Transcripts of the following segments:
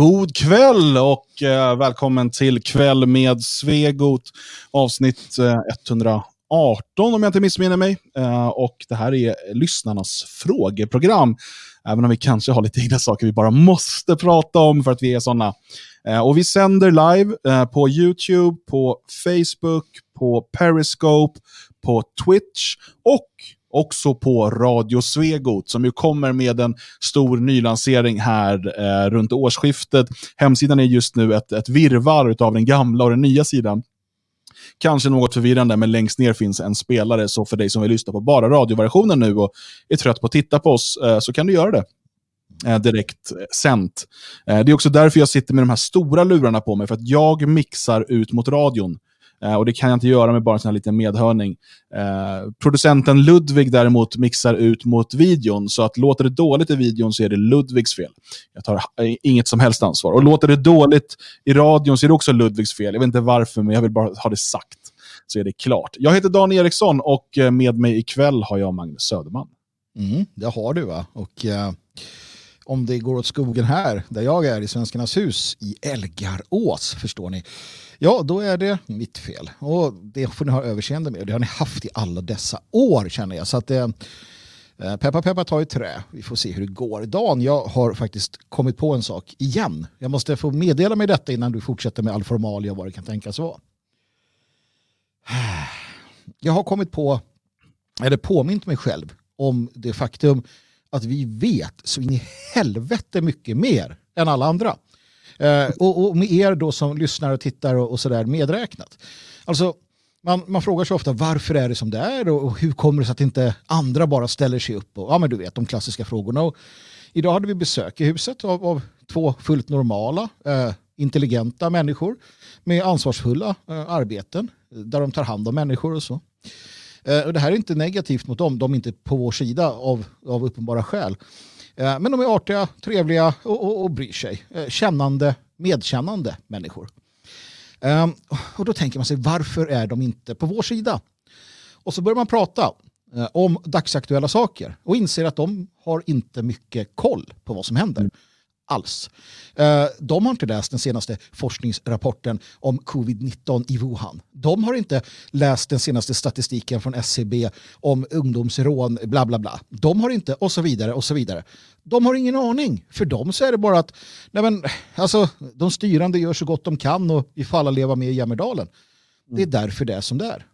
God kväll och eh, välkommen till Kväll med Svegot, avsnitt eh, 118 om jag inte missminner mig. Eh, och det här är lyssnarnas frågeprogram, även om vi kanske har lite egna saker vi bara måste prata om för att vi är sådana. Eh, och vi sänder live eh, på YouTube, på Facebook, på Periscope, på Twitch och också på Radio Svegot som ju kommer med en stor nylansering här eh, runt årsskiftet. Hemsidan är just nu ett, ett virvar av den gamla och den nya sidan. Kanske något förvirrande, men längst ner finns en spelare, så för dig som vill lyssna på bara radioversionen nu och är trött på att titta på oss, eh, så kan du göra det eh, direkt sänt. Eh, det är också därför jag sitter med de här stora lurarna på mig, för att jag mixar ut mot radion. Eh, och det kan jag inte göra med bara en sån här liten medhörning. Eh, producenten Ludvig däremot mixar ut mot videon, så att låter det dåligt i videon så är det Ludvigs fel. Jag tar eh, inget som helst ansvar. Och låter det dåligt i radion så är det också Ludvigs fel. Jag vet inte varför, men jag vill bara ha det sagt. Så är det klart. Jag heter Dan Eriksson och eh, med mig ikväll har jag Magnus Söderman. Mm, det har du va? Och uh om det går åt skogen här, där jag är i Svenskarnas hus i Elgarås, förstår ni. Ja, då är det mitt fel. Och det får ni ha överseende med. Och det har ni haft i alla dessa år känner jag. Så att eh, eh peppa peppa tar i trä. Vi får se hur det går. Dan, jag har faktiskt kommit på en sak igen. Jag måste få meddela mig detta innan du fortsätter med all formalia och vad det kan tänkas vara. Jag har kommit på, eller påmint mig själv om det faktum att vi vet så in i helvete mycket mer än alla andra. Eh, och, och, med er då som lyssnar och tittar och, och sådär medräknat. Alltså, man, man frågar sig ofta varför är det som det är och, och, hur kommer det sig att inte andra bara ställer sig upp och ja men du vet de klassiska frågorna. Och idag hade vi besök i huset av, av två fullt normala, eh, intelligenta människor med ansvarsfulla eh, arbeten eh, där de tar hand om människor och så. Eh, och det här är inte negativt mot dem, de är inte på vår sida av, av uppenbara skäl. Eh, men de är artiga, trevliga och, och, och bryr sig. Eh, kännande, medkännande människor. Eh, och då tänker man sig, varför är de inte på vår sida? Och så börjar man prata eh, om dagsaktuella saker och inser att de har inte mycket koll på vad som händer. Mm. Alls. Eh, de har inte läst den senaste forskningsrapporten om covid-19 i Wuhan. De har inte läst den senaste statistiken från SCB om ungdomsrån, bla bla bla. De har inte, och så vidare, och så vidare. De har ingen aning. För dem så är det bara att nej men, alltså, de styrande gör så gott de kan och vi får alla leva med i Jämmerdalen. Det är därför det är som det är.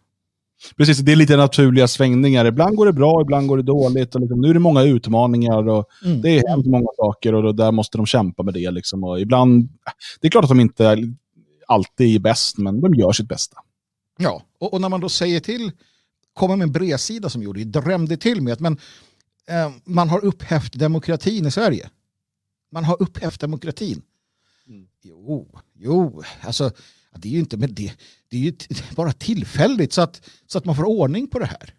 Precis, det är lite naturliga svängningar. Ibland går det bra, ibland går det dåligt. Och liksom, nu är det många utmaningar och mm. det är hänt många saker och då, där måste de kämpa med det. Liksom. Och ibland, det är klart att de inte alltid är bäst, men de gör sitt bästa. Ja, och, och när man då säger till, kommer med en bredsida som gjorde, drämde till med att men, eh, man har upphävt demokratin i Sverige. Man har upphävt demokratin. Mm. Jo, jo, alltså det är ju inte med det. Det är ju bara tillfälligt så att, så att man får ordning på det här.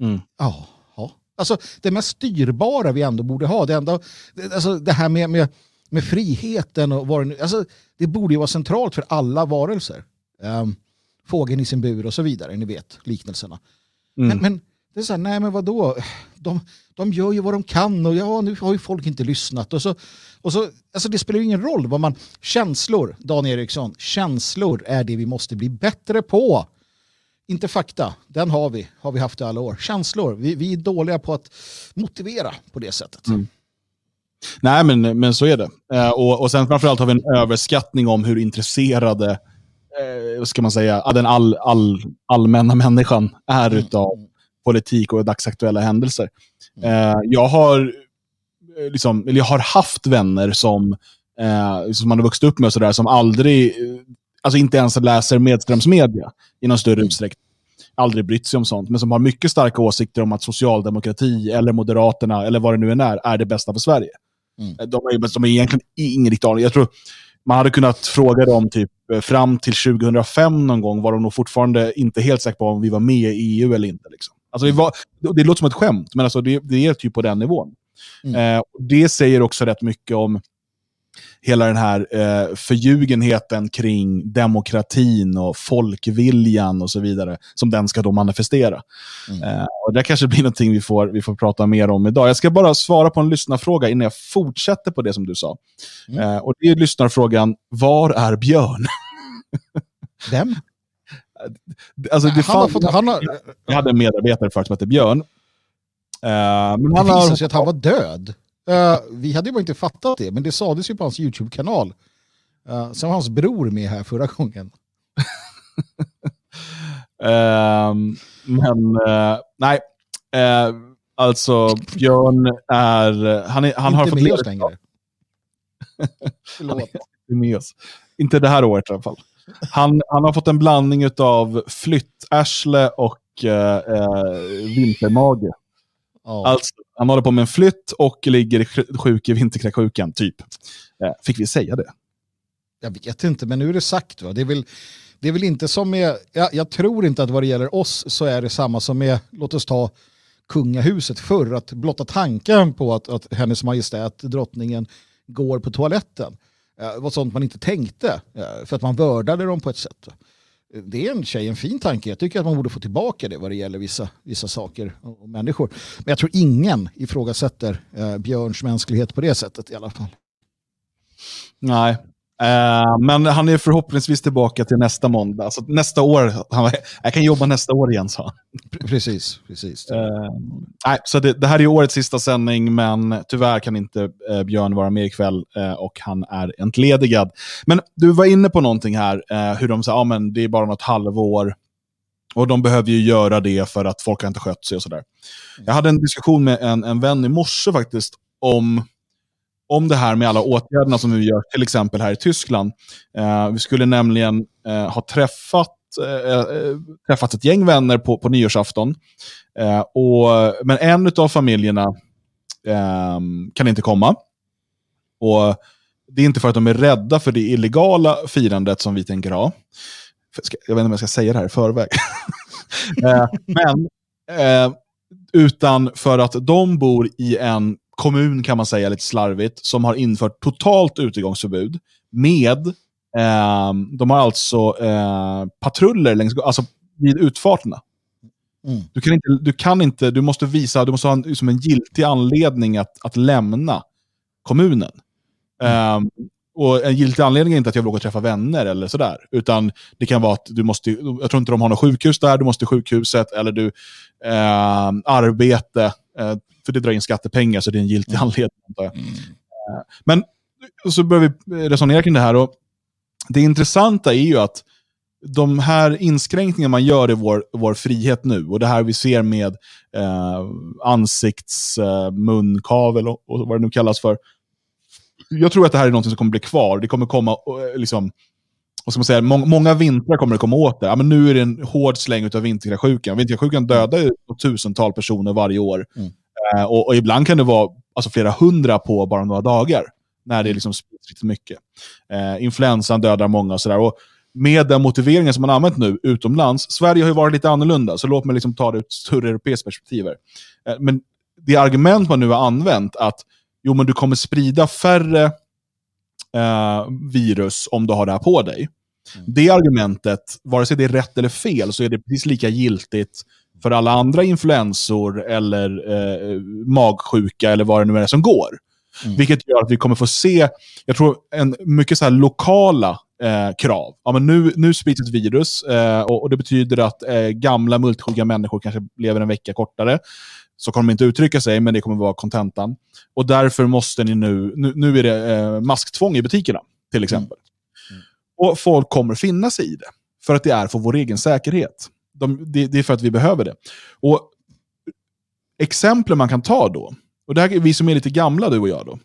Mm. Ja, ja. Alltså det mest styrbara vi ändå borde ha, det, ändå, alltså, det här med, med, med friheten och vad det, alltså, det borde ju vara centralt för alla varelser. Um, fågeln i sin bur och så vidare, ni vet liknelserna. Mm. Men, men det är så här, nej men vadå? De, de gör ju vad de kan och ja, nu har ju folk inte lyssnat. Och så, och så, alltså det spelar ju ingen roll vad man... Känslor, Dan Eriksson, känslor är det vi måste bli bättre på. Inte fakta, den har vi, har vi haft i alla år. Känslor, vi, vi är dåliga på att motivera på det sättet. Mm. Nej, men, men så är det. Eh, och, och sen framförallt har vi en överskattning om hur intresserade eh, ska man säga, den all, all, allmänna människan är mm. utav politik och dagsaktuella händelser. Eh, jag, har, eh, liksom, eller jag har haft vänner som, eh, som man har vuxit upp med och sådär, som aldrig, eh, alltså inte ens läser medströmsmedia i någon större mm. utsträckning. Aldrig brytt sig om sånt, men som har mycket starka åsikter om att socialdemokrati eller Moderaterna eller vad det nu än är, är det bästa för Sverige. Mm. De, är, de är egentligen ingen riktig aning. Jag tror man hade kunnat fråga dem typ fram till 2005 någon gång var de nog fortfarande inte helt säkra på om vi var med i EU eller inte. Liksom. Alltså det, var, det låter som ett skämt, men alltså det, det är typ på den nivån. Mm. Eh, det säger också rätt mycket om hela den här eh, förljugenheten kring demokratin och folkviljan och så vidare, som den ska då manifestera. Mm. Eh, och det kanske blir någonting vi får, vi får prata mer om idag. Jag ska bara svara på en lyssnarfråga innan jag fortsätter på det som du sa. Mm. Eh, och det är lyssnarfrågan, var är Björn? Vem? Alltså, det han har fått, han har... Jag hade en medarbetare för som hette Björn. Uh, men det han visade har... sig att han var död. Uh, vi hade ju bara inte fattat det, men det sades ju på hans YouTube-kanal. Uh, sen var hans bror med här förra gången. uh, men nej, alltså Björn är... Han, är, han inte har fått med oss längre. Förlåt. med oss. Inte det här året i alla fall. Han, han har fått en blandning av flyttärsle och eh, vintermage. Oh. Alltså, han håller på med en flytt och ligger sjuk i vinterkräksjukan, typ. Eh, fick vi säga det? Jag vet inte, men nu är det sagt. Va? Det, är väl, det är väl inte som med... Jag, jag tror inte att vad det gäller oss så är det samma som med, låt oss ta kungahuset förr, att blotta tanken på att, att hennes majestät, drottningen, går på toaletten Eh, det var sånt man inte tänkte eh, för att man vördade dem på ett sätt. Eh, det är en tjej, en fin tanke. Jag tycker att man borde få tillbaka det vad det gäller vissa, vissa saker och människor. Men jag tror ingen ifrågasätter Björns mänsklighet på det sättet i alla fall. Nej, Uh, men han är förhoppningsvis tillbaka till nästa måndag. Alltså nästa år, han, jag kan jobba nästa år igen, sa Precis. precis. Uh, nej, så det, det, här är årets sista sändning, men tyvärr kan inte uh, Björn vara med ikväll och han är entledigad. Men du var inne på någonting här, hur de sa, ja men det är bara något halvår. Och de behöver ju göra det för att folk har inte skött sig och sådär. Jag hade en diskussion med en, en vän i morse faktiskt om om det här med alla åtgärderna som vi gör, till exempel här i Tyskland. Eh, vi skulle nämligen eh, ha träffat, eh, eh träffat ett gäng vänner på, på nyårsafton. Eh, och, men en av familjerna ehm, kan inte komma. Och Det är inte för att de är rädda för det illegala firandet som vi tänker ha. Jag vet inte om jag ska säga det här i förväg. Eh, men eh, utan för att de bor i en kommun kan man säga lite slarvigt, som har infört totalt utegångsförbud med, eh, de har alltså eh, patruller längs, alltså vid utfarterna. Mm. Du, kan inte, du kan inte, du måste visa, du måste ha en, liksom en giltig anledning att, att lämna kommunen. Mm. Um, och en giltig anledning är inte att jag vill åka träffa vänner eller sådär. Utan det kan vara att du måste, jag tror inte de har något sjukhus där, du måste till sjukhuset, eller du, eh, arbete, eh, för det drar in skattepengar, så det är en giltig mm. anledning. Mm. Eh, men så börjar vi resonera kring det här. Och det intressanta är ju att de här inskränkningarna man gör i vår, vår frihet nu, och det här vi ser med eh, ansiktsmunkavel eh, och, och vad det nu kallas för. Jag tror att det här är något som kommer bli kvar. Det kommer komma, eh, liksom, vad ska man säga, må många vintrar kommer det komma åt det. Ja, men nu är det en hård släng av vinterkräksjukan. Vinterkräksjukan dödar ju tusental personer varje år. Mm. Eh, och, och, ibland kan det vara alltså, flera hundra på bara några dagar, när det liksom sprids riktigt mycket. Eh, influensan dödar många och sådär. Med den motiveringen som man använt nu utomlands, Sverige har ju varit lite annorlunda, så låt mig liksom ta det ur ett större europeiskt perspektiv. Eh, men det argument man nu har använt, att jo, men du kommer sprida färre eh, virus om du har det här på dig. Mm. Det argumentet, vare sig det är rätt eller fel, så är det precis lika giltigt för alla andra influensor eller eh, magsjuka eller vad det nu är som går. Mm. Vilket gör att vi kommer få se, jag tror, en mycket så lokala eh, krav. Ja, men nu, nu sprids ett virus eh, och, och, det betyder att eh, gamla multisjuka människor kanske lever en vecka kortare. Så kommer de inte uttrycka sig, men det kommer vara kontentan. Och därför måste ni nu, nu, nu är det eh, masktvång i butikerna, till exempel. Mm. Mm. Och folk kommer finna sig i det, för att det är för vår egen säkerhet. De, det, det, är för att vi behöver det. Och Exempel man kan ta då, och det här är vi som är lite gamla, du och jag. då.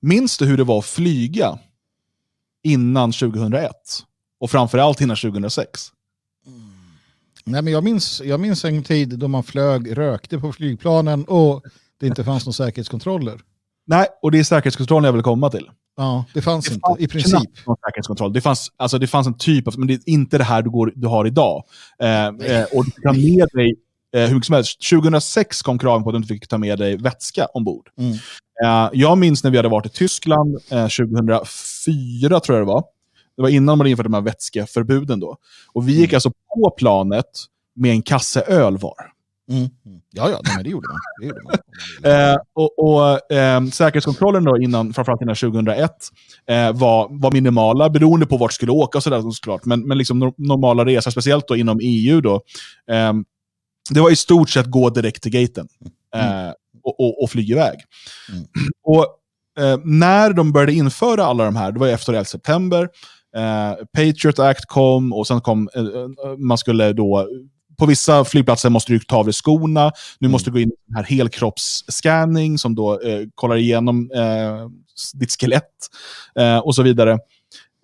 Minns du hur det var att flyga innan 2001? Och framförallt innan 2006? Mm. Nej, men jag, minns, jag minns en tid då man flög, rökte på flygplanen och det inte fanns några säkerhetskontroller. Nej, och det är säkerhetskontrollen jag vill komma till. Ja, det fanns det inte fanns i princip. Någon säkerhetskontroll. Det fanns, alltså, det fanns en typ av, men det är inte det här du, går, du har idag. Eh, eh, och du kan med dig eh, hur mycket som helst. 2006 kom kraven på att du inte fick ta med dig vätska ombord. Mm. Eh, jag minns när vi hade varit i Tyskland eh, 2004, tror jag det var. Det var innan man införde de här vätskeförbuden då. Och vi gick Mm. alltså på planet med en kasse öl var. Mm. Mm. Ja, ja, nej, det gjorde man. Det gjorde man. Eh, och och eh, säkerhetskontrollen då innan, framförallt innan 2001 eh, var, var minimala, beroende på vart du skulle åka och sådär såklart. Men, men liksom nor- normala resor, speciellt då inom EU då. Eh, det var i stort sett gå direkt till gaten eh, och, och, och flyga iväg. Mm. Och eh, när de började införa alla de här, det var efter 11 september, eh, Patriot Act kom och sen kom, man skulle då på vissa flygplatser måste du ta av dig skorna. Nu Mm. måste du gå in i den här helkroppsscanning som då eh, kollar igenom eh, ditt skelett eh, och så vidare.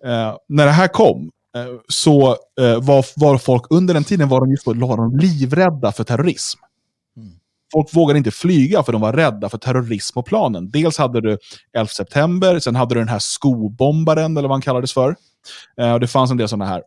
Eh, när det här kom eh, så eh, var, var folk under den tiden var de just då, var de livrädda för terrorism. Mm. Folk vågade inte flyga för de var rädda för terrorism på planen. Dels hade du 11 september, sen hade du den här skobombaren, eller vad han kallades för. Och det fanns en del sådana här.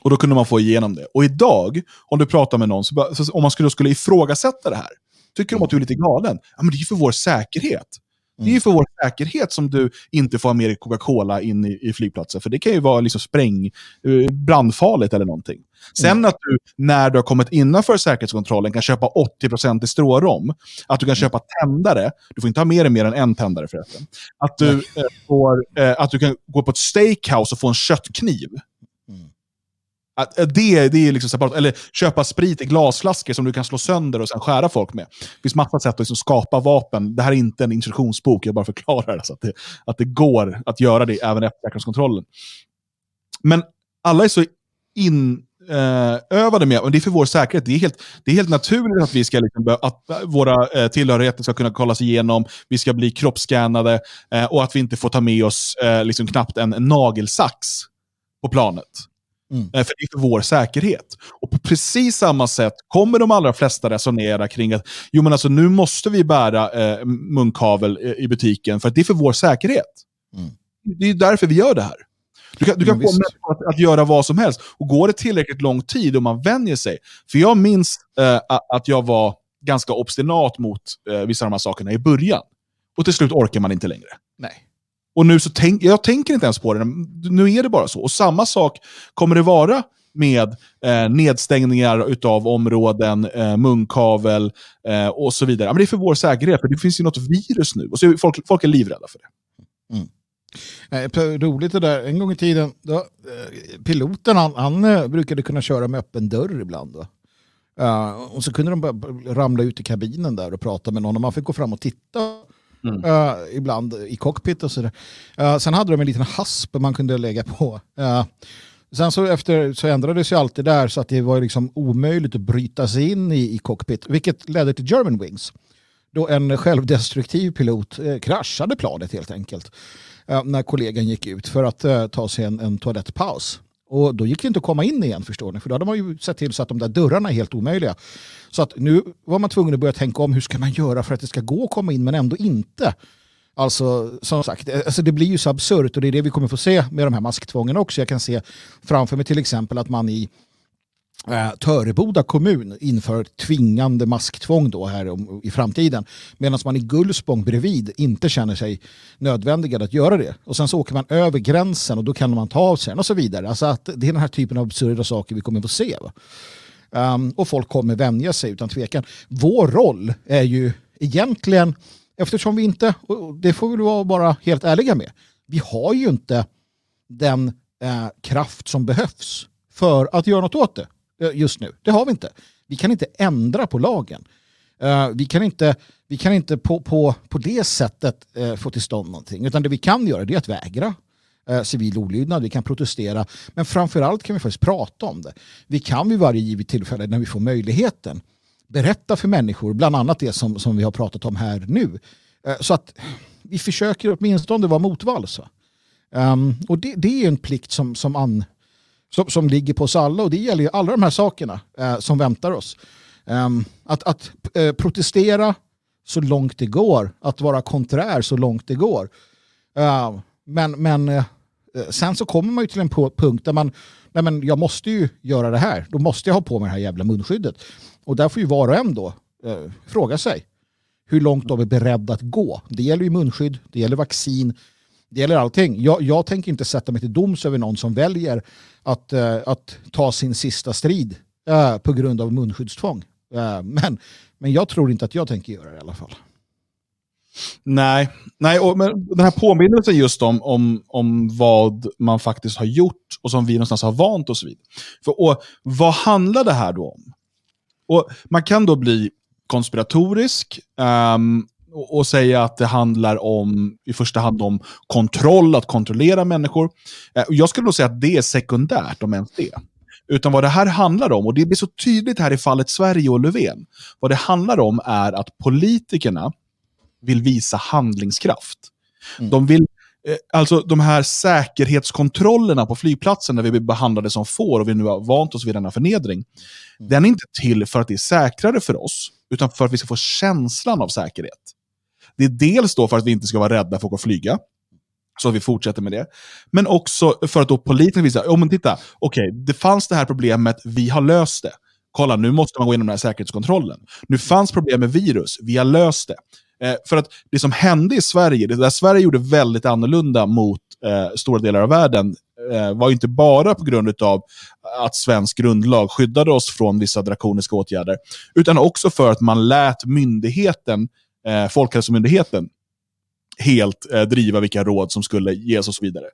Och då kunde man få igenom det. Och idag, om du pratar med någon, så, så om man skulle, skulle ifrågasätta det här, tycker de att du är lite galen? Ja, men det är ju för vår säkerhet. Det är ju för vår säkerhet som du inte får ha med Coca-Cola in i, i flygplatsen. För det kan ju vara liksom spräng, eh, brandfarligt eller någonting. Sen att du, när du har kommit innanför säkerhetskontrollen, kan köpa 80% i strårom. Att du kan köpa tändare. Du får inte ha med dig mer än en tändare förresten. Att du, eh, får, eh, att du kan gå på ett steakhouse och få en köttkniv. Mm. Att, eh, det, det är liksom separat. Eller köpa sprit i glasflaskor som du kan slå sönder och sen skära folk med. Det finns massa sätt att liksom skapa vapen. Det här är inte en instruktionsbok, jag bara förklarar alltså att, det, att det går att göra det även efter säkerhetskontrollen. Men alla är så inövade eh, med, och det är för vår säkerhet, det är helt, det är helt naturligt att, vi ska liksom, att eh, våra eh, tillhörigheter ska kunna kollas igenom, vi ska bli kroppsskannade eh, och att vi inte får ta med oss eh, liksom knappt en, en nagelsax på planet. Mm. Eh, För det är för vår säkerhet. Och på precis samma sätt kommer de allra flesta resonera kring att jo, men alltså, nu måste vi bära eh, munkavel eh, i butiken för att det är för vår säkerhet. Mm. Det är därför vi gör det här. Du kan, du kan få visst. människor att, att göra vad som helst. Och går det tillräckligt lång tid och man vänjer sig. För jag minns eh, att jag var ganska obstinat mot eh, vissa av de här sakerna i början. Och till slut orkar man inte längre. Nej. Och nu så tänk, jag tänker inte ens på det, nu är det bara så. Och samma sak kommer det vara med eh, nedstängningar utav områden, eh, munkavel eh, och så vidare. Ja, Men det är för vår säkerhet, för det finns ju något virus nu. Och så är folk, folk är livrädda för det. Mm. roligt det där. En gång i tiden, då, eh, piloten han, han eh, brukade kunna köra med öppen dörr ibland. Då. Eh, och så kunde de bara ramla ut i kabinen där och prata med någon och man fick gå fram och titta Mm. Uh, ibland i cockpit och sådär. Uh, eh, sen hade de en liten hasp man kunde lägga på. Uh, sen så efter så ändrades ju allt det där så att det var liksom omöjligt att bryta sig in i, i cockpit, vilket ledde till German Wings. Då en självdestruktiv pilot eh, kraschade planet helt enkelt eh, när kollegan gick ut för att eh, ta sig en, en toalettpaus. Och då gick det inte att komma in igen förstår ni, för då hade man ju sett till så att de där dörrarna är helt omöjliga. Så att nu var man tvungen att börja tänka om hur ska man göra för att det ska gå att komma in men ändå inte. Alltså som sagt, eh, alltså det blir ju så absurt och det är det vi kommer få se med de här masktvången också. Jag kan se framför mig till exempel att man i eh, Töreboda kommun inför tvingande masktvång då här om, i framtiden. Medan man i Gullspång bredvid inte känner sig nödvändig att göra det. Och sen så åker man över gränsen och då kan man ta av sig den och så vidare. Alltså att det är den här typen av absurda saker vi kommer få se. Um, och folk kommer vänja sig utan tvekan. Vår roll är ju egentligen, eftersom vi inte, och det får vi vara bara helt ärliga med, vi har ju inte den eh, kraft som behövs för att göra något åt det just nu. Det har vi inte. Vi kan inte ändra på lagen. Eh, vi kan inte, vi kan inte på, på, på det sättet eh, få till stånd någonting. Utan det vi kan göra det är att vägra eh, civil olydnad, vi kan protestera. Men framförallt kan vi faktiskt prata om det. Vi kan vid varje givet tillfälle när vi får möjligheten berätta för människor, bland annat det som, som vi har pratat om här nu. Så att vi försöker åtminstone vara motvalls. Um, ehm, och det, det är en plikt som, som, an, som, som ligger på oss alla och det gäller ju alla de här sakerna eh, som väntar oss. Um, att att eh, protestera så långt det går, att vara konträr så långt det går. Uh, men men eh, sen så kommer man ju till en punkt där man, nej men jag måste ju göra det här. Då måste jag ha på mig det här jävla munskyddet. Och där får ju var och en då eh, fråga sig hur långt de är beredda att gå. Det gäller ju munskydd, det gäller vaccin, det gäller allting. Jag, jag tänker inte sätta mig till doms över någon som väljer att, uh, att ta sin sista strid uh, på grund av munskyddstvång. Uh, men, men jag tror inte att jag tänker göra det i alla fall. Nej, Nej och, men den här påminnelsen just om, om, om vad man faktiskt har gjort och som vi någonstans har vant oss vid. För, och, vad handlar det här då om? Och Man kan då bli konspiratorisk um, och, och, säga att det handlar om i första hand om kontroll, att kontrollera människor. Uh, jag skulle nog säga att det är sekundärt, om ens det. Utan vad det här handlar om, och det blir så tydligt här i fallet Sverige och Löfven, vad det handlar om är att politikerna vill visa handlingskraft. Mm. De vill eh, Alltså de här säkerhetskontrollerna på flygplatsen där vi blir behandlade som får och vi nu har vant oss vid denna förnedring. Mm. Den är inte till för att det är säkrare för oss, utan för att vi ska få känslan av säkerhet. Det är dels då för att vi inte ska vara rädda för att gå och flyga, så att vi fortsätter med det. Men också för att då politikerna visar, oh, men titta, okej, okay, det fanns det här problemet, vi har löst det. Kolla, nu måste man gå igenom den här säkerhetskontrollen. Nu fanns problem med virus, vi har löst det. Eh, för att det som hände i Sverige, det där Sverige gjorde väldigt annorlunda mot eh, stora delar av världen, eh, var inte bara på grund av att svensk grundlag skyddade oss från vissa drakoniska åtgärder, utan också för att man lät myndigheten, eh, Folkhälsomyndigheten, helt eh, driva vilka råd som skulle ges och så vidare.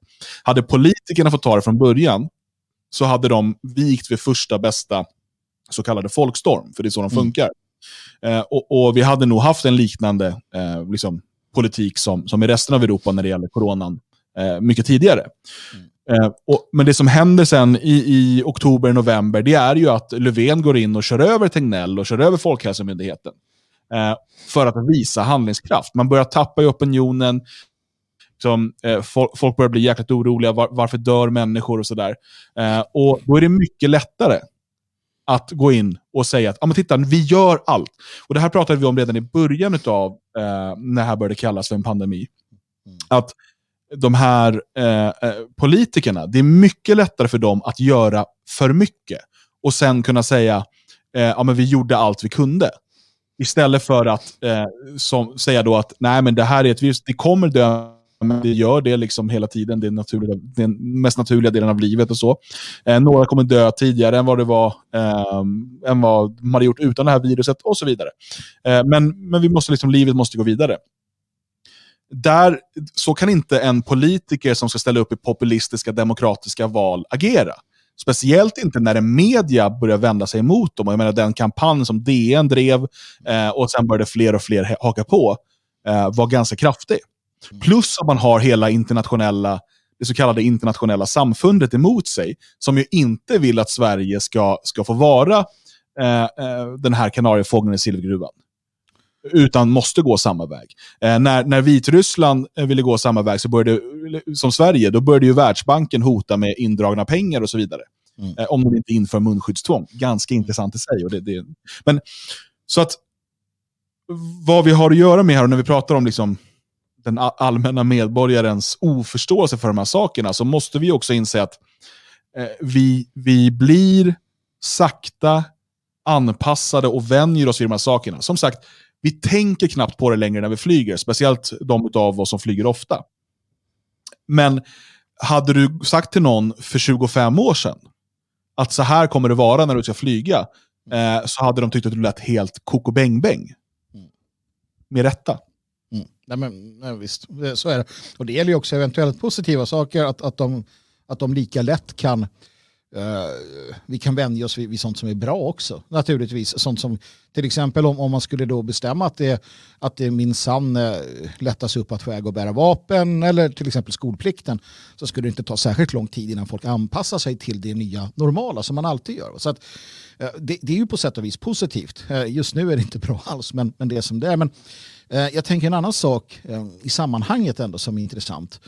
Hade politikerna fått ta det från början, så hade de vikt vid första bästa så kallade folkstorm, för det är så de mm. funkar. Eh, och, och, vi hade nog haft en liknande eh, liksom, politik som, som i resten av Europa när det gäller coronan eh, mycket tidigare. Mm. Eh, och, men det som händer sen i, i oktober, november, det är ju att Löfven går in och kör över Tegnell och kör över Folkhälsomyndigheten. Eh, för att visa handlingskraft. Man börjar tappa i opinionen. Som, eh, folk, börjar bli jäkligt oroliga. Var, varför dör människor och sådär. och då är det mycket lättare att gå in och säga att ah, men titta, vi gör allt. Och Det här pratade vi om redan i början av eh, när det här började kallas för en pandemi. Mm. Att de här eh, eh, politikerna, det är mycket lättare för dem att göra för mycket och sen kunna säga eh, men vi gjorde allt vi kunde. Istället för att eh, som, säga då att nej men det här är ett virus, det kommer dö men det gör det liksom hela tiden. Det är naturliga, den mest naturliga delen av livet och så. Eh, några kommer dö tidigare än vad det var eh, än vad man hade gjort utan det här viruset och så vidare. Eh, men men vi måste liksom, livet måste gå vidare. Där, så kan inte en politiker som ska ställa upp i populistiska demokratiska val agera. Speciellt inte när media börjar vända sig emot dem. Jag menar den kampanj som DN drev eh, och sen började fler och fler haka på eh, var ganska kraftig. Plus att man har hela internationella, det så kallade internationella samfundet emot sig, som ju inte vill att Sverige ska, ska få vara eh, eh, den här kanariefågeln i silvergruvan. Utan måste gå samma väg. Eh, när, när Vitryssland eh, ville gå samma väg, så började, som Sverige, då började ju Världsbanken hota med indragna pengar och så vidare. Mm. Eh, om de inte inför munskyddstvång. Ganska intressant i sig. Och det, det, men, så att vad vi har att göra med här, och när vi pratar om liksom, den allmänna medborgarens oförståelse för de här sakerna så måste vi också inse att eh, vi, vi blir sakta anpassade och vänjer oss vid de här sakerna. Som sagt, vi tänker knappt på det längre när vi flyger, speciellt de av oss som flyger ofta. Men hade du sagt till någon för 25 år sedan att så här kommer det vara när du ska flyga, eh, så hade de tyckt att du lät helt koko bäng bäng. Mm. Med rätta. Mm. Nej, men, nej, visst, så är det. Och det gäller ju också eventuellt positiva saker, att, att, de, att de lika lätt kan uh, vi kan vänja oss vid, vid, sånt som är bra också, naturligtvis. Sånt som till exempel om, om man skulle då bestämma att det, att det minsann uh, lättas upp att få äga och bära vapen eller till exempel skolplikten så skulle det inte ta särskilt lång tid innan folk anpassar sig till det nya normala som man alltid gör. Så att, uh, det, det, är ju på sätt och vis positivt. just nu är det inte bra alls, men, men det är som det är. Men, jag tänker en annan sak i sammanhanget ändå som är intressant.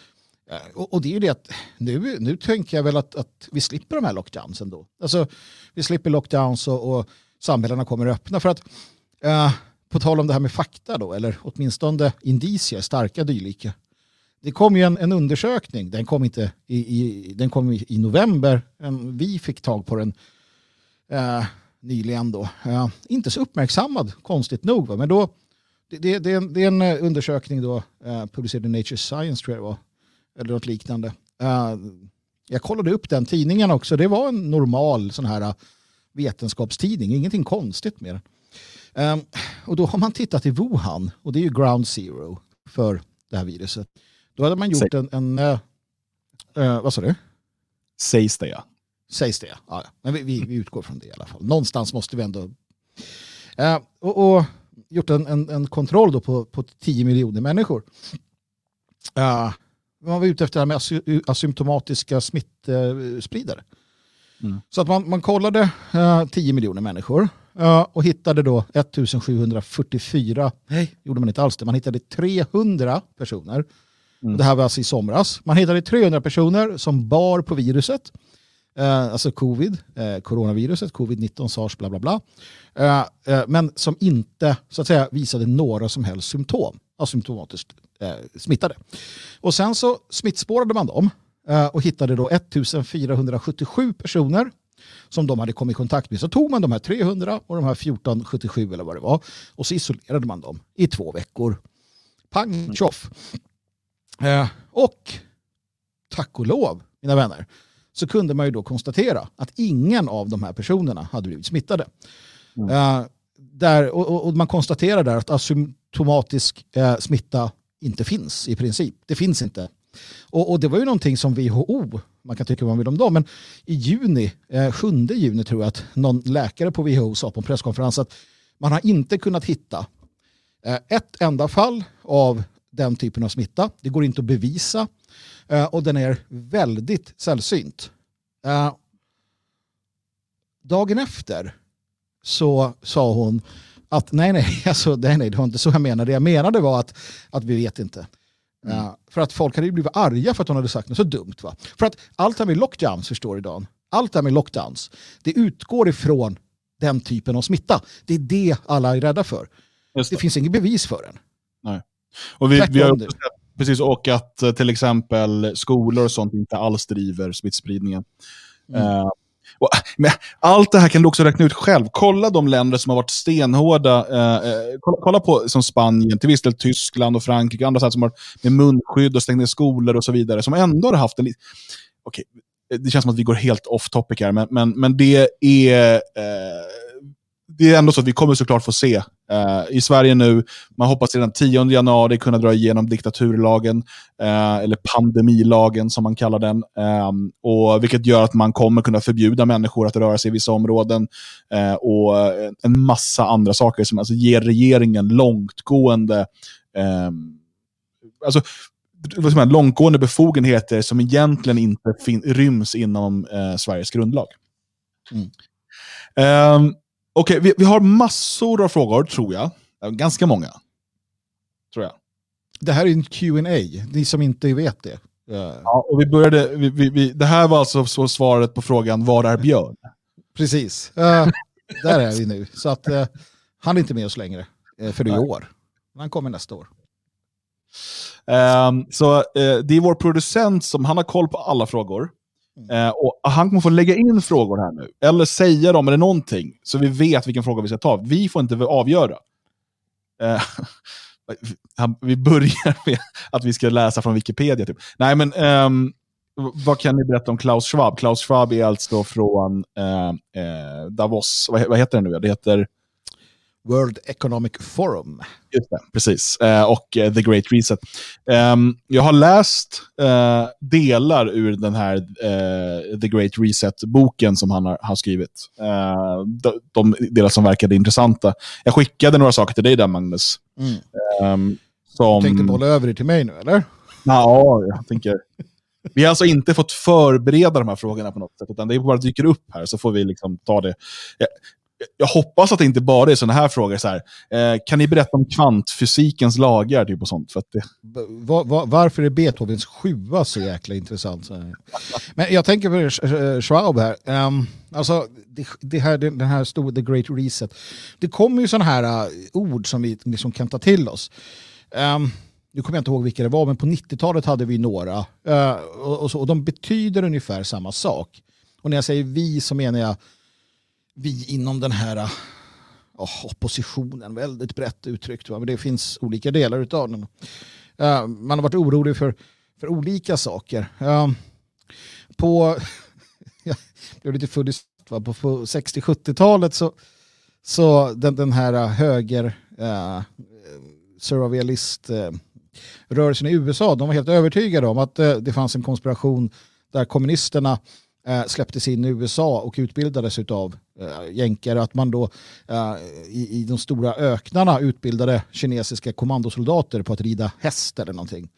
Eh, och, och, det är ju det att nu, nu tänker jag väl att, att vi slipper de här lockdowns ändå. Alltså, vi slipper lockdowns och, och samhällena kommer att öppna. För att, eh, på tal om det här med fakta då, eller åtminstone indicier, starka dylika. det kom ju en, en, undersökning, den kom, inte i, i, den kom i, i november, vi fick tag på den eh, nyligen då. Eh, inte så uppmärksammad, konstigt nog. Va? Men då, det, det, det, är en, det, är en, eh, undersökning då, eh, publicerad i Nature Science tror jag det var, eller något liknande. Eh, jag kollade upp den tidningen också, det var en normal sån här eh, vetenskapstidning, ingenting konstigt med den. Um, och då har man tittat i Wuhan och det är ju ground zero för det här viruset. Då hade man gjort en, en uh, uh, vad sa du? Sägs det ja. Sägs det ja. Men vi, vi, utgår från det i alla fall. Någonstans måste vi ändå... Uh, och, och, gjort en, en, en, kontroll då på, på 10 miljoner människor. Man var ute efter det här med asy asymptomatiska smittspridare. Mm. Så att man, man kollade 10 miljoner människor och hittade då 1744, nej, gjorde man inte alls det, man hittade 300 personer. Mm. Det här var alltså i somras. Man hittade 300 personer som bar på viruset, eh, alltså covid, eh, coronaviruset, covid-19, sars, bla bla bla. Eh, eh, men som inte så att säga visade några som helst symptom, asymptomatiskt eh, smittade. Och sen så smittspårade man dem eh, och hittade då 1477 personer som de hade kommit i kontakt med. Så tog man de här 300 och de här 1477 eller vad det var och så isolerade man dem i två veckor. Pang tjoff. Eh, och tack och lov, mina vänner, så kunde man ju då konstatera att ingen av de här personerna hade blivit smittade. Mm. Eh, där, och, och, man konstaterar där att asymptomatisk eh, smitta inte finns i princip. Det finns inte. Och, och, det var ju någonting som WHO man kan tycka vad man vill om dem, men i juni, eh, 7 juni tror jag att någon läkare på WHO sa på en presskonferens att man har inte kunnat hitta eh, ett enda fall av den typen av smitta. Det går inte att bevisa och den är väldigt sällsynt. Eh, dagen efter så sa hon att nej, nej, alltså, nej, nej, det var inte så jag menade. Det jag menade var att, att vi vet inte. Mm. Uh, för att folk hade blivit arga för att hon hade sagt något så dumt. Va? För att allt det här med lockdowns, förstår Dan, allt det här med lockdowns, det utgår ifrån den typen av smitta. Det är det alla är rädda för. Det. det. finns inget bevis för den. Nej. Och vi, vi har också sett, precis, och att eh, till exempel skolor och sånt inte alls driver smittspridningen. Mm. Uh, och, men allt det här kan du också räkna ut själv. Kolla de länder som har varit stenhårda. Eh, eh kolla, kolla, på som Spanien, till viss del Tyskland och Frankrike, andra sätt som har med munskydd och stängt ner skolor och så vidare, som ändå har haft en... Okej, det känns som att vi går helt off topic här, men, men, men det är... Eh, det är ändå så att vi kommer såklart få se uh, i Sverige nu. Man hoppas redan 10 januari kunna dra igenom diktaturlagen, uh, eller pandemilagen som man kallar den. Um, och Vilket gör att man kommer kunna förbjuda människor att röra sig i vissa områden. Uh, och en massa andra saker som alltså ger regeringen långtgående um, alltså, vad man, långtgående befogenheter som egentligen inte ryms inom Sveriges grundlag. Mm. Um, Okej, okay, vi, vi, har massor av frågor, tror jag. Ganska många. Tror jag. Det här är en Q&A ni som inte vet det. Ja, och vi började, vi, vi, vi, det här var alltså svaret på frågan var är Björn? Precis. Uh, där är vi nu. Så att uh, han är inte med oss längre uh, för i år. Han kommer nästa år. Um, så det är vår producent som han har koll på alla frågor. Mm. Eh, och han kommer få lägga in frågor här nu, eller säga dem eller någonting, så vi vet vilken fråga vi ska ta. Vi får inte avgöra. Eh, vi börjar med att vi ska läsa från Wikipedia. Typ. Nej, men um, vad kan ni berätta om Klaus Schwab? Klaus Schwab är alltså från uh, Davos, vad, vad, heter det nu? Det heter... World Economic Forum. Just det, precis. Eh, och eh, The Great Reset. Eh, jag har läst eh, delar ur den här eh, The Great Reset-boken som han har, har skrivit. Eh, de, de, delar som verkade intressanta. Jag skickade några saker till dig där, Magnus. Mm. Ehm, som... Du tänkte bolla över det till mig nu, eller? Ja, jag tänker... Vi har alltså inte fått förbereda de här frågorna på något sätt, utan det bara dyker upp här så får vi liksom ta det. Jag, jag hoppas att det inte bara är sådana här frågor. Så här, eh, kan ni berätta om kvantfysikens lagar? Typ och sånt, för det... va, va, varför är Beethovens sjua så jäkla intressant? Men jag tänker på Schwab här. Um, alltså, det, det, här, den här stora The Great Reset. Det kommer ju sådana här uh, ord som vi liksom kan ta till oss. Um, nu kommer jag inte ihåg vilka det var, men på 90-talet hade vi några. Uh, och, och, så, och de betyder ungefär samma sak. Och när jag säger vi så menar jag vi inom den här oh, oppositionen, väldigt brett uttryckt. Va? Men det finns olika delar av den. Uh, man har varit orolig för, för olika saker. Uh, på, jag blev lite full i va? på, 60-70-talet så, så den, den här ah, höger eh, uh, survivalist uh, rörelsen i USA, de var helt övertygade om att uh, det fanns en konspiration där kommunisterna släpptes in i USA och utbildades av Eh, jänkare. Att man då äh, i, i de stora öknarna utbildade kinesiska kommandosoldater på att rida häst eller någonting.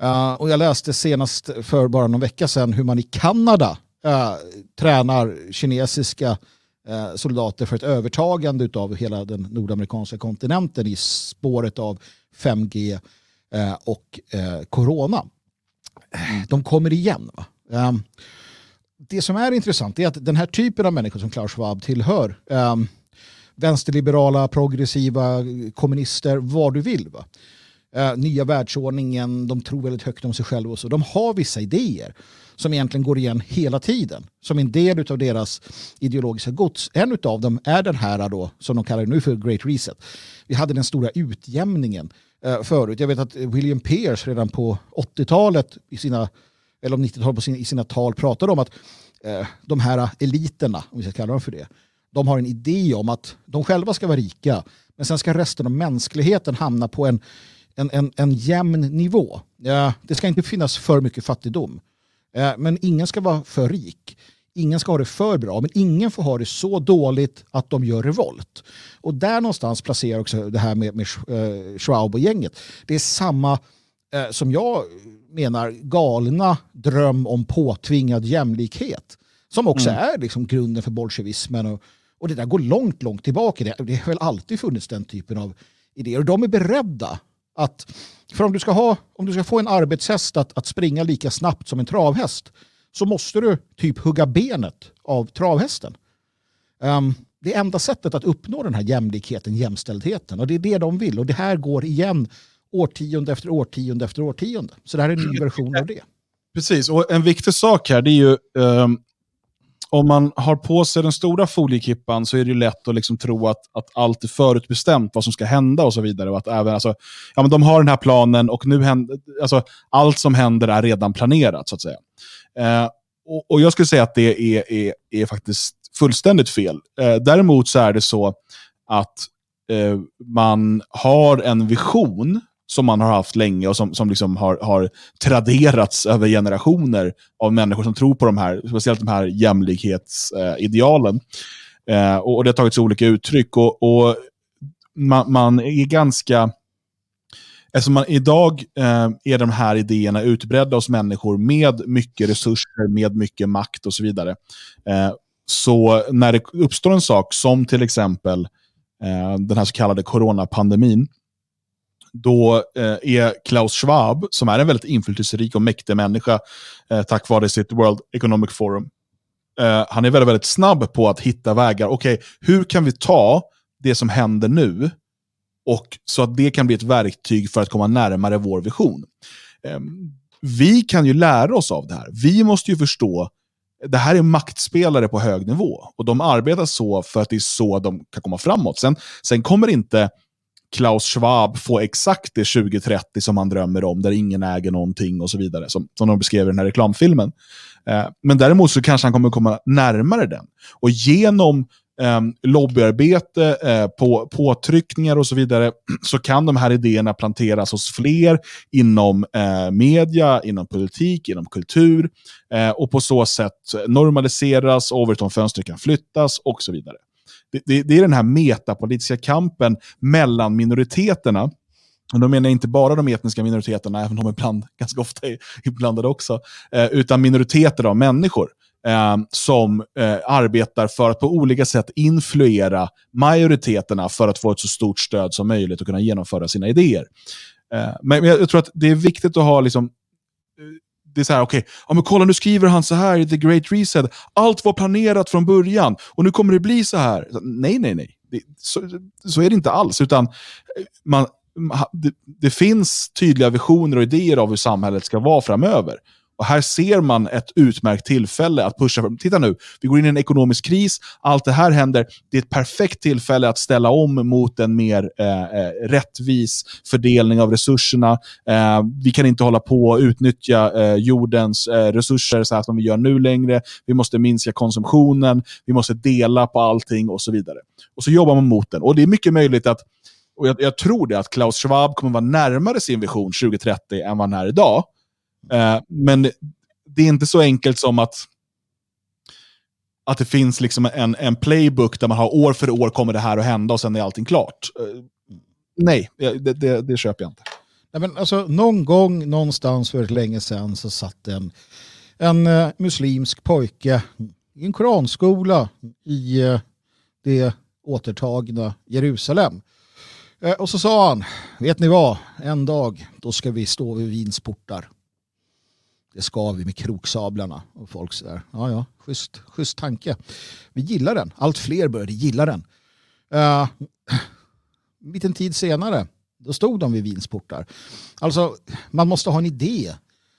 Äh, och jag läste senast för bara någon vecka sedan hur man i Kanada äh, tränar kinesiska soldater för ett övertagande av hela den nordamerikanska kontinenten i spåret av 5G och corona. De kommer igen. Va? Det som är intressant är att den här typen av människor som Klaus Schwab tillhör, um, vänsterliberala, progressiva, kommunister, vad du vill. Va? Uh, nya världsordningen, de tror väldigt högt om sig själva och så. De har vissa idéer som egentligen går igen hela tiden. Som en del av deras ideologiska gods. En av dem är den här då, som de kallar det nu för Great Reset. Vi hade den stora utjämningen uh, förut. Jag vet att William Pierce redan på 80-talet i sina eller om 90-talet i sina tal pratade om att eh, de här eh, eliterna, om vi ska kalla dem för det, de har en idé om att de själva ska vara rika, men sen ska resten av mänskligheten hamna på en, en, en, en jämn nivå. Eh, det ska inte finnas för mycket fattigdom, eh, men ingen ska vara för rik. Ingen ska ha det för bra, men ingen får ha det så dåligt att de gör revolt. Och där någonstans placerar också det här med, med eh, Schwab och gänget. Det är samma eh, som jag menar galna dröm om påtvingad jämlikhet. Som också mm. är liksom grunden för bolsjevismen. Och, och det där går långt, långt tillbaka. Det, det har väl alltid funnits den typen av idéer. Och de är beredda att, för om du ska, ha, om du ska få en arbetshäst att, att springa lika snabbt som en travhäst så måste du typ hugga benet av travhästen. Um, det enda sättet att uppnå den här jämlikheten, jämställdheten. Och det är det de vill. Och det här går igen årtionde efter årtionde efter årtionde. Så det här är en ny version av det. Precis, och en viktig sak här det är ju um, om man har på sig den stora foliekippan så är det lätt att liksom tro att, att allt är förutbestämt, vad som ska hända och så vidare. Och att även, alltså, ja, men de har den här planen och nu händer, alltså, allt som händer är redan planerat. så att säga. Uh, och, och, Jag skulle säga att det är, är, är faktiskt fullständigt fel. Uh, däremot så är det så att uh, man har en vision som man har haft länge och som, som liksom har, har traderats över generationer av människor som tror på de här, speciellt de här jämlikhetsidealen. Eh, och, och, det har tagit sig olika uttryck. Och, och man, man, är ganska... Eftersom man idag eh, är de här idéerna utbredda hos människor med mycket resurser, med mycket makt och så vidare. Eh, så när det uppstår en sak som till exempel eh, den här så kallade coronapandemin, då eh, är Klaus Schwab, som är en väldigt inflytelserik och mäktig människa, eh, tack vare sitt World Economic Forum, eh, han är väldigt, väldigt snabb på att hitta vägar. Okej, okay, hur kan vi ta det som händer nu och så att det kan bli ett verktyg för att komma närmare vår vision. Ehm, vi kan ju lära oss av det här. Vi måste ju förstå det här är maktspelare på hög nivå och de arbetar så för att det är så de kan komma framåt. Sen, sen kommer inte Klaus Schwab få exakt det 2030 som han drömmer om, där ingen äger någonting och så vidare, som, som de beskrev i den här reklamfilmen. Eh, men däremot så kanske han kommer komma närmare den. Och genom eh, lobbyarbete, eh, på, påtryckningar och så vidare, så kan de här idéerna planteras hos fler inom eh, media, inom politik, inom kultur eh, och på så sätt normaliseras, Overton-fönster kan flyttas och så vidare det, det, det är den här metapolitiska kampen mellan minoriteterna. Och då menar jag inte bara de etniska minoriteterna, även om de ibland, ganska ofta är inblandade också, eh, utan minoriteter av människor. Eh, som eh, arbetar för att på olika sätt influera majoriteterna för att få ett så stort stöd som möjligt och kunna genomföra sina idéer. Eh, men jag, jag, tror att det är viktigt att ha liksom, eh, det är så här, okej, okay, ja, men kolla nu skriver han så här i The Great Reset. Allt var planerat från början och nu kommer det bli så här. Nej, nej, nej. Det, så, så, är det inte alls. Utan eh, man, det, det finns tydliga visioner och idéer av hur samhället ska vara framöver. Och här ser man ett utmärkt tillfälle att pusha. För, titta nu, vi går in i en ekonomisk kris, allt det här händer. Det är ett perfekt tillfälle att ställa om mot en mer eh, eh, rättvis fördelning av resurserna. Eh, vi kan inte hålla på och utnyttja eh, jordens eh, resurser så här som vi gör nu längre. Vi måste minska konsumtionen, vi måste dela på allting och så vidare. Och så jobbar man mot den. Och det är mycket möjligt att och jag, jag tror det att Klaus Schwab kommer vara närmare sin vision 2030 än vad han är idag. Eh, men det är inte så enkelt som att, att det finns liksom en, en playbook där man har år för år kommer det här att hända och sen är allting klart. Eh, nej, det, det, det köper jag inte. Nej, men alltså, någon gång någonstans för länge sedan så satt en, en uh, muslimsk pojke i en koranskola i uh, det återtagna Jerusalem. Uh, och så sa han, vet ni vad, en dag då ska vi stå vid vins portar det ska vi med kroksablarna. Och folk sådär, ja ja, schysst, schysst tanke. Vi gillar den, allt fler började gilla den. Uh, liten tid senare, då stod de vid vinsportar. Alltså, man måste ha en idé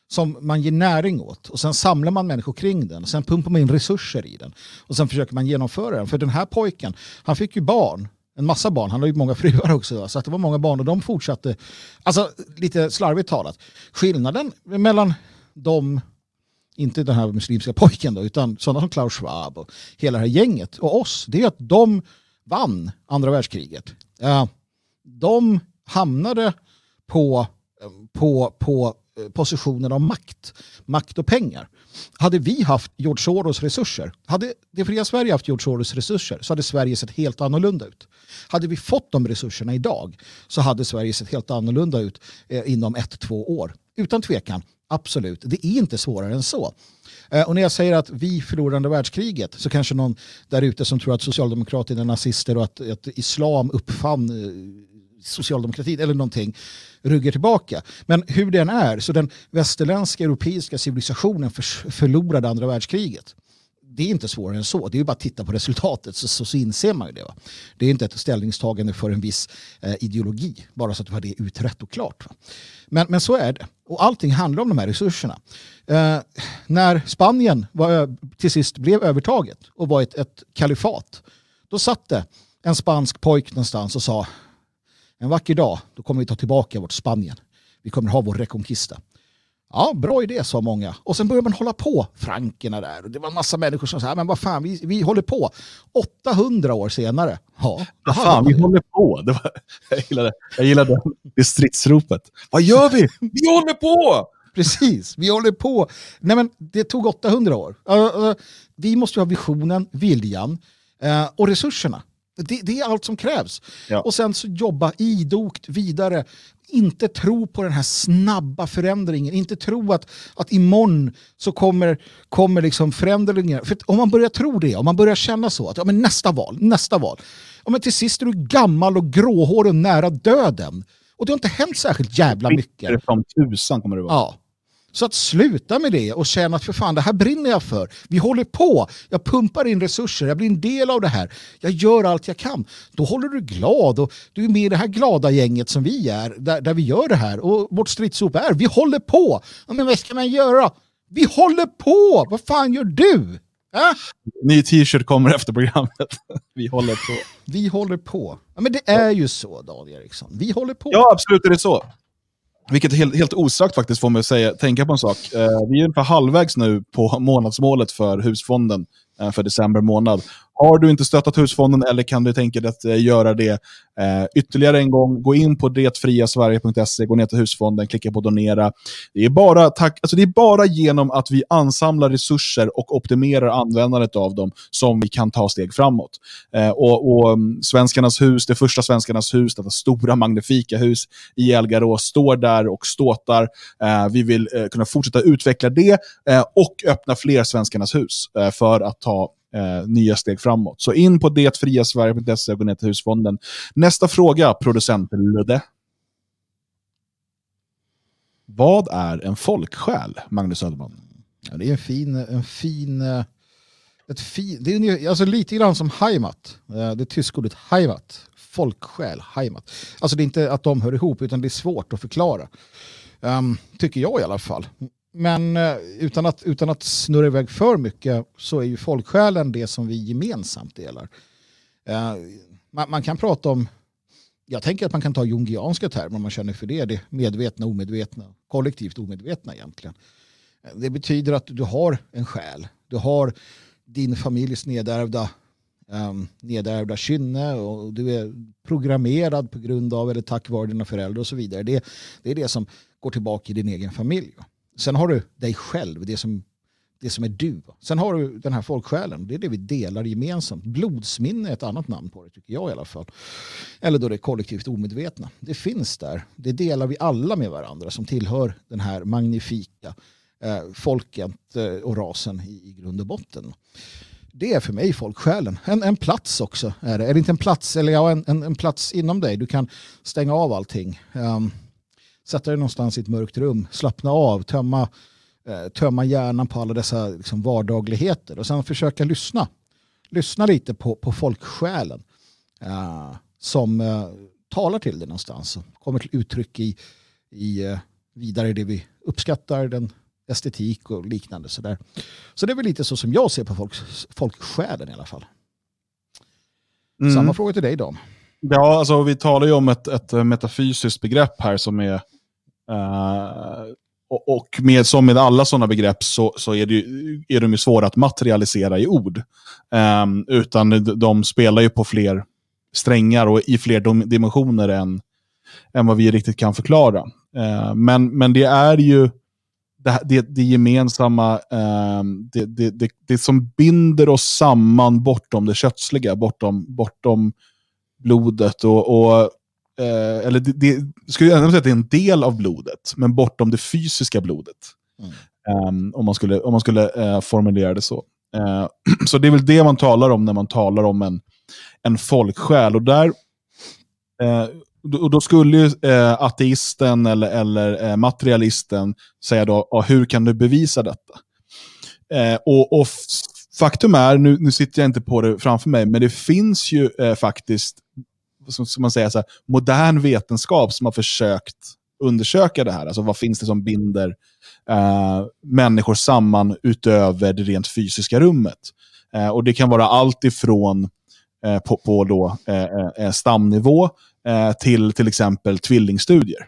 som man ger näring åt och sen samlar man människor kring den och sen pumpar man in resurser i den och sen försöker man genomföra den. För den här pojken, han fick ju barn en massa barn. Han har ju många fruar också. Så att det var många barn och de fortsatte. Alltså lite slarvigt talat. Skillnaden mellan de, inte den här muslimska pojken då, utan sådana som Klaus Schwab och hela det här gänget och oss, det är att de vann andra världskriget. De hamnade på, på, på eh, positionen av makt, makt och pengar. Hade vi haft George Soros resurser, hade det fria Sverige haft George Soros resurser så hade Sverige sett helt annorlunda ut. Hade vi fått de resurserna idag så hade Sverige sett helt annorlunda ut eh, inom ett, två år. Utan tvekan. Absolut, det är inte svårare än så. Eh, och när jag säger att vi förlorade andra världskriget så kanske någon där ute som tror att socialdemokraterna är nazister och att, att islam uppfann eh, socialdemokratin eller någonting rygger tillbaka. Men hur den är, så den västerländska europeiska civilisationen för, förlorade andra världskriget det är inte svårare än så. Det är bara att titta på resultatet så, så, så inser man ju det. Va? Det är inte ett ställningstagande för en viss eh, ideologi, bara så att du har det utrett och klart. Va? Men, men så är det. Och allting handlar om de här resurserna. Eh, när Spanien var, till sist blev övertaget och var ett, ett kalifat, då satt det en spansk pojk någonstans och sa en vacker dag, då kommer vi ta tillbaka vårt Spanien. Vi kommer ha vår reconquista. Ja, bra idé sa många. Och sen började man hålla på, frankerna där. Och det var en massa människor som sa, men vad fan, vi, vi håller på. 800 år senare. Ja, vad fan, vi håller på. Det var, jag gillade, jag gillade det stridsropet. Vad gör vi? Vi håller på! Precis, vi håller på. Nej men det tog 800 år. Vi måste ha visionen, viljan eh, och resurserna. Det, det, är allt som krävs. Ja. Och sen så jobba idogt vidare inte tro på den här snabba förändringen, inte tro att, att imorgon så kommer, kommer liksom förändringar. För om man börjar tro det, om man börjar känna så, att ja, men nästa val, nästa val, ja, men till sist är du gammal och gråhårig och nära döden. Och det har inte hänt särskilt jävla mycket. Som tusan kommer det vara. Ja. Så att sluta med det och känna att för fan, det här brinner jag för. Vi håller på. Jag pumpar in resurser. Jag blir en del av det här. Jag gör allt jag kan. Då håller du glad och du är med i det här glada gänget som vi är, där, där vi gör det här. Och vårt stridsrop är, vi håller på. Ja, men vad ska man göra? Vi håller på! Vad fan gör du? Äh? Ny t-shirt kommer efter programmet. Vi håller på. Vi håller på. Ja, men det är ju så, Dan Eriksson. Vi håller på. Ja, absolut är det så. Vilket helt, helt osagt faktiskt får mig att säga, tänka på en sak. Eh, vi är ungefär halvvägs nu på månadsmålet för husfonden eh, för december månad. Har du inte stöttat husfonden eller kan du tänka dig att eh, göra det eh, ytterligare en gång, gå in på detfriasverige.se, gå ner till husfonden, klicka på donera. Det är, bara tack, alltså det är bara genom att vi ansamlar resurser och optimerar användandet av dem som vi kan ta steg framåt. Eh, och, och mm, Svenskarnas hus, det första Svenskarnas hus, detta stora magnifika hus i Elgarås, står där och ståtar. Eh, vi vill eh, kunna fortsätta utveckla det eh, och öppna fler Svenskarnas hus eh, för att ta eh, nya steg framåt. Så in på detfriasverige.se och gå ner till husfonden. Nästa fråga, producent Ludde. Vad är en folksjäl, Magnus Söderman? Ja, det är en fin, en fin, eh, ett fin det är alltså lite grann som Heimat, eh, det tyska ordet Heimat, folksjäl, Heimat. Alltså det är inte att de hör ihop utan det är svårt att förklara. Um, tycker jag i alla fall. Men eh, utan, att, utan att snurra iväg för mycket så är ju folksjälen det som vi gemensamt delar. Eh, man, man, kan prata om, jag tänker att man kan ta jungianska termer om man känner för det, det medvetna, omedvetna, kollektivt omedvetna egentligen. Eh, det betyder att du har en själ, du har din familjs nedärvda um, nedärvda kynne och du är programmerad på grund av eller tack vare dina föräldrar och så vidare. Det, det är det som går tillbaka i din egen familj. Sen har du dig själv, det som, det som är du. Sen har du den här folksjälen, det är det vi delar gemensamt. Blodsminne är ett annat namn på det tycker jag i alla fall. Eller då det kollektivt omedvetna. Det finns där, det delar vi alla med varandra som tillhör den här magnifika eh, folket eh, och rasen i, i grund och botten det är för mig folksjälen. En, en plats också är det. Eller inte en plats, eller ja, en, en, en plats inom dig. Du kan stänga av allting. Um, sätta dig någonstans i ett mörkt rum, slappna av, tömma, eh, tömma hjärnan på alla dessa liksom, vardagligheter och sen försöka lyssna. Lyssna lite på, på folksjälen uh, som uh, talar till dig någonstans. Kommer till uttryck i, i uh, vidare det vi uppskattar, den estetik och liknande. Så, där. så det är väl lite så som jag ser på folk, folksjälen i alla fall. Mm. Samma fråga till dig då. Ja, alltså vi talar ju om ett, ett metafysiskt begrepp här som är uh, och med, som med alla sådana begrepp så, så är, det, är de ju svåra att materialisera i ord. Um, utan de spelar ju på fler strängar och i fler dimensioner än, än vad vi riktigt kan förklara. Uh, men, men det är ju det, det, det gemensamma, eh, det, det, det, det, som binder oss samman bortom det kötsliga, bortom, bortom blodet. och, och eh, eller det, det, skulle jag säga att det är en del av blodet, men bortom det fysiska blodet. Mm. Um, om man skulle, om man skulle uh, formulera det så. Uh, så det är väl det man talar om när man talar om en, en folksjäl. Och där, uh, och då skulle ju ateisten eller, eller materialisten säga då, ah, hur kan du bevisa detta? Och, och faktum är, nu, nu sitter jag inte på det framför mig, men det finns ju faktiskt, som, som man säger, så här, modern vetenskap som har försökt undersöka det här. Alltså vad finns det som binder eh, människor samman utöver det rent fysiska rummet? Eh, och det kan vara allt ifrån eh, på, på då, eh, stamnivå eh, till till exempel tvillingstudier.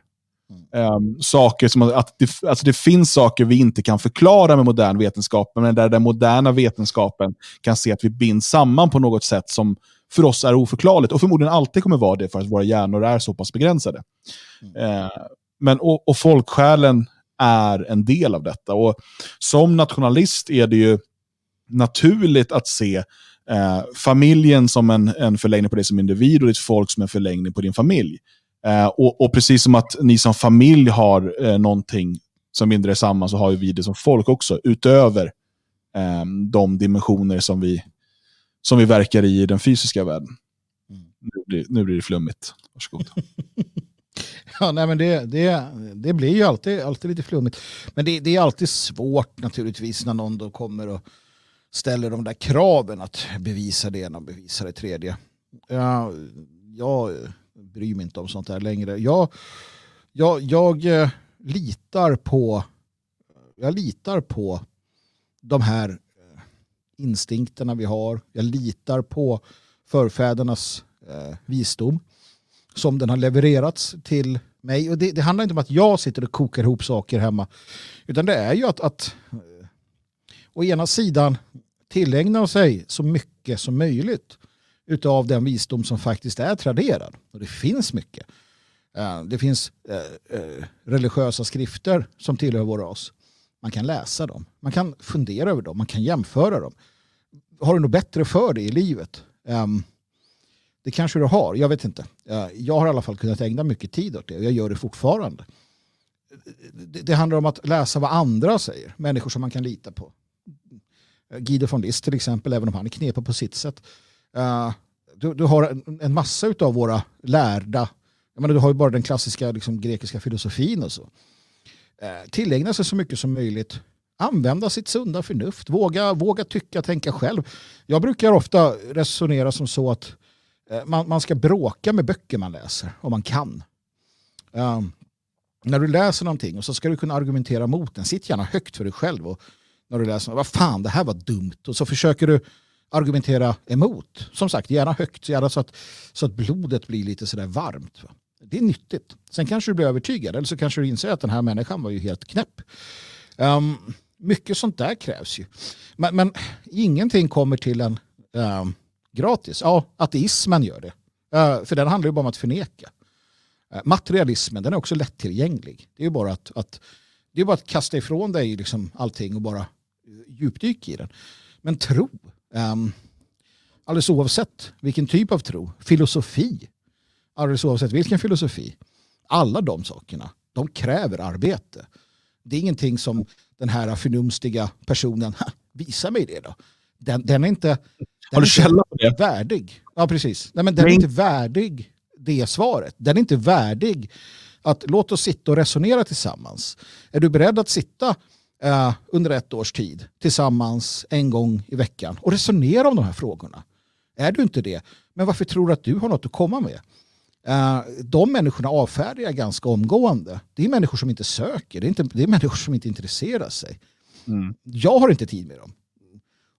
Um, saker som att det, alltså det finns saker vi inte kan förklara med modern vetenskap, men där den moderna vetenskapen kan se att vi binds samman på något sätt som för oss är oförklarligt och förmodligen alltid kommer vara det för att våra hjärnor är så pass begränsade. Mm. Uh, men, och, och folksjälen är en del av detta. Och Som nationalist är det ju naturligt att se eh, familjen som en, en förlängning på dig som individ och ditt folk som en förlängning på din familj. Eh, och, och, precis som att ni som familj har eh, någonting som binder er samman så har vi det som folk också, utöver eh, de dimensioner som vi, som vi verkar i den fysiska världen. Mm. Nu, blir, nu blir det flummigt. Varsågod. Ja, nej, men det, det, det blir ju alltid, alltid lite flummigt. Men det, det är alltid svårt naturligtvis när någon då kommer och ställer de där kraven att bevisa det ena och bevisa det tredje. Ja, jag bryr mig inte om sånt här längre. Jag, jag, jag eh, litar på jag litar på de här instinkterna vi har. Jag litar på förfädernas eh, visdom som den har levererats till mig. Och det, det, handlar inte om att jag sitter och kokar ihop saker hemma. Utan det är ju att, att eh, å ena sidan tillägna sig så mycket som möjligt utav den visdom som faktiskt är traderad. Och det finns mycket. Eh, det finns eh, eh, religiösa skrifter som tillhör vår ras. Man kan läsa dem, man kan fundera över dem, man kan jämföra dem. Har du något bättre för dig i livet? Um, det kanske du har, jag vet inte. Eh, jag har i alla fall kunnat ägna mycket tid åt det och jag gör det fortfarande. Det handlar om att läsa vad andra säger, människor som man kan lita på. Eh, Guido von List till exempel, även om han är knepig på sitt sätt. Uh, du, du, har en, en massa av våra lärda, jag menar, du har ju bara den klassiska liksom, grekiska filosofin och så. Eh, tillägna sig så mycket som möjligt. Använda sitt sunda förnuft. Våga, våga tycka, tänka själv. Jag brukar ofta resonera som så att eh, man, man ska bråka med böcker man läser, om man kan. Um, när du läser någonting och så ska du kunna argumentera mot den, sitt gärna högt för dig själv. Och när du läser, vad fan, det här var dumt. Och så försöker du argumentera emot. Som sagt, gärna högt, gärna så att, så att blodet blir lite sådär varmt. Va? Det är nyttigt. Sen kanske du blir övertygad eller så kanske du inser att den här människan var ju helt knäpp. Um, mycket sånt där krävs ju. Men, men ingenting kommer till en um, gratis. Ja, ateismen gör det. Uh, för den handlar ju bara om att förneka. Uh, materialismen, den är också lättillgänglig. Det är ju bara att, att, det är bara att kasta ifrån dig liksom allting och bara eh, djupdyka i den. Men tro, um, alldeles oavsett vilken typ av tro, filosofi, alldeles oavsett vilken filosofi, alla de sakerna, de kräver arbete. Det är ingenting som den här förnumstiga personen, visa mig det då. Den, den är inte, den Har du källa på det? värdig. Ja, precis. Nej, men den är inte värdig det svaret. Den är inte värdig att låt oss sitta och resonera tillsammans. Är du beredd att sitta uh, under ett års tid tillsammans en gång i veckan och resonera om de här frågorna? Är du inte det, men varför tror du att du har något att komma med? Uh, de människorna avfärdar jag ganska omgående. Det är människor som inte söker, det är, inte, det är människor som inte intresserar sig. Mm. Jag har inte tid med dem.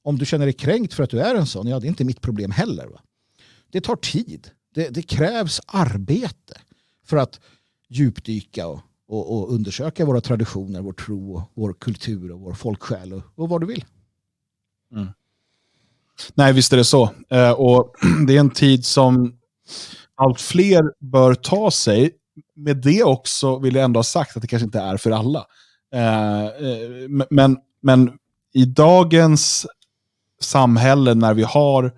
Om du känner dig kränkt för att du är en sån, ja det är inte mitt problem heller. Va? Det tar tid. Det, det, krävs arbete för att djupdyka och, och, och, undersöka våra traditioner, vår tro, vår kultur och vår folksjäl och, och vad du vill. Mm. Nej, visst är det så. Eh, och Det är en tid som allt fler bör ta sig. Med det också vill jag ändå ha sagt att det kanske inte är för alla. Eh, eh men, men i dagens samhälle när vi har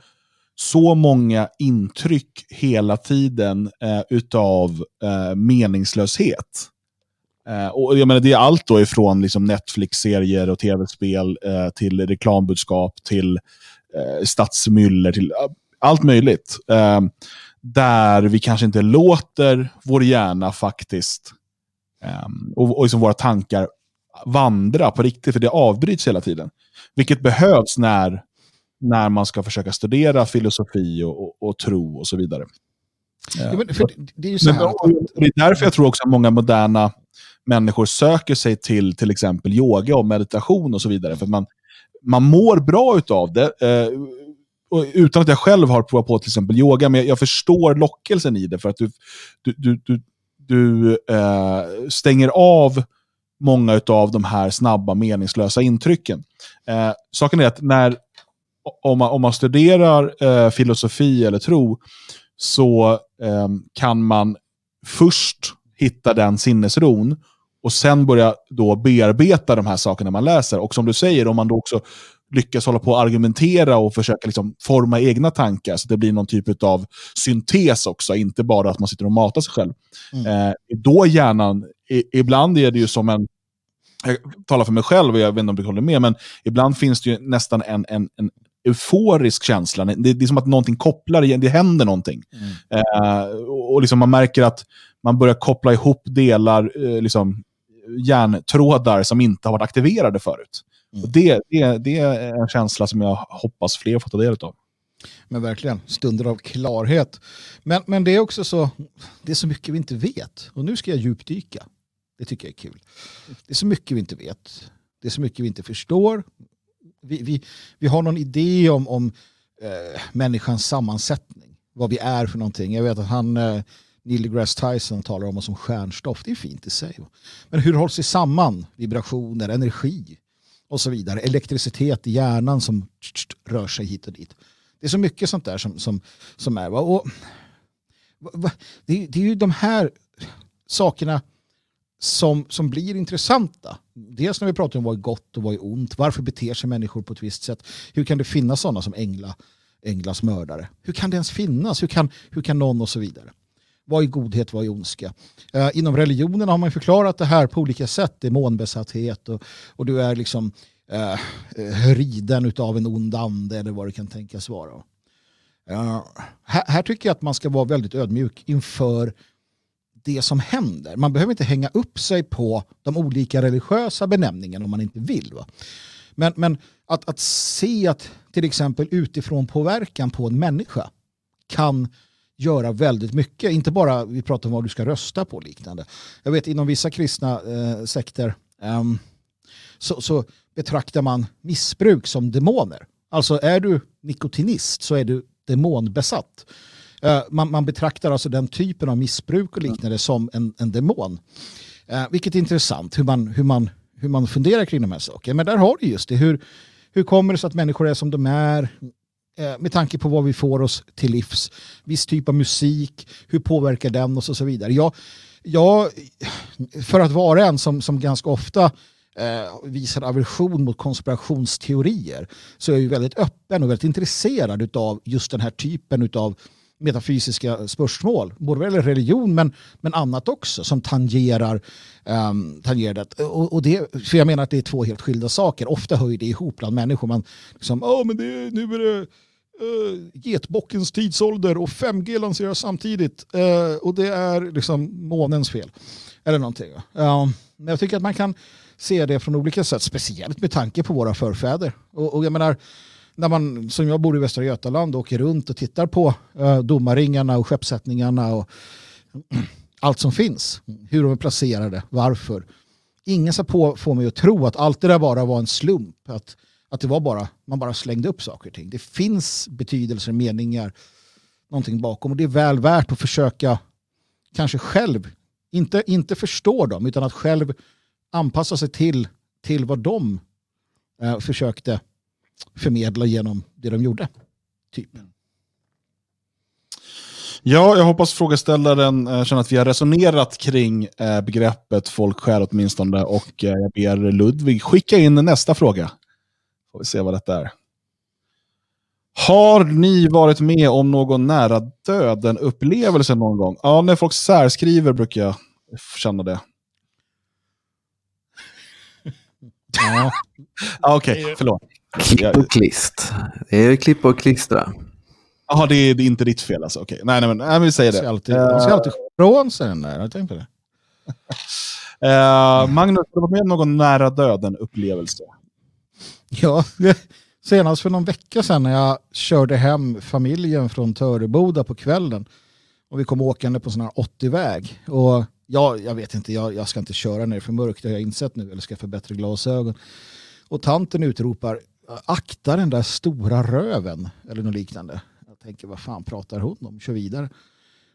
så många intryck hela tiden eh, utav eh, meningslöshet. Eh, och jag menar, det är allt då ifrån liksom Netflix-serier och tv-spel eh, till reklambudskap, till eh, stadsmyller, till eh, allt möjligt. Eh, där vi kanske inte låter vår hjärna faktiskt, eh, och, och liksom våra tankar vandra på riktigt, för det avbryts hela tiden. Vilket behövs när när man ska försöka studera filosofi och, och, och tro och så vidare. Ja, men det, är ju så här. det är därför jag tror också att många moderna människor söker sig till till exempel yoga och meditation och så vidare. För man, man mår bra utav det. Utan att jag själv har provat på till exempel yoga, men jag, jag förstår lockelsen i det. För att du, du, du, du, du eh, stänger av många av de här snabba meningslösa intrycken. Eh, saken är att när om man, om man studerar eh, filosofi eller tro så eh, kan man först hitta den sinnesron och sen börja då bearbeta de här sakerna man läser. Och som du säger, om man då också lyckas hålla på att argumentera och försöka liksom forma egna tankar så det blir någon typ av syntes också, inte bara att man sitter och matar sig själv. Mm. Eh, då hjärnan, i, ibland är det ju som en, jag talar för mig själv och jag vet inte om du håller med, men ibland finns det ju nästan en, en, en euforisk känsla. Det, det är som att någonting kopplar, det händer någonting. Mm. Eh, och liksom man märker att man börjar koppla ihop delar, eh, liksom, hjärntrådar som inte har varit aktiverade förut. Mm. Och det, det, det är en känsla som jag hoppas fler får ta del av. Men verkligen, stunder av klarhet. Men, men det är också så, det är så mycket vi inte vet. Och nu ska jag djupdyka. Det tycker jag är kul. Det är så mycket vi inte vet. Det är så mycket vi inte förstår vi, vi, vi har någon idé om, om eh, människans sammansättning. Vad vi är för någonting. Jag vet att han, eh, Neil deGrasse Tyson talar om oss som stjärnstoff. Det är fint i sig. Men hur hålls det samman? Vibrationer, energi och så vidare. Elektricitet i hjärnan som rör sig hit och dit. Det är så mycket sånt där som, som, som är. Och, det, det är ju de här sakerna som, som blir intressanta. Dels när vi pratar om vad är gott och vad är ont. Varför beter sig människor på ett visst sätt? Hur kan det finnas sådana som Engla, Englas mördare? Hur kan det ens finnas? Hur kan, hur kan någon och så vidare? Vad är godhet, vad är ondska? Eh, inom religionen har man förklarat det här på olika sätt. Demonbesatthet och, och du är liksom eh, eh riden av en ond ande eller vad det kan tänkas vara. Eh, här, här tycker jag att man ska vara väldigt ödmjuk inför det som händer. Man behöver inte hänga upp sig på de olika religiösa benämningarna om man inte vill. Va? Men, men att, att se att till exempel utifrån påverkan på en människa kan göra väldigt mycket. Inte bara vi pratar om vad du ska rösta på och liknande. Jag vet inom vissa kristna eh, sekter eh, så, så, betraktar man missbruk som demoner. Alltså är du nikotinist så är du demonbesatt. Eh, man, man, betraktar alltså den typen av missbruk och liknande som en, en demon. Eh, vilket är intressant hur man, hur, man, hur man funderar kring de här sakerna. Men där har du just det. Hur, hur kommer det sig att människor är som de är? Eh, med tanke på vad vi får oss till livs. Viss typ av musik, hur påverkar den oss och så vidare. Jag, jag, för att vara en som, som ganska ofta eh, visar aversion mot konspirationsteorier så är jag ju väldigt öppen och väldigt intresserad av just den här typen av metafysiska spörsmål. Både vad gäller religion men, men annat också som tangerar, um, tangerar det. Och, och det. För jag menar att det är två helt skilda saker. Ofta hör det ihop bland människor. Man liksom, oh, men det, nu är det uh, getbockens tidsålder och 5G lanseras samtidigt. Uh, och det är liksom månens fel. Eller någonting. Uh, men jag tycker att man kan se det från olika sätt. Speciellt med tanke på våra förfäder. Och, och jag menar när man, som jag bor i Västra Götaland, åker runt och tittar på eh, domarringarna och skeppssättningarna och allt som finns. Hur de är placerade, varför. Ingen ska på, få mig att tro att allt det där bara var en slump. Att, att det var bara, man bara slängde upp saker och ting. Det finns betydelser, meningar, någonting bakom. Och det är väl värt att försöka kanske själv, inte, inte förstå dem, utan att själv anpassa sig till, till vad de eh, försökte förmedla genom det de gjorde. Typ. Ja, jag hoppas frågeställaren eh, känner att vi har resonerat kring eh, begreppet folksjäl åtminstone och eh, jag ber Ludvig skicka in nästa fråga. Får vi se vad detta är. Har ni varit med om någon nära döden-upplevelse någon gång? Ja, när folk särskriver brukar jag känna det. ja. Okej, okay, förlåt. Klipp och klist. Det är klipp och klistra. Jaha, det, är, det är inte ditt fel alltså? Okej, nej, nej, men nej, vi säger det. Man ska alltid, uh, alltid från sig den där, jag tänkte det. uh, Magnus, har du varit med om någon nära döden-upplevelse? Ja, senast för någon vecka sedan när jag körde hem familjen från Töreboda på kvällen och vi kom åkande på sån här 80-väg. Och ja, jag vet inte, jag, jag ska inte köra när det är för mörkt, det har jag insett nu, eller ska få bättre glasögon. Och tanten utropar akta den där stora röven eller något liknande. Jag tänker vad fan pratar hon om? Kör vidare.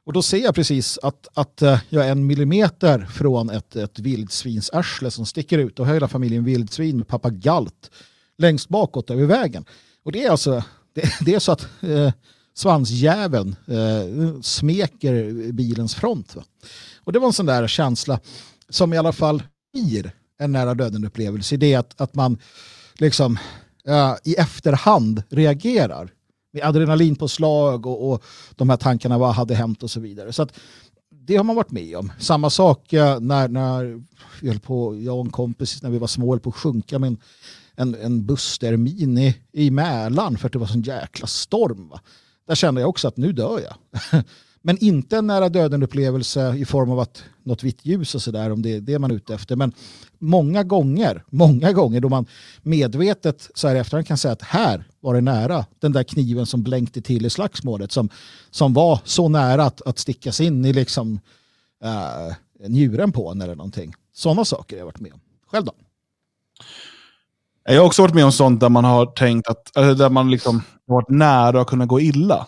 Och då ser jag precis att, att eh, jag är en millimeter från ett, ett vildsvinsarsle som sticker ut och hela familjen vildsvin med pappa Galt längst bakåt över vägen. Och det är alltså det, det är så att eh, svansjäveln eh, smeker bilens front. Va? Och det var en sån där känsla som i alla fall blir en nära döden-upplevelse. Det är att, att man liksom Eh, i efterhand reagerar med adrenalinpåslag och, och de här tankarna vad hade hänt och så vidare. Så att det har man varit med om. Samma sak eh, när, när jag, höll på, jag och en kompis när vi var små höll på att sjunka med en, en, en busstermin i, i Mälaren för att det var sån jäkla storm. Va? Där kände jag också att nu dör jag. Men inte en nära döden-upplevelse i form av att något vitt ljus och sådär om det är det man är ute efter. Men många gånger, många gånger då man medvetet så här efterhand kan säga att här var det nära den där kniven som blänkte till i slagsmålet som, som var så nära att, att stickas in i liksom uh, njuren på en eller någonting. Sådana saker har jag varit med om. Själv då? Jag har också varit med om sånt där man har tänkt att, där man liksom varit nära att kunna gå illa.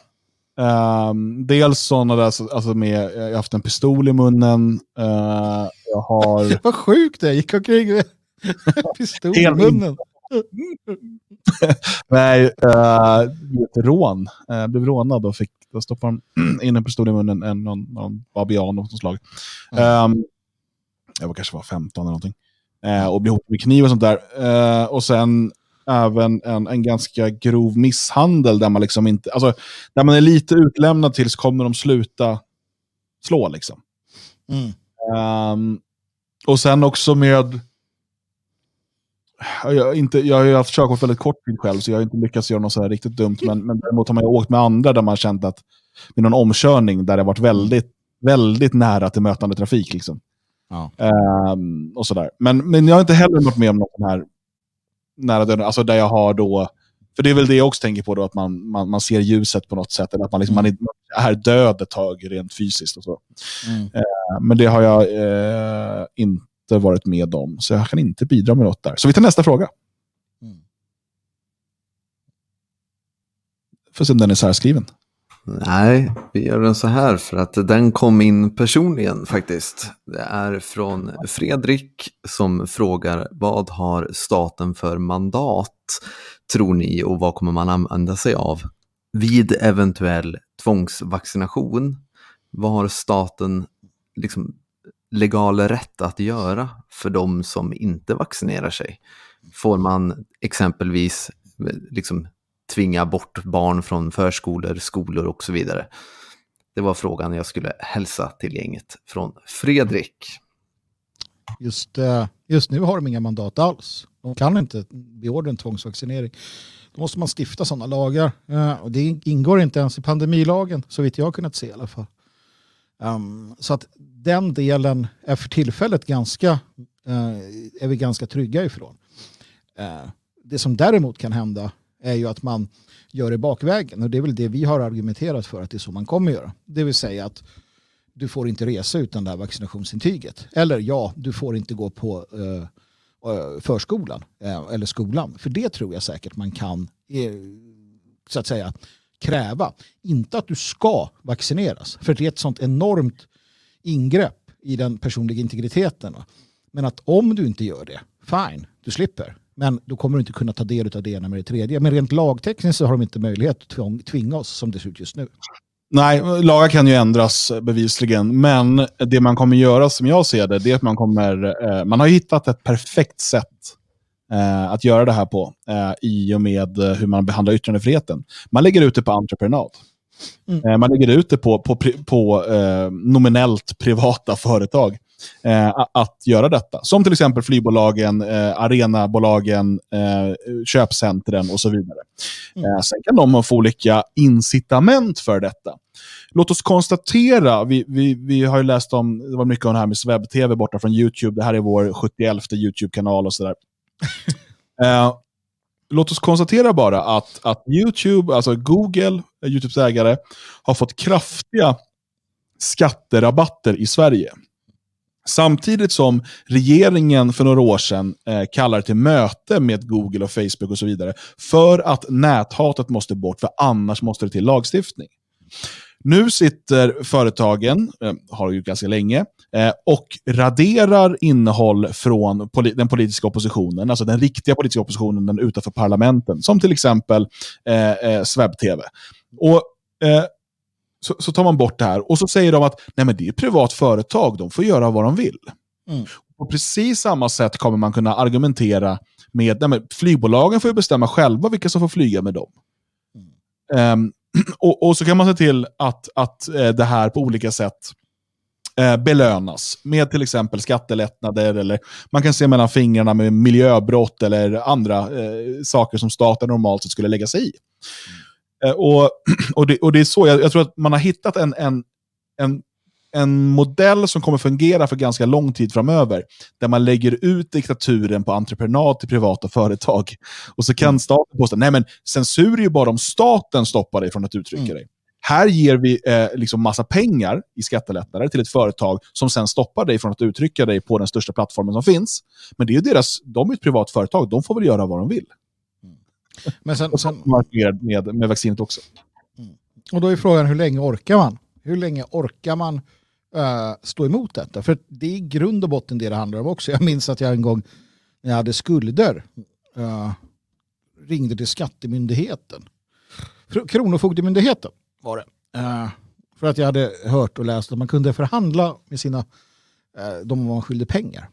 Um, dels sådana där, alltså med, jag har haft en pistol i munnen. Uh, jag har... Vad sjukt det gick omkring med pistol i munnen. Nej, uh, ett rån. Uh, blev rånad och fick, då stoppade de in en pistol i munnen, en, någon, någon babian av något slag. Um, jag var kanske var 15 eller någonting. Uh, och blev hotad med kniv och sånt där. Uh, och sen även en, en ganska grov misshandel där man liksom inte, alltså, där man är lite utlämnad tills kommer de sluta slå. Liksom. Mm. Um, och sen också med, jag, inte, jag har ju haft körkort väldigt kort tid själv, så jag har inte lyckats göra något så här riktigt dumt. Men, men däremot har man åkt med andra där man känt att, med någon omkörning där det varit väldigt, väldigt nära till mötande trafik. Liksom. Ja. Um, och sådär. Men, men jag har inte heller varit med om någon här nära döden, alltså där jag har då För det är väl det jag också tänker på då, att man, man, man ser ljuset på något sätt, eller att man, liksom, Mm. man är död ett tag rent fysiskt och så. Mm. Men det har jag eh, inte varit med om, så jag kan inte bidra med något där. Så vi tar nästa fråga. Mm. Får se om den är särskriven. Nej, vi gör den så här för att den kom in personligen faktiskt. Det är från Fredrik som frågar vad har staten för mandat tror ni och vad kommer man använda sig av vid eventuell tvångsvaccination? Vad har staten liksom legal rätt att göra för de som inte vaccinerar sig? Får man exempelvis liksom tvinga bort barn från förskolor, skolor och så vidare. Det var frågan jag skulle hälsa till gänget från Fredrik. Just, eh, just nu har de inga mandat alls. De kan inte beordra en tvångsvaccinering. Då måste man stifta sådana lagar. Eh, och det ingår inte ens i pandemilagen, så vitt jag har kunnat se i alla fall. Ehm, så att den delen är för tillfället ganska, eh, är vi ganska trygga ifrån. Det som däremot kan hända är ju att man gör det bakvägen. Och det är väl det vi har argumenterat för att det är så man kommer göra. Det vill säga att du får inte resa utan det här vaccinationsintyget. Eller ja, du får inte gå på eh, eh, förskolan eh, eller skolan. För det tror jag säkert man kan eh, så att säga kräva. Inte att du ska vaccineras. För det är ett sånt enormt ingrepp i den personliga integriteten. Men att om du inte gör det, fine, du slipper. Men då kommer du inte kunna ta del av det ena med det tredje. Men rent lagtekniskt så har de inte möjlighet att tvinga oss som det ser ut just nu. Nej, lagar kan ju ändras eh, bevisligen, men det man kommer göra som jag ser det, det är att man kommer, eh, man har hittat ett perfekt sätt eh, att göra det här på i och med hur man behandlar yttrandefriheten. Man lägger ut det på entreprenad. Mm. Man lägger ut det på, på, på eh, nominellt privata företag eh, att göra detta. Som till exempel flygbolagen, eh, arenabolagen, eh, köpcentren och så vidare. Mm. Sen kan de få olika incitament för detta. Låt oss konstatera, vi, vi, vi har ju läst om, det var mycket om det här med webb-tv borta från YouTube, det här är vår 71 YouTube-kanal och sådär. låt oss konstatera bara att, att YouTube, alltså Google, YouTubes ägare, har fått kraftiga skatterabatter i Sverige. Samtidigt som regeringen för några år sedan eh, kallade till möte med Google och Facebook och så vidare för att näthatet måste bort, för annars måste det till lagstiftning. Nu sitter företagen, eh, har ju ganska länge, eh, och raderar innehåll från poli den politiska oppositionen, alltså den riktiga politiska oppositionen, den utanför parlamenten, som till exempel eh, eh, Swebb-TV. Och eh, så, så tar man bort det här och så säger de att Nej, men det är ett privat företag, de får göra vad de vill. Mm. På precis samma sätt kommer man kunna argumentera med nej, men flygbolagen får bestämma själva vilka som får flyga med dem. Ehm, och, och så kan man se till att, att eh, det här på olika sätt eh, belönas med till exempel skattelättnader eller man kan se mellan fingrarna med miljöbrott eller andra eh, saker som staten normalt sett skulle lägga sig i. Eh, och, och, det, och det är så, jag, jag tror att man har hittat en, en, en, en modell som kommer fungera för ganska lång tid framöver, där man lägger ut diktaturen på entreprenad till privata företag. Och så kan staten påstå, nej men censur är ju bara om staten stoppar dig från att uttrycka Mm. dig. Här ger vi eh, liksom massa pengar i skattelättnader till ett företag som sen stoppar dig från att uttrycka dig på den största plattformen som finns. Men det är ju deras, de är ett privat företag, de får väl göra vad de vill. Men sen, Och så sen, med, med, med vaccinet också. och då är frågan hur länge orkar man? Hur länge orkar man eh, stå emot detta? För det är i grund och botten det det handlar om också. Jag minns att jag en gång när jag hade skulder eh, ringde till skattemyndigheten. Kronofogdemyndigheten var det. Eh, för att jag hade hört och läst att man kunde förhandla med sina, de man skyldig pengar.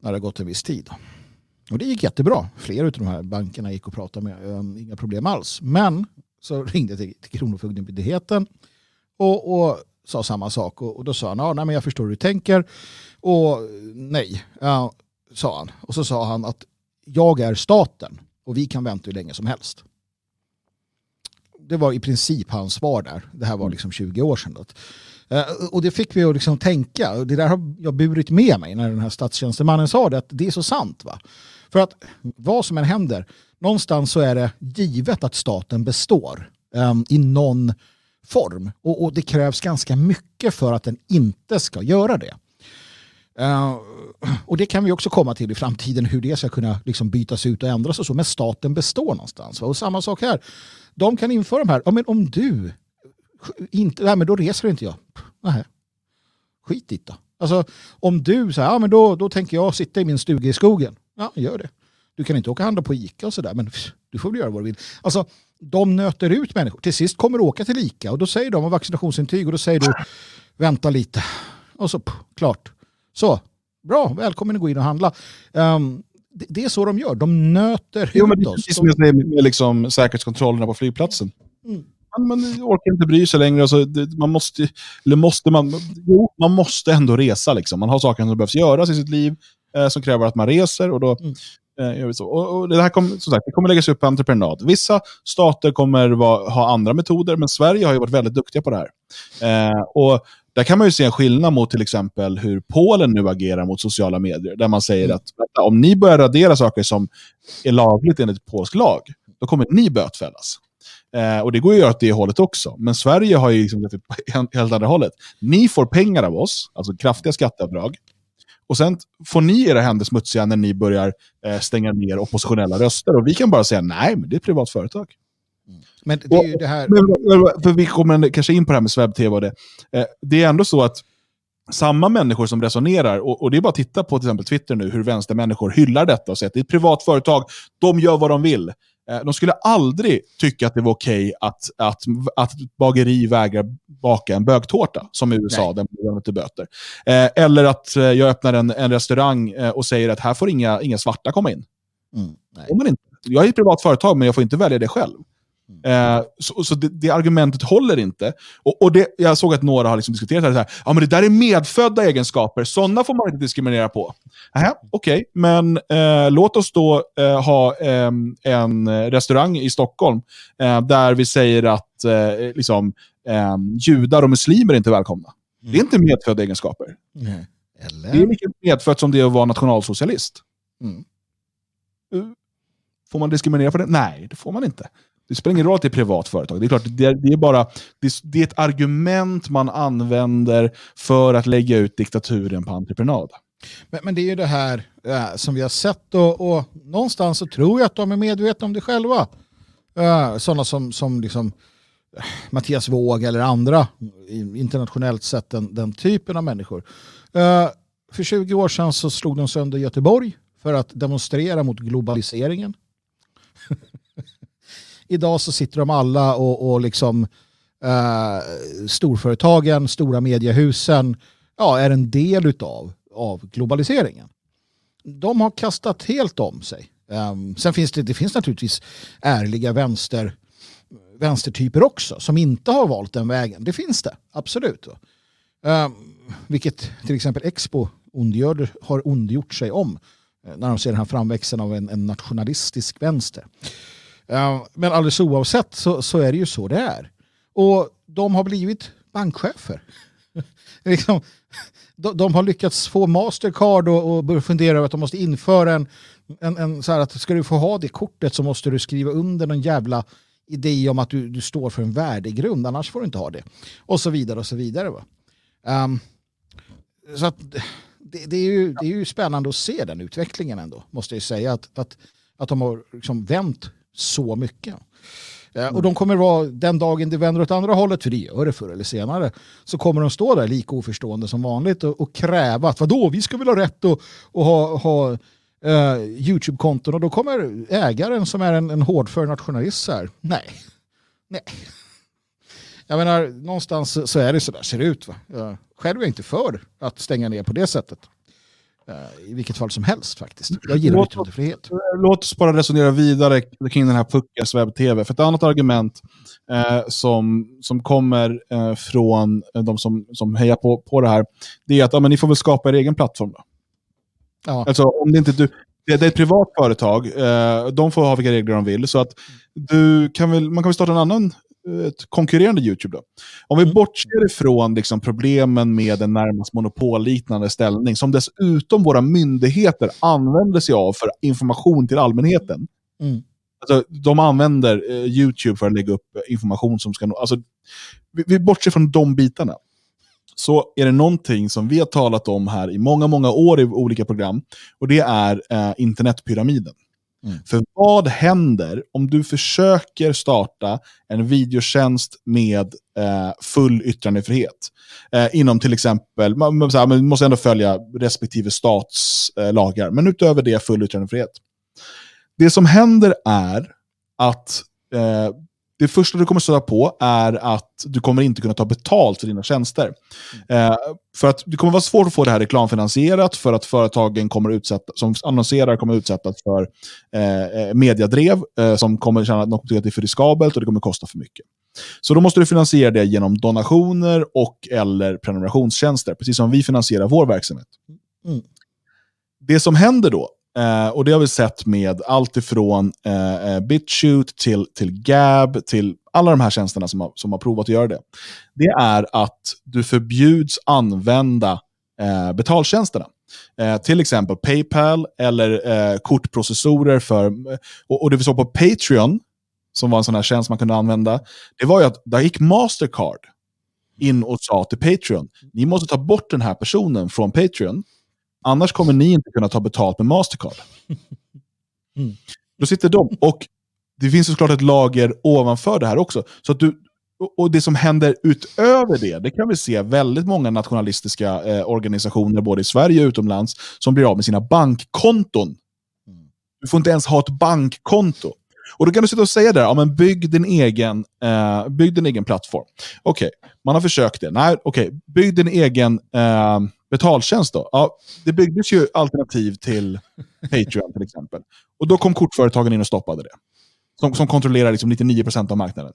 När det gått en viss tid. Och det gick jättebra. Flera av de här bankerna gick och pratade med. um, inga problem alls. Men så ringde jag till, till Kronofogdemyndigheten och, och sa samma sak. Och, och då sa han, ja, nej, men jag förstår hur du tänker. Och nej, ja, sa han. Och så sa han att jag är staten och vi kan vänta hur länge som helst. Det var i princip hans svar där. Det här var liksom 20 år sedan. Då. Eh, Och det fick vi att liksom tänka. Det där har jag burit med mig när den här statstjänstemannen sa det. Att det är så sant. va. För att vad som än händer, någonstans så är det givet att staten består um, i någon form. Och, och, det krävs ganska mycket för att den inte ska göra det. Uh, och det kan vi också komma till i framtiden, hur det ska kunna liksom bytas ut och ändras och så. Men staten består någonstans. Och samma sak här. De kan införa de här, ja, men om du inte, nej men då reser inte jag. Nej. Skit dit då. Alltså om du säger, ja men då, då tänker jag sitta i min stuga i skogen. Ja, gör det. Du kan inte åka och handla på Ica och sådär, men du får väl göra vad du vill. Alltså, de nöter ut människor. Till sist kommer du åka till Ica och då säger de om vaccinationsintyg och då säger du vänta lite. Och så pff, klart. Så, bra, välkommen att gå in och handla. Um, det, det, är så de gör, de nöter jo, ut men det är oss. Som med, med liksom säkerhetskontrollerna på flygplatsen. Mm. Man, man orkar inte bry sig längre. Alltså, det, man måste, eller måste man, jo, man måste ändå resa. Liksom. Man har saker som behövs göras i sitt liv eh, som kräver att man reser. Och då, mm. Eh. Och, och, det här kommer, som sagt, det kommer läggas upp på entreprenad. Vissa stater kommer va, ha andra metoder, men Sverige har ju varit väldigt duktiga på det här. Eh, och där kan man ju se en skillnad mot till exempel hur Polen nu agerar mot sociala medier. Där man säger mm. att om ni börjar radera saker som är lagligt enligt polsk lag, då kommer ni bötfällas. Eh, och det går ju att göra åt det hållet också. Men Sverige har ju liksom helt andra hållet. Ni får pengar av oss, alltså kraftiga skatteavdrag. Och sen får ni era händer smutsiga när ni börjar eh, stänga ner oppositionella röster. Och vi kan bara säga nej, men det är ett privat företag. Mm. Men det är ju det här... Men, för vi kommer kanske in på det här med SvebTV och det. Eh, det är ändå så att samma människor som resonerar, och, och, det är bara att titta på till exempel Twitter nu, hur vänstermänniskor hyllar detta och säger att det är ett privat företag, de gör vad de vill. Eh, de skulle aldrig tycka att det var okej okay att, att, att bageri vägrar baka en bögtårta, som i USA, Nej. där man till böter. Eh, eller att eh, jag öppnar en, en restaurang och säger att här får inga, inga svarta komma in. Mm. Nej. inte. Jag är ett privat företag, men jag får inte välja det själv. Eh, så, så det, det, argumentet håller inte. Och, och det, jag såg att några har liksom diskuterat det här. Ja, men det där är medfödda egenskaper, sådana får man inte diskriminera på. Okej, okay. men eh, låt oss då eh, ha ehm, en restaurang i Stockholm eh, där vi säger att eh, liksom, ehm, judar och muslimer är inte är välkomna. Mm. Det är inte medfödda egenskaper. Mm. Eller? Det är lika medfött som det är att vara nationalsocialist. Mm. Får man diskriminera för det? Nej, det får man inte. Det spelar ingen roll att det är privat företag. Det är klart, det är, det är bara det är, det är, ett argument man använder för att lägga ut diktaturen på entreprenad. Men, men det är ju det här äh, som vi har sett och, och, någonstans så tror jag att de är medvetna om det själva. Äh, sådana som, som liksom, äh, Mattias Våg eller andra, internationellt sett den, den typen av människor. Äh, för 20 år sedan så slog de sönder Göteborg för att demonstrera mot globaliseringen idag så sitter de alla och, och liksom eh, storföretagen, stora mediehusen ja, är en del utav, av globaliseringen. De har kastat helt om sig. Eh, sen finns det, det finns naturligtvis ärliga vänster, vänstertyper också som inte har valt den vägen. Det finns det, absolut. Eh, vilket till exempel Expo ondgör, har ondgjort sig om eh, när de ser den här framväxten av en, en nationalistisk vänster. Men alldeles oavsett så, så är det ju så det är. Och de har blivit bankchefer. liksom, de, de, har lyckats få Mastercard och, och börja fundera över att de måste införa en, en, en, så här att ska du få ha det kortet så måste du skriva under någon jävla idé om att du, du står för en värdegrund, annars får du inte ha det. Och så vidare och så vidare. Va? Um, så att det, det, är ju, det är ju spännande att se den utvecklingen ändå, måste jag säga. Att, att, att de har liksom vänt så mycket. Mm. Och de kommer vara, den dagen det vänder åt andra hållet, för det gör det förr eller senare, så kommer de stå där lika oförstående som vanligt och, och kräva att vadå, vi ska väl ha rätt att, att ha, ha uh, YouTube-konton och då kommer ägaren som är en, en hårdför nationalist så här, nej, nej. Jag menar, någonstans så är det så där ser det ut. Va? Jag, själv är jag inte för att stänga ner på det sättet. Eh, I vilket fall som helst faktiskt. Jag gillar yttrandefrihet. Låt oss bara resonera vidare kring den här Puckas webb-tv. För ett annat argument eh, som, som kommer eh, från de som, som hejar på, på det här, det är att ja, men ni får väl skapa er egen plattform. Då. Ja. Alltså, om det, inte du, det, det är ett privat företag, eh, de får ha vilka regler de vill. Så att du kan väl, man kan väl starta en annan ett konkurrerande YouTube. Då. Om vi bortser ifrån liksom, problemen med en närmast monopolliknande ställning, som dessutom våra myndigheter använder sig av för information till allmänheten. Mm. Alltså, de använder eh, YouTube för att lägga upp information som ska nå... Alltså, vi, vi bortser från de bitarna. Så är det någonting som vi har talat om här i många, många år i olika program. Och det är eh, internetpyramiden. Mm. För vad händer om du försöker starta en videotjänst med eh, full yttrandefrihet? Eh, inom till exempel, man, man, man måste ändå följa respektive stats eh, lagar, men utöver det full yttrandefrihet. Det som händer är att eh, det första du kommer stöta på är att du kommer inte kunna ta betalt för dina tjänster. Eh, för att det kommer vara svårt att få det här reklamfinansierat för att företagen kommer utsätta, som annonserar kommer utsättas för eh, eh, mediadrev eh, som kommer känna att något är för riskabelt och det kommer kosta för mycket. Så då måste du finansiera det genom donationer och eller prenumerationstjänster, precis som vi finansierar vår verksamhet. Mm. Det som händer då, Eh, och det har vi sett med allt ifrån eh, eh, BitChute till, till Gab, till alla de här tjänsterna som har, som har provat att göra det. Det är att du förbjuds använda eh, betaltjänsterna. Eh, till exempel Paypal eller eh, kortprocessorer. för eh, och, och det vi såg på Patreon, som var en sån här tjänst man kunde använda, det var ju att där gick Mastercard in och sa till Patreon, ni måste ta bort den här personen från Patreon Annars kommer ni inte kunna ta betalt med Mastercard. Mm. Då sitter de. Och det finns såklart ett lager ovanför det här också. Så att du, och det som händer utöver det, det kan vi se väldigt många nationalistiska eh, organisationer, både i Sverige och utomlands, som blir av med sina bankkonton. Du får inte ens ha ett bankkonto. Och då kan du sitta och säga där, ja, men bygg, din egen, eh, bygg din egen plattform. Okej, okay, man har försökt det. Nej, okej, okay, bygg din egen eh, betaltjänst då? Ja, det byggdes ju alternativ till Patreon till exempel. Och då kom kortföretagen in och stoppade det. Som, som kontrollerar liksom 99% av marknaden.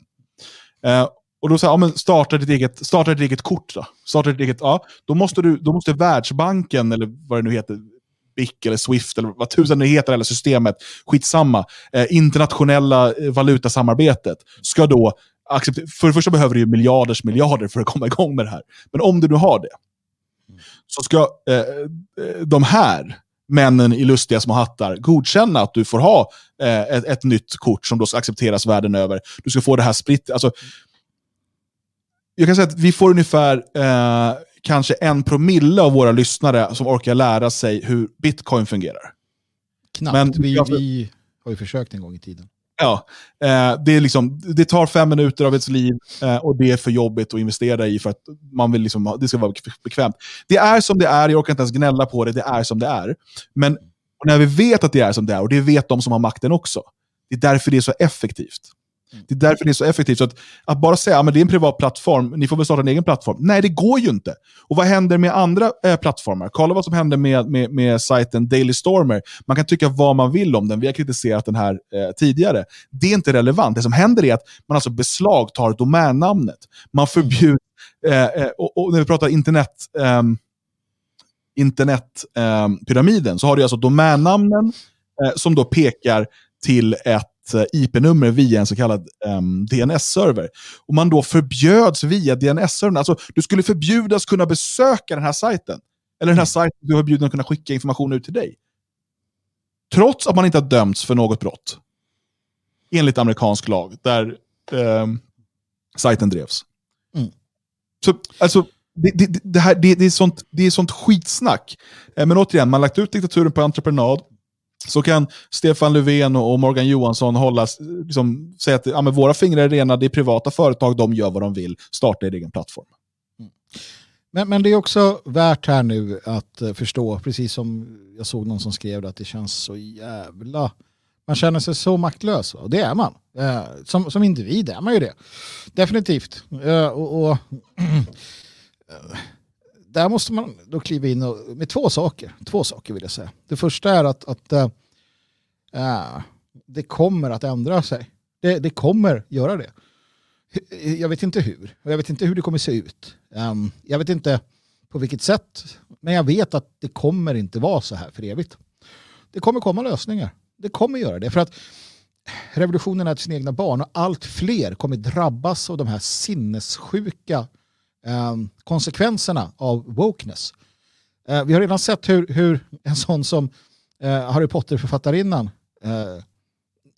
Eh, och då sa ja, men starta ditt eget, starta ditt eget kort då. Starta ditt eget, ja, då, måste du, då måste Världsbanken, eller vad det nu heter, BIC eller Swift, eller vad tusan det heter, eller systemet, skitsamma, eh, internationella eh, valutasamarbetet, ska då acceptera, för det första behöver du ju miljarders miljarder för att komma igång med det här. Men om du nu har det, så ska eh, eh, de här männen i lustiga små hattar godkänna att du får ha eh, ett, ett, nytt kort som då ska accepteras världen över. Du ska få det här spritt. Alltså, jag kan säga att vi får ungefär eh, kanske en promille av våra lyssnare som orkar lära sig hur bitcoin fungerar. Knappt. Men, vi, vi har ju försökt en gång i tiden. Ja, eh, det, är liksom, det tar fem minuter av ens liv eh, och det är för jobbigt att investera i för att man vill liksom, det ska vara bekvämt. Det är som det är, jag orkar inte ens gnälla på det, det är som det är. Men när vi vet att det är som det är, och det vet de som har makten också, det är därför det är så effektivt. Det är därför det är så effektivt. Så att, att bara säga att det är en privat plattform, ni får väl starta en egen plattform. Nej, det går ju inte. Och vad händer med andra eh, plattformar? Kolla vad som händer med, med, med sajten Daily Stormer. Man kan tycka vad man vill om den. Vi har kritiserat den här eh, tidigare. Det är inte relevant. Det som händer är att man alltså beslagtar domännamnet. Man förbjuder, eh, eh, och, och, när vi pratar internet, ehm, internetpyramiden, så har du alltså domännamnen eh, som då pekar till ett IP-nummer via en så kallad um, ehm, DNS-server. Och man då förbjöds via DNS-servern. Alltså, du skulle förbjudas kunna besöka den här sajten. Eller den här sajten, du är förbjuden att kunna skicka information ut till dig. Trots att man inte har dömts för något brott. Enligt amerikansk lag, där um, sajten drevs. Mm. Så, alltså, det, det, det, här, det, det, är sånt, det är sånt skitsnack. Eh, men återigen, man har lagt ut diktaturen på entreprenad så kan Stefan Löfven och Morgan Johansson hålla, liksom, säga att ja, men våra fingrar är rena, det är privata företag, de gör vad de vill, starta er egen plattform. Mm. Men, men det är också värt här nu att uh, förstå, precis som jag såg någon som skrev det, att det känns så jävla... Man känner sig så maktlös, och det är man. Uh, som, som individ är man ju det. Definitivt. Uh, och, och där måste man då kliva in och, med två saker. Två saker vill jag säga. Det första är att, att äh, det kommer att ändra sig. Det, det, kommer göra det. Jag vet inte hur. Jag vet inte hur det kommer se ut. Um, jag vet inte på vilket sätt. Men jag vet att det kommer inte vara så här för evigt. Det kommer komma lösningar. Det kommer göra det. För att revolutionen är till sina egna barn och allt fler kommer drabbas av de här sinnessjuka Ehm, konsekvenserna av wokeness. Eh, vi har redan sett hur, hur en sån som eh, Harry Potter-författarinnan eh,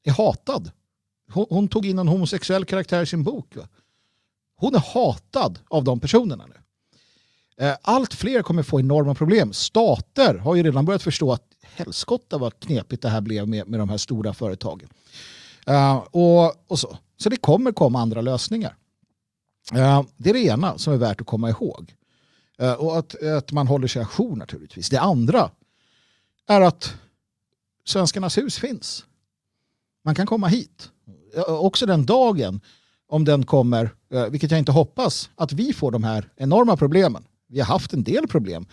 är hatad. Hon, hon, tog in en homosexuell karaktär i sin bok. Va? Hon är hatad av de personerna nu. Allt fler kommer få enorma problem. Stater har ju redan börjat förstå att helskotta vad knepigt det här blev med, med de här stora företagen. Uh, och, och så. så det kommer komma andra lösningar. Eh, det är det ena som är värt att komma ihåg. Eh, och att, att man håller sig ajour naturligtvis. Det andra är att Svenskarnas hus finns. Man kan komma hit. Eh, också den dagen, om den kommer, vilket jag inte hoppas, att vi får de här enorma problemen. Vi har haft en del problem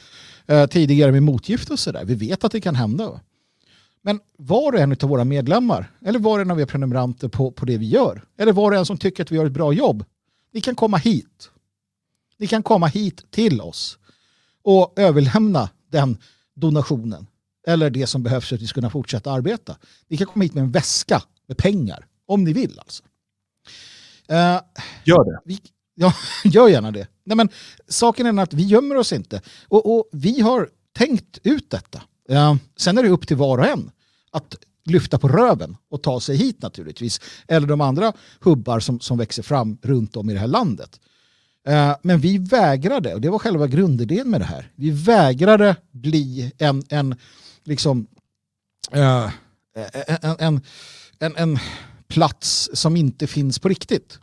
tidigare med motgift och sådär. Vi vet att det kan hända. Men var och en av våra medlemmar, eller var och en av er prenumeranter på, på det vi gör, eller var och en som tycker att vi gör ett bra jobb, ni kan komma hit. Ni kan komma hit till oss och överlämna den donationen eller det som behövs för att vi ska kunna fortsätta arbeta. Ni kan komma hit med en väska med pengar, om ni vill alltså. Uh, gör det. Vi, ja, gör gärna det. Nej, men, saken är att vi gömmer oss inte. Och, och vi har tänkt ut detta. Uh, sen är det upp till var och en att lyfta på röven och ta sig hit naturligtvis. Eller de andra hubbar som, som växer fram runt om i det här landet. Eh, men vi vägrade, och det var själva grundidén med det här, vi vägrade bli en, en liksom eh, en, en, en, en plats som inte finns på riktigt.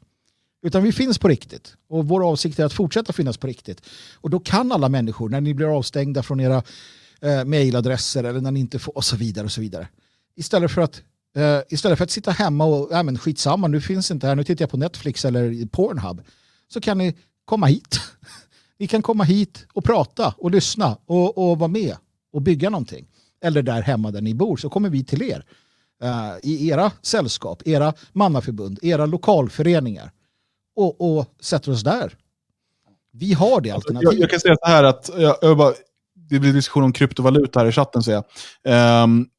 Utan vi finns på riktigt. Och vår avsikt är att fortsätta finnas på riktigt. Och då kan alla människor, när ni blir avstängda från era eh, mejladresser eller när ni inte får och så vidare och så vidare. Istället för att, eh, istället för att sitta hemma och, ja men skitsamma, nu finns inte här, nu tittar jag på Netflix eller Pornhub. Så kan ni komma hit. ni kan komma hit och prata och lyssna och, och vara med och bygga någonting. Eller där hemma där ni bor så kommer vi till er. Uh, I era sällskap, era mannaförbund, era lokalföreningar. Och, och sätter oss där. Vi har det alternativet. Jag, jag kan säga så här att jag, jag bara, det blir diskussion om kryptovaluta här i chatten ser jag. Um,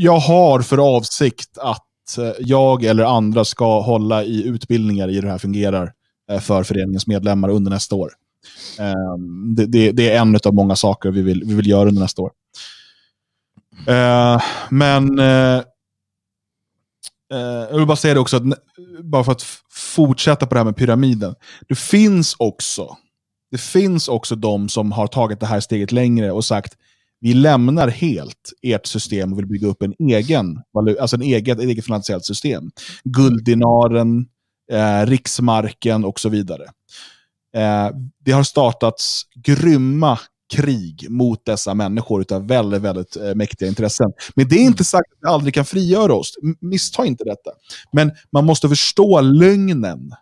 jag har för avsikt att eh, jag eller andra ska hålla i utbildningar i hur det här fungerar eh, för föreningens medlemmar under nästa år. Ehm, det, det, det, är en av många saker vi vill, vi vill göra under nästa år. Eh, men jag vill bara säga det också, att, bara för att fortsätta på det här med pyramiden. Det finns också det finns också de som har tagit det här steget längre och sagt vi lämnar helt ert system och vill bygga upp en egen, alltså en eget, ett eget finansiellt system. Gulddinaren, eh, riksmarken och så vidare. Eh, det har startats grymma krig mot dessa människor av väldigt, väldigt eh, mäktiga intressen. Men det är inte sagt att vi aldrig kan frigöra oss. Missta inte detta. Men man måste förstå lögnen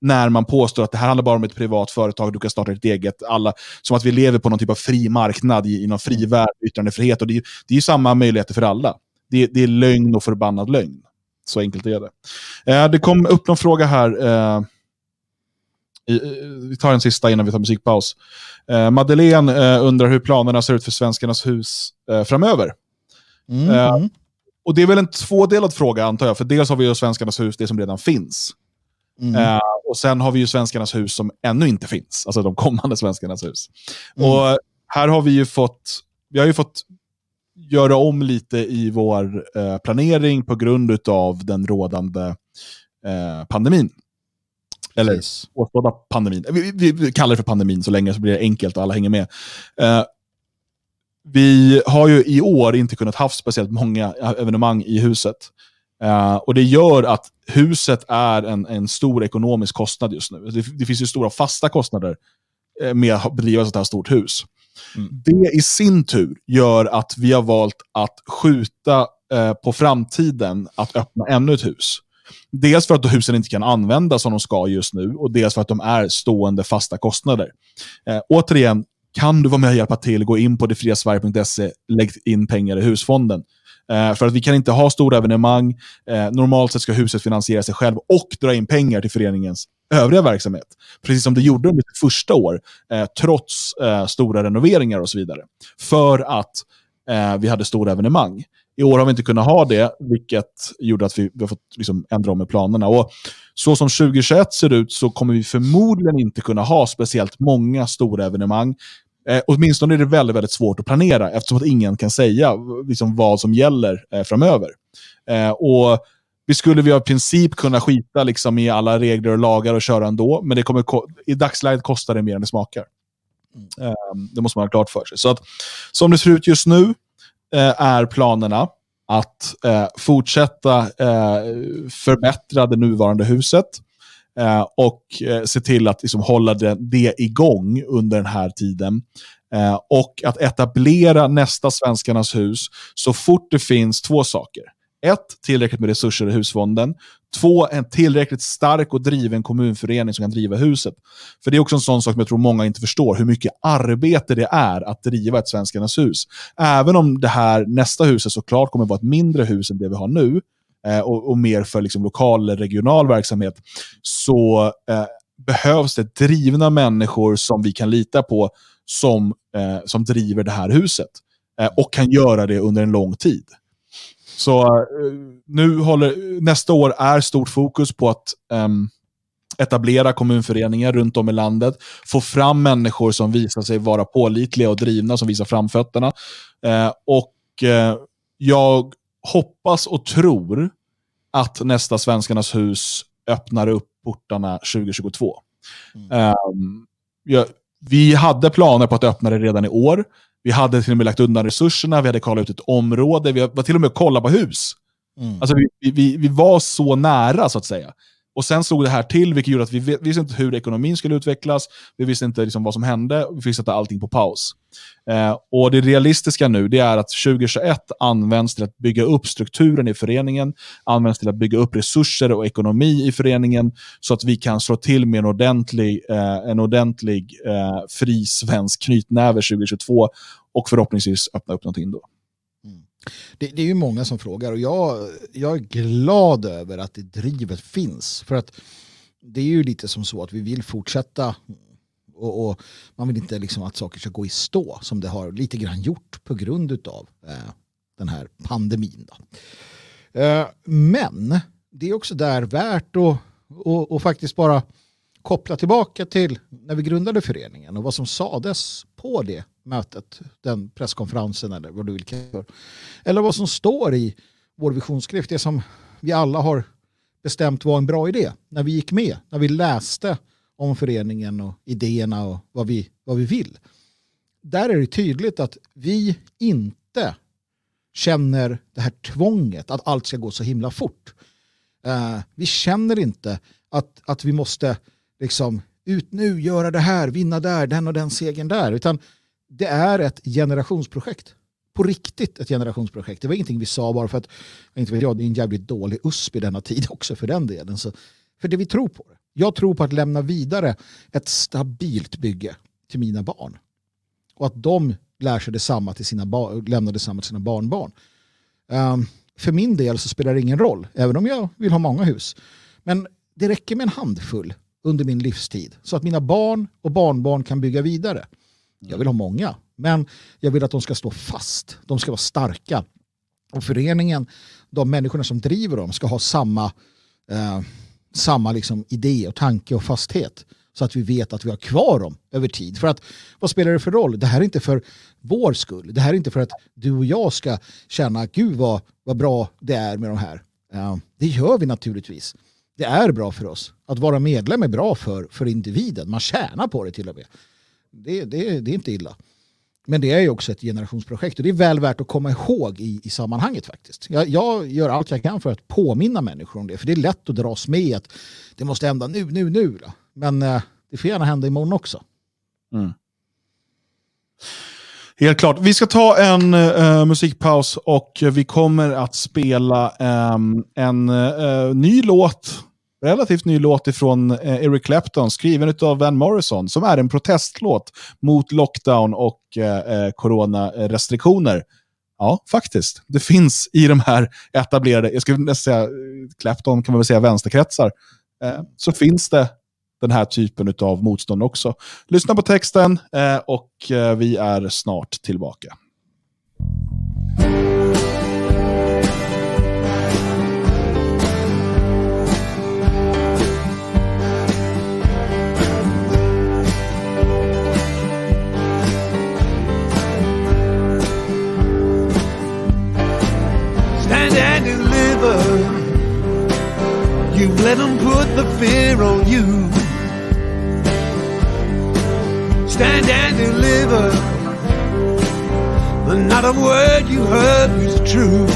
när man påstår att det här handlar bara om ett privat företag, du kan starta ett eget. Alla, som att vi lever på någon typ av fri marknad i, i någon fri värld, yttrandefrihet. Och det, det är ju samma möjligheter för alla. Det, det, är lögn och förbannad lögn. Så enkelt är det. Eh, det kom upp någon fråga här. Eh, i, vi tar en sista innan vi tar musikpaus. Eh, Madeleine eh, undrar hur planerna ser ut för Svenskarnas hus eh, framöver. Mm. Eh, och Det är väl en tvådelad fråga antar jag, för dels har vi ju Svenskarnas hus, det som redan finns. Mm. Uh, och sen har vi ju Svenskarnas hus som ännu inte finns, alltså de kommande Svenskarnas hus. Mm. Och här har vi ju fått, vi har ju fått göra om lite i vår uh, planering på grund av den rådande uh, pandemin. Eller åskådda pandemin. Vi, vi, vi, kallar det för pandemin så länge så blir det enkelt och alla hänger med. vi har ju i år inte kunnat ha speciellt många evenemang i huset. Uh, och Det gör att huset är en, en stor ekonomisk kostnad just nu. Det, det finns ju stora fasta kostnader uh, med att bedriva ett här stort hus. Mm. Det i sin tur gör att vi har valt att skjuta uh, på framtiden att öppna ännu ett hus. Dels för att husen inte kan användas som de ska just nu och dels för att de är stående fasta kostnader. Eh, återigen, kan du vara med och hjälpa till, gå in på detfriasverige.se, lägg in pengar i husfonden. Eh, för att vi kan inte ha stora evenemang. Eh, normalt sett ska huset finansiera sig själv och dra in pengar till föreningens övriga verksamhet. Precis som det gjorde under sitt första år, eh, trots eh, stora renoveringar och så vidare. För att eh, vi hade stora evenemang. I år har vi inte kunnat ha det, vilket gjorde att vi, vi har fått liksom ändra om med planerna. Och så som 2021 ser ut så kommer vi förmodligen inte kunna ha speciellt många stora evenemang. Eh, åtminstone är det väldigt, väldigt svårt att planera eftersom att ingen kan säga liksom, vad som gäller eh, framöver. Eh, och vi skulle vi i princip kunna skita liksom, i alla regler och lagar och köra ändå, men det kommer i dagsläget kostar det mer än det smakar. Eh, det måste man ha klart för sig. Så att, som det ser ut just nu eh, är planerna att eh, fortsätta eh, förbättra det nuvarande huset eh, och eh, se till att liksom, hålla det, det igång under den här tiden. Eh, och att etablera nästa Svenskarnas hus så fort det finns två saker. Ett, tillräckligt med resurser i husfonden. Två, en tillräckligt stark och driven kommunförening som kan driva huset. För det är också en sån sak som jag tror många inte förstår, hur mycket arbete det är att driva ett Svenskarnas hus. Även om det här nästa huset såklart kommer att vara ett mindre hus än det vi har nu, Eh, och, och, mer för liksom, lokal eller regional verksamhet, så eh, behövs det drivna människor som vi kan lita på som, eh, som driver det här huset. Eh, och kan göra det under en lång tid. Så eh, nu håller, nästa år är stort fokus på att um, etablera kommunföreningar runt om i landet, få fram människor som visar sig vara pålitliga och drivna, som visar framfötterna. Uh, och uh, jag hoppas och tror att nästa Svenskarnas hus öppnar upp portarna 2022. Mm. Um, ja, vi hade planer på att öppna det redan i år. Vi hade till och med lagt undan resurserna, vi hade kollat ut ett område, vi var till och med och kollade på hus. Mm. Alltså vi, vi, vi var så nära, så att säga. Och sen slog det här till, vilket gjorde att vi visste inte hur ekonomin skulle utvecklas, vi visste inte liksom vad som hände, vi fick sätta allting på paus. Eh, och Det realistiska nu det är att 2021 används till att bygga upp strukturen i föreningen, används till att bygga upp resurser och ekonomi i föreningen, så att vi kan slå till med en ordentlig, eh, en ordentlig eh, fri svensk knytnäve 2022 och förhoppningsvis öppna upp någonting då. Mm. Det, det, är ju många som frågar och jag, jag är glad över att det drivet finns. För att det är ju lite som så att vi vill fortsätta och, och man vill inte liksom att saker ska gå i stå som det har lite grann gjort på grund av eh, den här pandemin. Eh, men det är också där värt att och, och faktiskt bara koppla tillbaka till när vi grundade föreningen och vad som sades på det mötet, den presskonferensen eller vad du vill kalla för. Eller vad som står i vår visionsskrift, det som vi alla har bestämt var en bra idé när vi gick med, när vi läste om föreningen och idéerna och vad vi, vad vi vill. Där är det tydligt att vi inte känner det här tvånget att allt ska gå så himla fort. Uh, vi känner inte att, att vi måste liksom ut nu, göra det här, vinna där, den och den segern där. Utan det är ett generationsprojekt. På riktigt ett generationsprojekt. Det var ingenting vi sa bara för att, inte vet jag, det är en jävligt dålig USP i denna tid också för den delen. Så, för det vi tror på det. Jag tror på att lämna vidare ett stabilt bygge till mina barn. Och att de lär sig detsamma till sina barn, lämnar detsamma till sina barnbarn. Um, för min del så spelar det ingen roll, även om jag vill ha många hus. Men det räcker med en handfull under min livstid så att mina barn och barnbarn kan bygga vidare. Jag vill ha många, men jag vill att de ska stå fast. De ska vara starka. Och föreningen, de människorna som driver dem ska ha samma, eh, samma liksom idé och tanke och fasthet så att vi vet att vi har kvar dem över tid. För att vad spelar det för roll? Det här är inte för vår skull. Det här är inte för att du och jag ska känna gud vad, vad bra det är med de här. Eh, det gör vi naturligtvis. Det är bra för oss. Att vara medlem är bra för, för individen. Man tjänar på det till och med. Det, det, det är inte illa. Men det är ju också ett generationsprojekt och det är väl värt att komma ihåg i, i sammanhanget faktiskt. Jag, jag, gör allt jag kan för att påminna människor om det. För det är lätt att dras med att det måste hända nu, nu, nu. Då. Men eh, det får gärna hända imorgon också. Mm. Helt klart. Vi ska ta en uh, musikpaus och vi kommer att spela um, en uh, ny låt relativt ny låt ifrån eh, Eric Clapton, skriven av Van Morrison, som är en protestlåt mot lockdown och eh, eh, coronarestriktioner. Ja, faktiskt. Det finns i de här etablerade, jag skulle nästan säga, eh, Clapton kan man väl säga vänsterkretsar, eh, så finns det den här typen av motstånd också. Lyssna på texten eh, och eh, vi är snart tillbaka. You let them put the fear on you. Stand and deliver. But not a word you heard was true.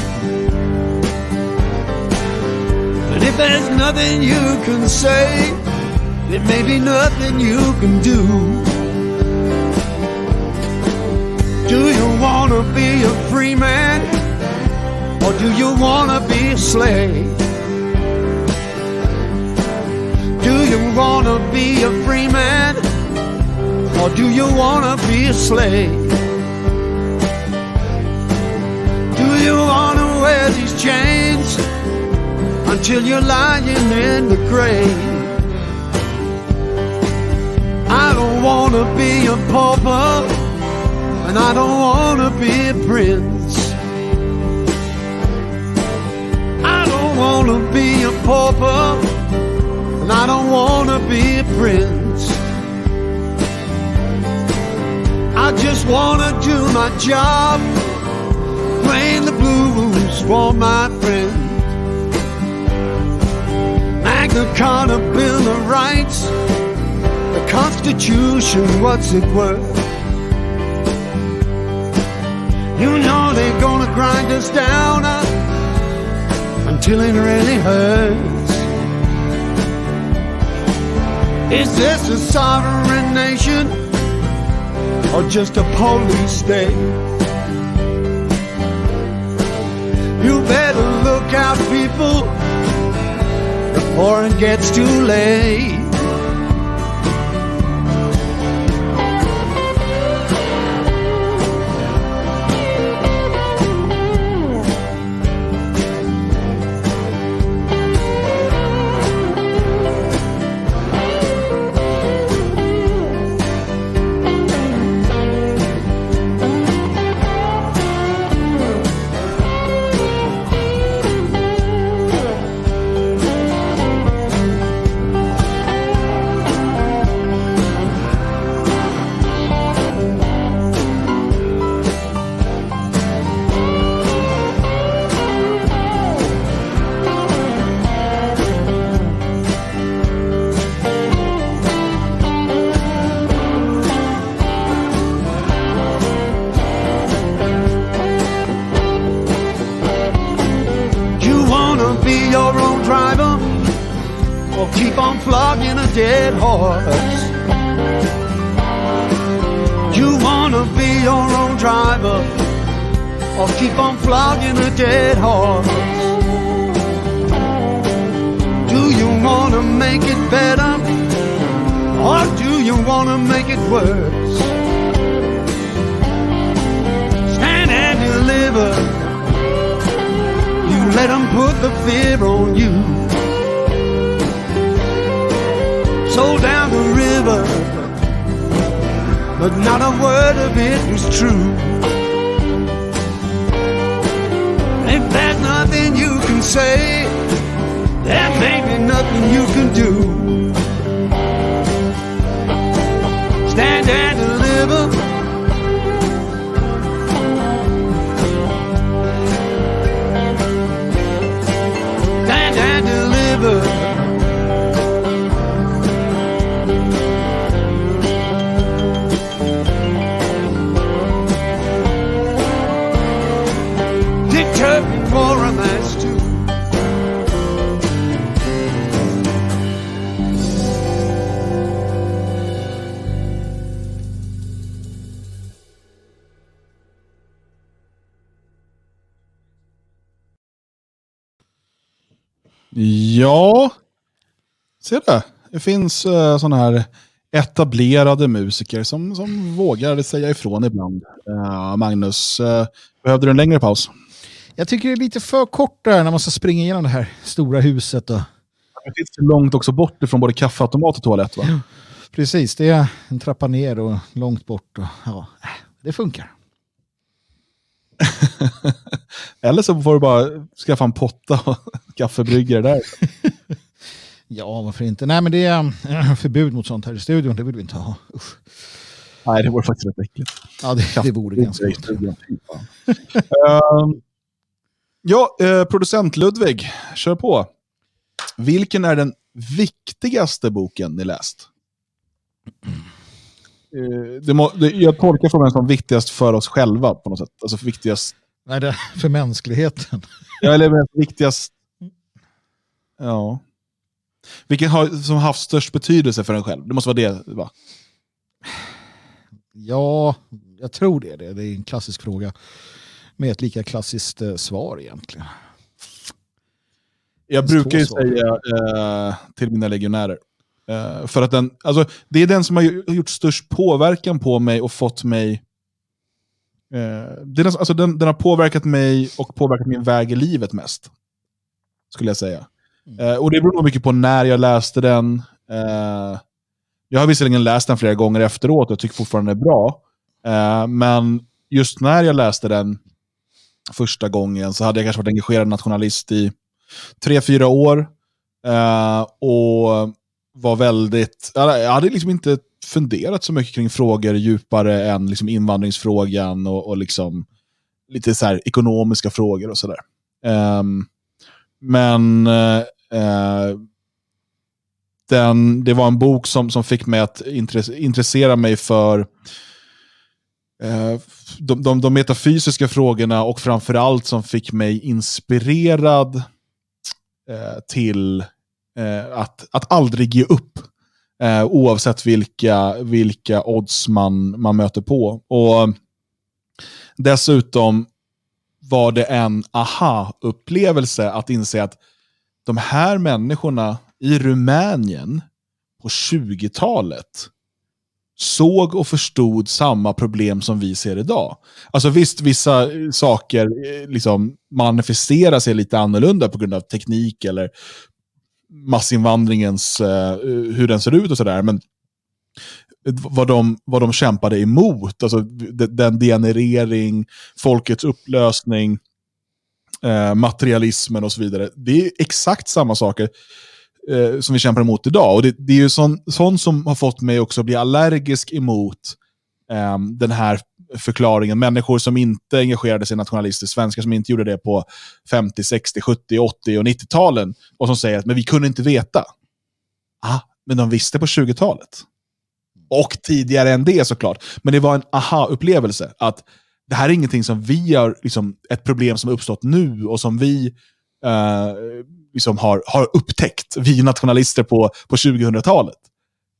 And if there's nothing you can say, there may be nothing you can do. Do you wanna be a free man? Or do you wanna be a slave? Do you wanna be a free man? Or do you wanna be a slave? Do you wanna wear these chains until you're lying in the grave? I don't wanna be a pauper, and I don't wanna be a prince. I don't wanna be a pauper, and I don't wanna be a prince. I just wanna do my job, playing the blues for my friends. Magna Carta Bill of Rights, the Constitution, what's it worth? You know they're gonna grind us down uh, until it really hurts. Is this a sovereign nation or just a police state? You better look out, people, before it gets too late. Dead horse? You wanna be your own driver or keep on flogging a dead horse? Do you wanna make it better or do you wanna make it worse? Stand and deliver. You let them put the fear on you. Sold down the river, but not a word of it was true. If there's nothing you can say, there may be nothing you can do. Stand and deliver. Se där. Det finns uh, sådana här etablerade musiker som, som vågar säga ifrån ibland. Eh, Magnus, eh, behövde du en längre paus? Jag tycker det är lite för kort där när man ska springa igenom det här stora huset. Och... Det finns det långt också bort ifrån både kaffeautomat och toalett va? Precis, det är en trappa ner och långt bort. Och, ja, det funkar. Eller så får du bara skaffa en potta och kaffebryggare där. Ja, varför inte? Nej, men det är eh, förbud mot sånt här i studion. Det vill vi inte ha. Usch. Nej, det vore faktiskt rätt äckligt. Ja, det, det vore ganska fan. Ehm, Ja, eh, producent Ludvig, kör på. Vilken är den viktigaste boken ni läst? Eh, det må, det, jag tolkar frågan som viktigast för oss själva på något sätt. Alltså viktigast... Nej, det är för mänskligheten. Ja, eller viktigast... Ja. Vilken har som haft störst betydelse för en själv? Det måste vara det, va? Ja, jag tror det. Det är en klassisk fråga med ett lika klassiskt eh, svar egentligen. Jag brukar ju säga eh, till mina legionärer. Eh, för att den, alltså, det är den som har gjort störst påverkan på mig och fått mig... Eh, det är den, alltså, den, den har påverkat mig och påverkat min väg i livet mest. Skulle jag säga. Mm. Eh, och det beror nog mycket på när jag läste den. Eh, jag har visserligen läst den flera gånger efteråt och jag tycker fortfarande den är bra. Eh, men just när jag läste den första gången så hade jag kanske varit engagerad nationalist i tre, fyra år. Eh, och var väldigt... Jag hade liksom inte funderat så mycket kring frågor djupare än liksom invandringsfrågan och, och liksom lite så här ekonomiska frågor och sådär. Um, men eh, Eh, den, det var en bok som, som fick mig att intressera mig för eh, de, de, de metafysiska frågorna och framförallt som fick mig inspirerad eh, till eh, att, att aldrig ge upp. Eh, oavsett vilka, vilka odds man, man möter på. Och Dessutom var det en aha-upplevelse att inse att de här människorna i Rumänien på 20-talet såg och förstod samma problem som vi ser idag. Alltså visst, vissa eh, saker eh, liksom manifesterar sig lite annorlunda på grund av teknik eller massinvandringens, eh, eh, hur den ser ut och sådär. Men vad de, vad de kämpade emot, alltså den degenerering, folkets upplösning, eh, materialismen och så vidare. Det är exakt samma saker eh, som vi kämpar emot idag. Och det, det är ju sån, sånt som har fått mig också att bli allergisk emot eh, den här förklaringen. Människor som inte engagerade sig nationalistiskt, svenskar som inte gjorde det på 50, 60, 70, 80 och 90-talen och som säger att men vi kunde inte veta. Ah, men de visste på 20-talet. Och tidigare än det såklart. Men det var en aha-upplevelse. Att det här är ingenting som vi har, liksom, ett problem som har uppstått nu och som vi eh, liksom har, har upptäckt, vi nationalister på, på 2000-talet.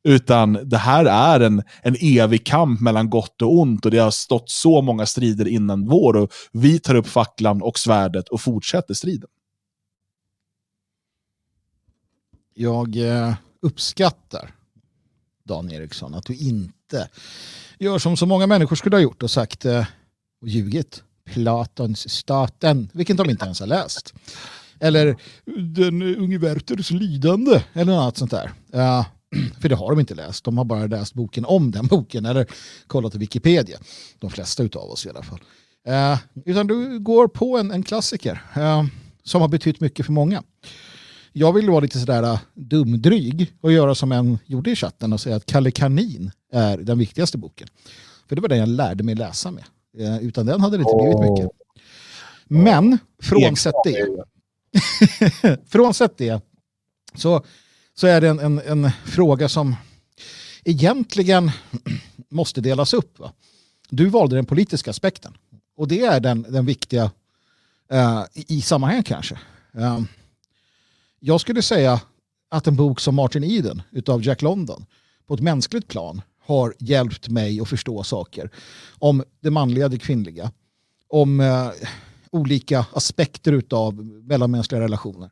Utan det här är en, en evig kamp mellan gott och ont och det har stått så många strider innan vår och vi tar upp facklan och svärdet och fortsätter striden. Jag eh, uppskattar Dan Eriksson att du inte gör som så många människor skulle ha gjort och sagt eh, och ljugit. Platons staten, vilken de inte ens har läst. Eller den unge Werthers lidande, eller något annat sånt där. Uh, för det har de inte läst. De har bara läst boken om den boken eller kollat i Wikipedia. De flesta utav oss i alla fall. Uh, utan du går på en, en klassiker uh, som har betytt mycket för många. Jag vill vara lite sådär uh, dumdryg och göra som en gjorde i chatten och säga att Kalle Kanin är den viktigaste boken. För det var den jag lärde mig läsa med. Eh, utan den hade det inte blivit mycket. Men frånsett det, frånsett det så, så är det en, en, en fråga som egentligen måste delas upp. Va? Du valde den politiska aspekten. Och det är den, den viktiga eh, i, i sammanhanget kanske. Eh, jag skulle säga att en bok som Martin Eden utav Jack London på ett mänskligt plan har hjälpt mig att förstå saker om det manliga, det kvinnliga, om eh, olika aspekter av mellanmänskliga relationer.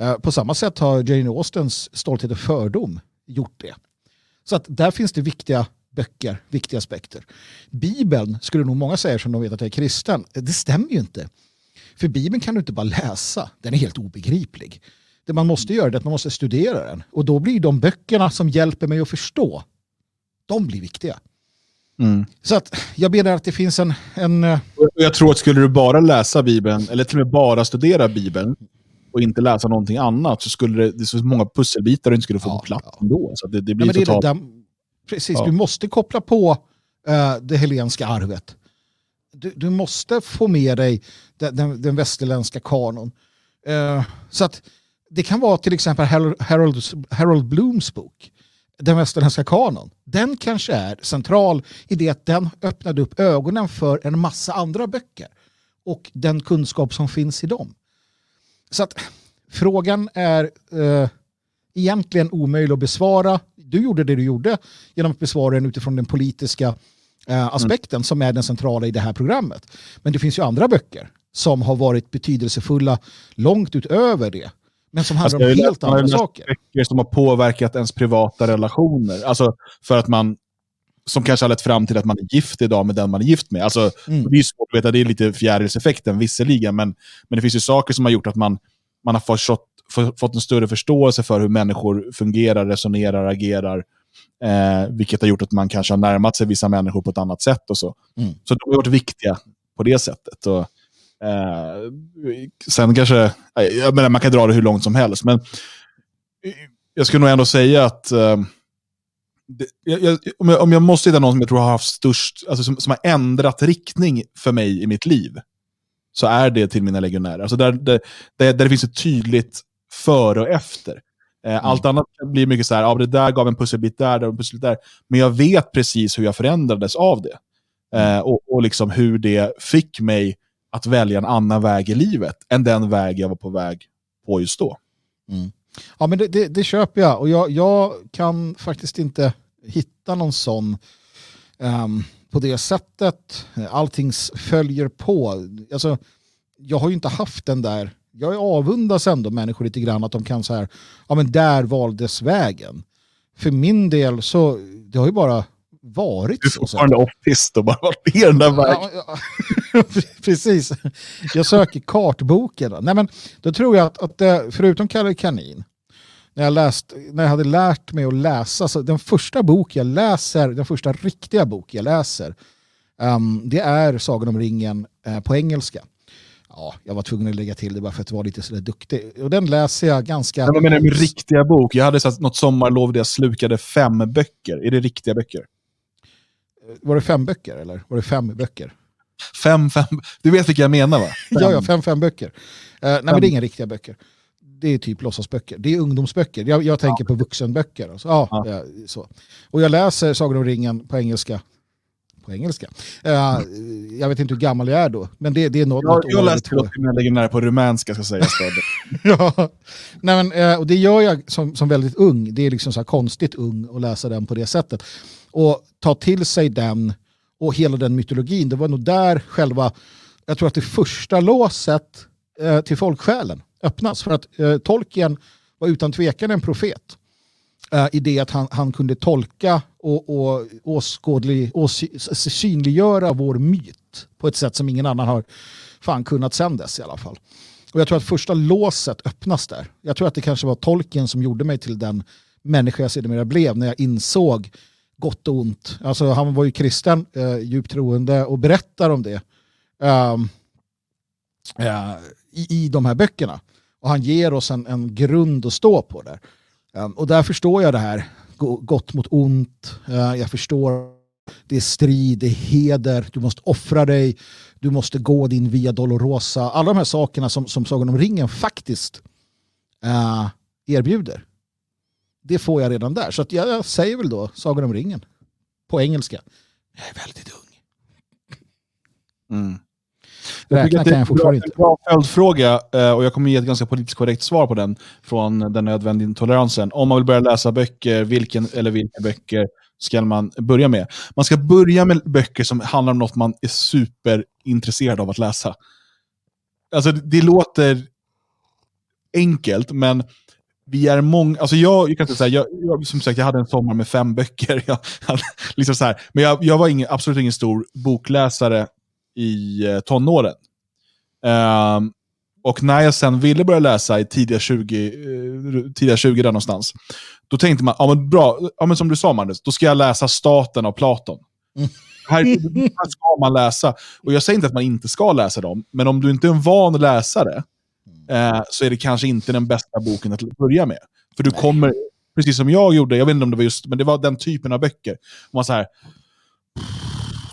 Eh, på samma sätt har Jane Austens Stolthet och fördom gjort det. Så att där finns det viktiga böcker, viktiga aspekter. Bibeln skulle nog många säga som de vet att jag är kristen. Det stämmer ju inte. För Bibeln kan du inte bara läsa, den är helt obegriplig. Det man måste göra är att man måste studera den. Och då blir de böckerna som hjälper mig att förstå, de blir viktiga. Mm. Så att jag menar att det finns en... en eh, Jag tror att skulle du bara läsa Bibeln, eller till och med bara studera Bibeln, och inte läsa någonting annat, så skulle det, det är så många pusselbitar du inte skulle få Ja, på plats ja. ändå. Så det, det blir det är det totalt... där, precis, Ja. du måste koppla på eh, det helenska arvet. du, du måste få med dig den, den, den västerländska kanon. Eh, så att det kan vara till exempel Harold, Harold, Harold Blooms bok, den västerländska kanon. Den kanske är central i det att den öppnade upp ögonen för en massa andra böcker och den kunskap som finns i dem. Så att frågan är eh, egentligen omöjlig att besvara. Du gjorde det du gjorde genom att besvara den utifrån den politiska eh, aspekten mm. som är den centrala i det här programmet. Men det finns ju andra böcker som har varit betydelsefulla långt utöver det. Men som handlar alltså, om helt andra saker. Böcker som har påverkat ens privata relationer. Alltså för att man som kanske har lett fram till att man är gift idag med den man är gift med. Alltså, mm. Det är svårt att veta, det är lite fjärilseffekten visserligen, men, men det finns ju saker som har gjort att man, man har förstått, fått en större förståelse för hur människor fungerar, resonerar, agerar. Eh, vilket har gjort att man kanske har närmat sig vissa människor på ett annat sätt. och Så mm. Så de har varit viktiga på det sättet. Och, sen kanske, jag menar, man kan dra det hur långt som helst, men jag skulle nog ändå säga att eh, det, jag, om, jag, om jag måste hitta någon som jag tror har haft störst, alltså som, som har ändrat riktning för mig i mitt liv, så är det till mina legionärer. Alltså där, där, där, det finns ett tydligt före och efter. Eh, mm. Allt annat blir mycket så här, ja, det där gav en pusselbit där, där en pusselbit där. Men jag vet precis hur jag förändrades av det. Mm. Eh, och, och liksom hur det fick mig att välja en annan väg i livet än den väg jag var på väg på just då. Mm. Ja, men det, det, det, köper jag och jag, jag kan faktiskt inte hitta någon sån um, på det sättet. Allting följer på. Alltså, jag har ju inte haft den där jag avundas ändå människor lite grann att de kan så här, ja men där valdes vägen. För min del så, det har ju bara varit så. Du är fortfarande autist och bara varit ner den där vägen. Ja, ja. Precis. Jag söker kartboken. Nej, men då tror jag att, att eh, förutom Kalle Kanin, när jag, läst, när jag hade lärt mig att läsa, så den första bok jag läser, den första riktiga bok jag läser, um, det är Sagan om ringen uh, på engelska ja, jag var tvungen att lägga till det bara för att vara lite sådär duktig. Och den läser jag ganska... Jag menar med riktiga bok. Jag hade satt något sommarlov där jag slukade fem böcker. Är det riktiga böcker? Var det fem böcker eller var det fem böcker? Fem, fem. Du vet vilka jag menar va? Fem. ja, ja, fem, fem böcker. Uh, nej, men det är inga riktiga böcker. Det är typ låtsasböcker. Det är ungdomsböcker. Jag, jag tänker ja. på vuxenböcker. Alltså. Ja, ja. så. Och jag läser Sagan om ringen på engelska på engelska. Uh, jag vet inte hur gammal jag är då, men det, det är något, jag, något Jag läste nära på rumänska, ska sägas. ja, Nej, men, uh, och det gör jag som, som väldigt ung. Det är liksom så konstigt ung att läsa den på det sättet. Och ta till sig den och hela den mytologin. Det var nog där själva, jag tror att det första låset eh, till folksjälen öppnas. För att eh, Tolkien var utan tvekan en profet Eh, i det att han, han kunde tolka och, och åskådlig, ås, synliggöra vår myt på ett sätt som ingen annan har fan kunnat sen dess i alla fall. Och jag tror att första låset öppnas där. Jag tror att det kanske var tolken som gjorde mig till den människa jag sedermera blev när jag insåg gott och ont. Alltså han var ju kristen, eh, djupt troende och berättar om det um, i, i de här böckerna. Och han ger oss en, en grund att stå på där. Um, och där förstår jag det här, gott mot ont. Uh, jag förstår det är strid, det är heder, du måste offra dig, du måste gå din via Dolorosa. Alla de här sakerna som, som Sagan om ringen faktiskt uh, erbjuder. Det får jag redan där. Så att jag, jag säger väl då Sagan om ringen på engelska. Jag är väldigt ung. Mm. Räkna kan jag fortfarande inte. Det är en bra följdfråga eh, och jag kommer ge ett ganska politiskt korrekt svar på den från den nödvändiga intoleransen. Om man vill börja läsa böcker, vilken eller vilka böcker ska man börja med? Man ska börja med böcker som handlar om något man är superintresserad av att läsa. Alltså det låter enkelt, men vi är många, alltså jag, jag kan inte säga, jag, jag, som sagt jag hade en sommar med fem böcker. Jag, liksom så här, men jag, jag var ingen, absolut ingen stor bokläsare i eh, tonåren. Um, och när jag sen ville börja läsa i tidiga 20, eh, tidiga 20 där någonstans, då tänkte man, ja men bra, ja, men som du sa Magnus, då ska jag läsa Staten av Platon. Mm. Här, här ska man läsa. Och jag säger inte att man inte ska läsa dem, men om du inte är en van läsare, eh, så är det kanske inte den bästa boken att börja med. För du kommer, precis som jag gjorde, jag vet inte om det var just, men det var den typen av böcker. Man så här,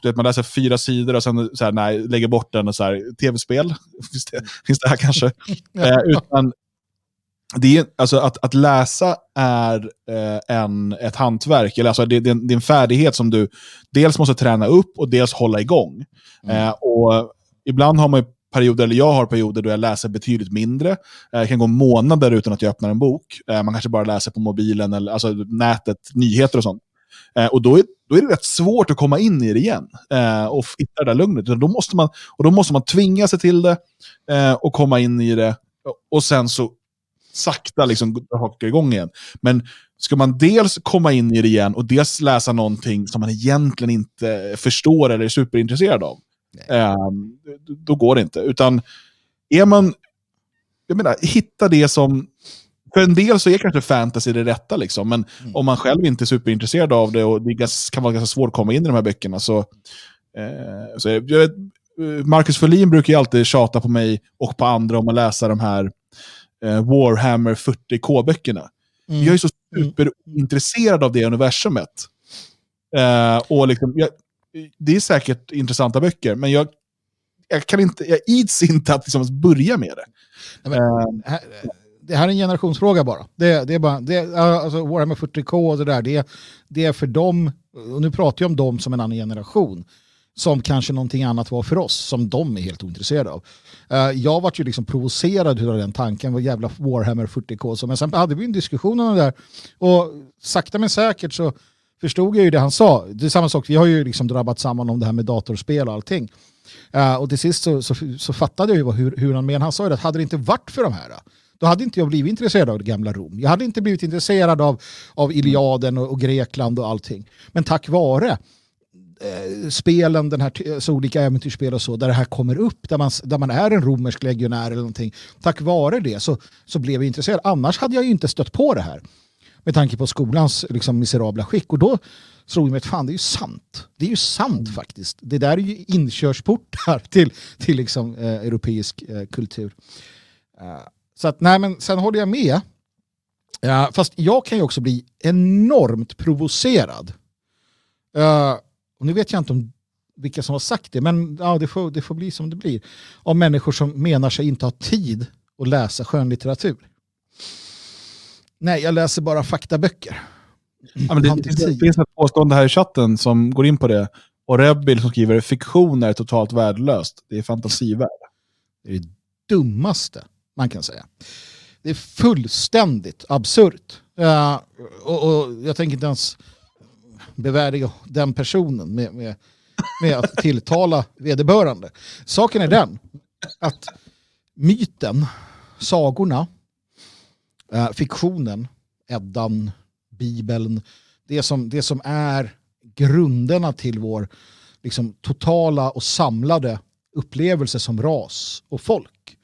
du vet, man läser fyra sidor och sen så här, nej, lägger bort den och så här, tv-spel, finns det, finns det här kanske? eh, utan det är, alltså att, att läsa är eh, en, ett hantverk, eller alltså det, det, är en, det är en färdighet som du dels måste träna upp och dels hålla igång. Eh, och ibland har man ju perioder, eller jag har perioder då jag läser betydligt mindre. Eh, det kan gå månader utan att jag öppnar en bok. Eh, man kanske bara läser på mobilen, eller alltså nätet, nyheter och sånt. Eh, och då är, då är det rätt svårt att komma in i det igen och hitta det där lugnet. Då måste man, och då måste man tvinga sig till det och komma in i det. Och sen så sakta liksom haka igång igen. Men ska man dels komma in i det igen och dels läsa någonting som man egentligen inte förstår eller är superintresserad av, eh, då går det inte. Utan är man, jag menar, hitta det som, för en del så är kanske fantasy det rätta, liksom, men om man själv inte är superintresserad av det och det kan vara ganska svårt att komma in i de här böckerna så, eh, så jag vet, eh, Marcus Ferlin brukar ju alltid tjata på mig och på andra om att läsa de här eh, Warhammer 40K-böckerna. Mm. Jag är så superintresserad av det universumet. Eh, och liksom, jag, det är säkert intressanta böcker, men jag, jag, kan inte, jag ids inte att liksom börja med det. Nej, men, här- det här är en generationsfråga bara. Det, det är bara det, alltså Warhammer 40K och det där, det, det är för dem, och nu pratar jag om dem som en annan generation, som kanske någonting annat var för oss, som de är helt ointresserade av. Eh, jag vart ju liksom provocerad av den tanken, vad jävla Warhammer 40K, så, men sen hade vi en diskussion om det där, och sakta men säkert så förstod jag ju det han sa. Det är samma sak, vi har ju liksom drabbat samman om det här med datorspel och allting. Uh, och till sist så, så, så fattade jag ju hur, hur han menade. Han sa ju att hade det inte varit för de här, då hade inte jag blivit intresserad av det gamla Rom. Jag hade inte blivit intresserad av, av Iliaden och, och Grekland och allting. Men tack vare eh, spelen, den här, eh, så olika äventyrsspel och så, där det här kommer upp, där man, där man är en romersk legionär eller någonting. Tack vare det så, så blev jag intresserad. Annars hade jag ju inte stött på det här. Med tanke på skolans liksom, miserabla skick. Och då slog jag mig att fan, det är ju sant. Det är ju sant faktiskt. Det där är ju inkörsportar till, till liksom, eh, europeisk eh, kultur. Eh, så att, nej men sen håller jag med. Ja, fast jag kan ju också bli enormt provocerad. Eh, och nu vet jag inte om vilka som har sagt det, men ja, det, får, det får bli som det blir. Av människor som menar sig inte ha tid att läsa skönlitteratur. Nej, jag läser bara faktaböcker. Ja, men det, det, finns ett påstående här i chatten som går in på det. Och Rebbil som skriver fiktion är totalt värdelöst. Det är fantasivärld. Det är det dummaste man kan säga. Det är fullständigt absurt. Eh, och, och jag tänker inte ens bevärdiga den personen med, med, med att tilltala vederbörande. Saken är den att myten, sagorna, eh, fiktionen, Eddan, Bibeln, det som, det som är grunderna till vår liksom, totala och samlade upplevelse som ras och folk.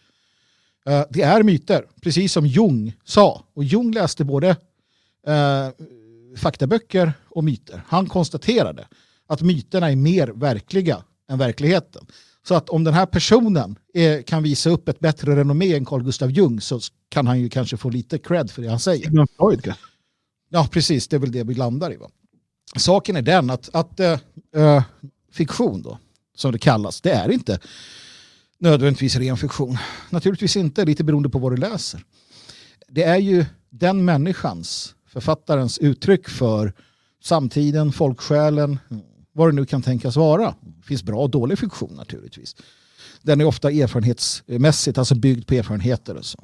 Eh, det är myter, precis som Jung sa. Och Jung läste både eh, faktaböcker och myter. Han konstaterade att myterna är mer verkliga än verkligheten. Så att om den här personen eh, kan visa upp ett bättre renommé än Carl Gustav Jung så kan han ju kanske få lite cred för det han säger. Sigmund Freud kanske? Ja, precis. Det är väl det vi landar i. Va? Saken är den att, att eh, fiktion, då, som det kallas, det är inte nödvändigtvis ren fiktion. Naturligtvis inte, lite beroende på vad du läser. Det är ju den människans, författarens uttryck för samtiden, folksjälen, vad det nu kan tänkas vara. Det finns bra och dålig fiktion naturligtvis. Den är ofta erfarenhetsmässigt, alltså byggd på erfarenheter och så.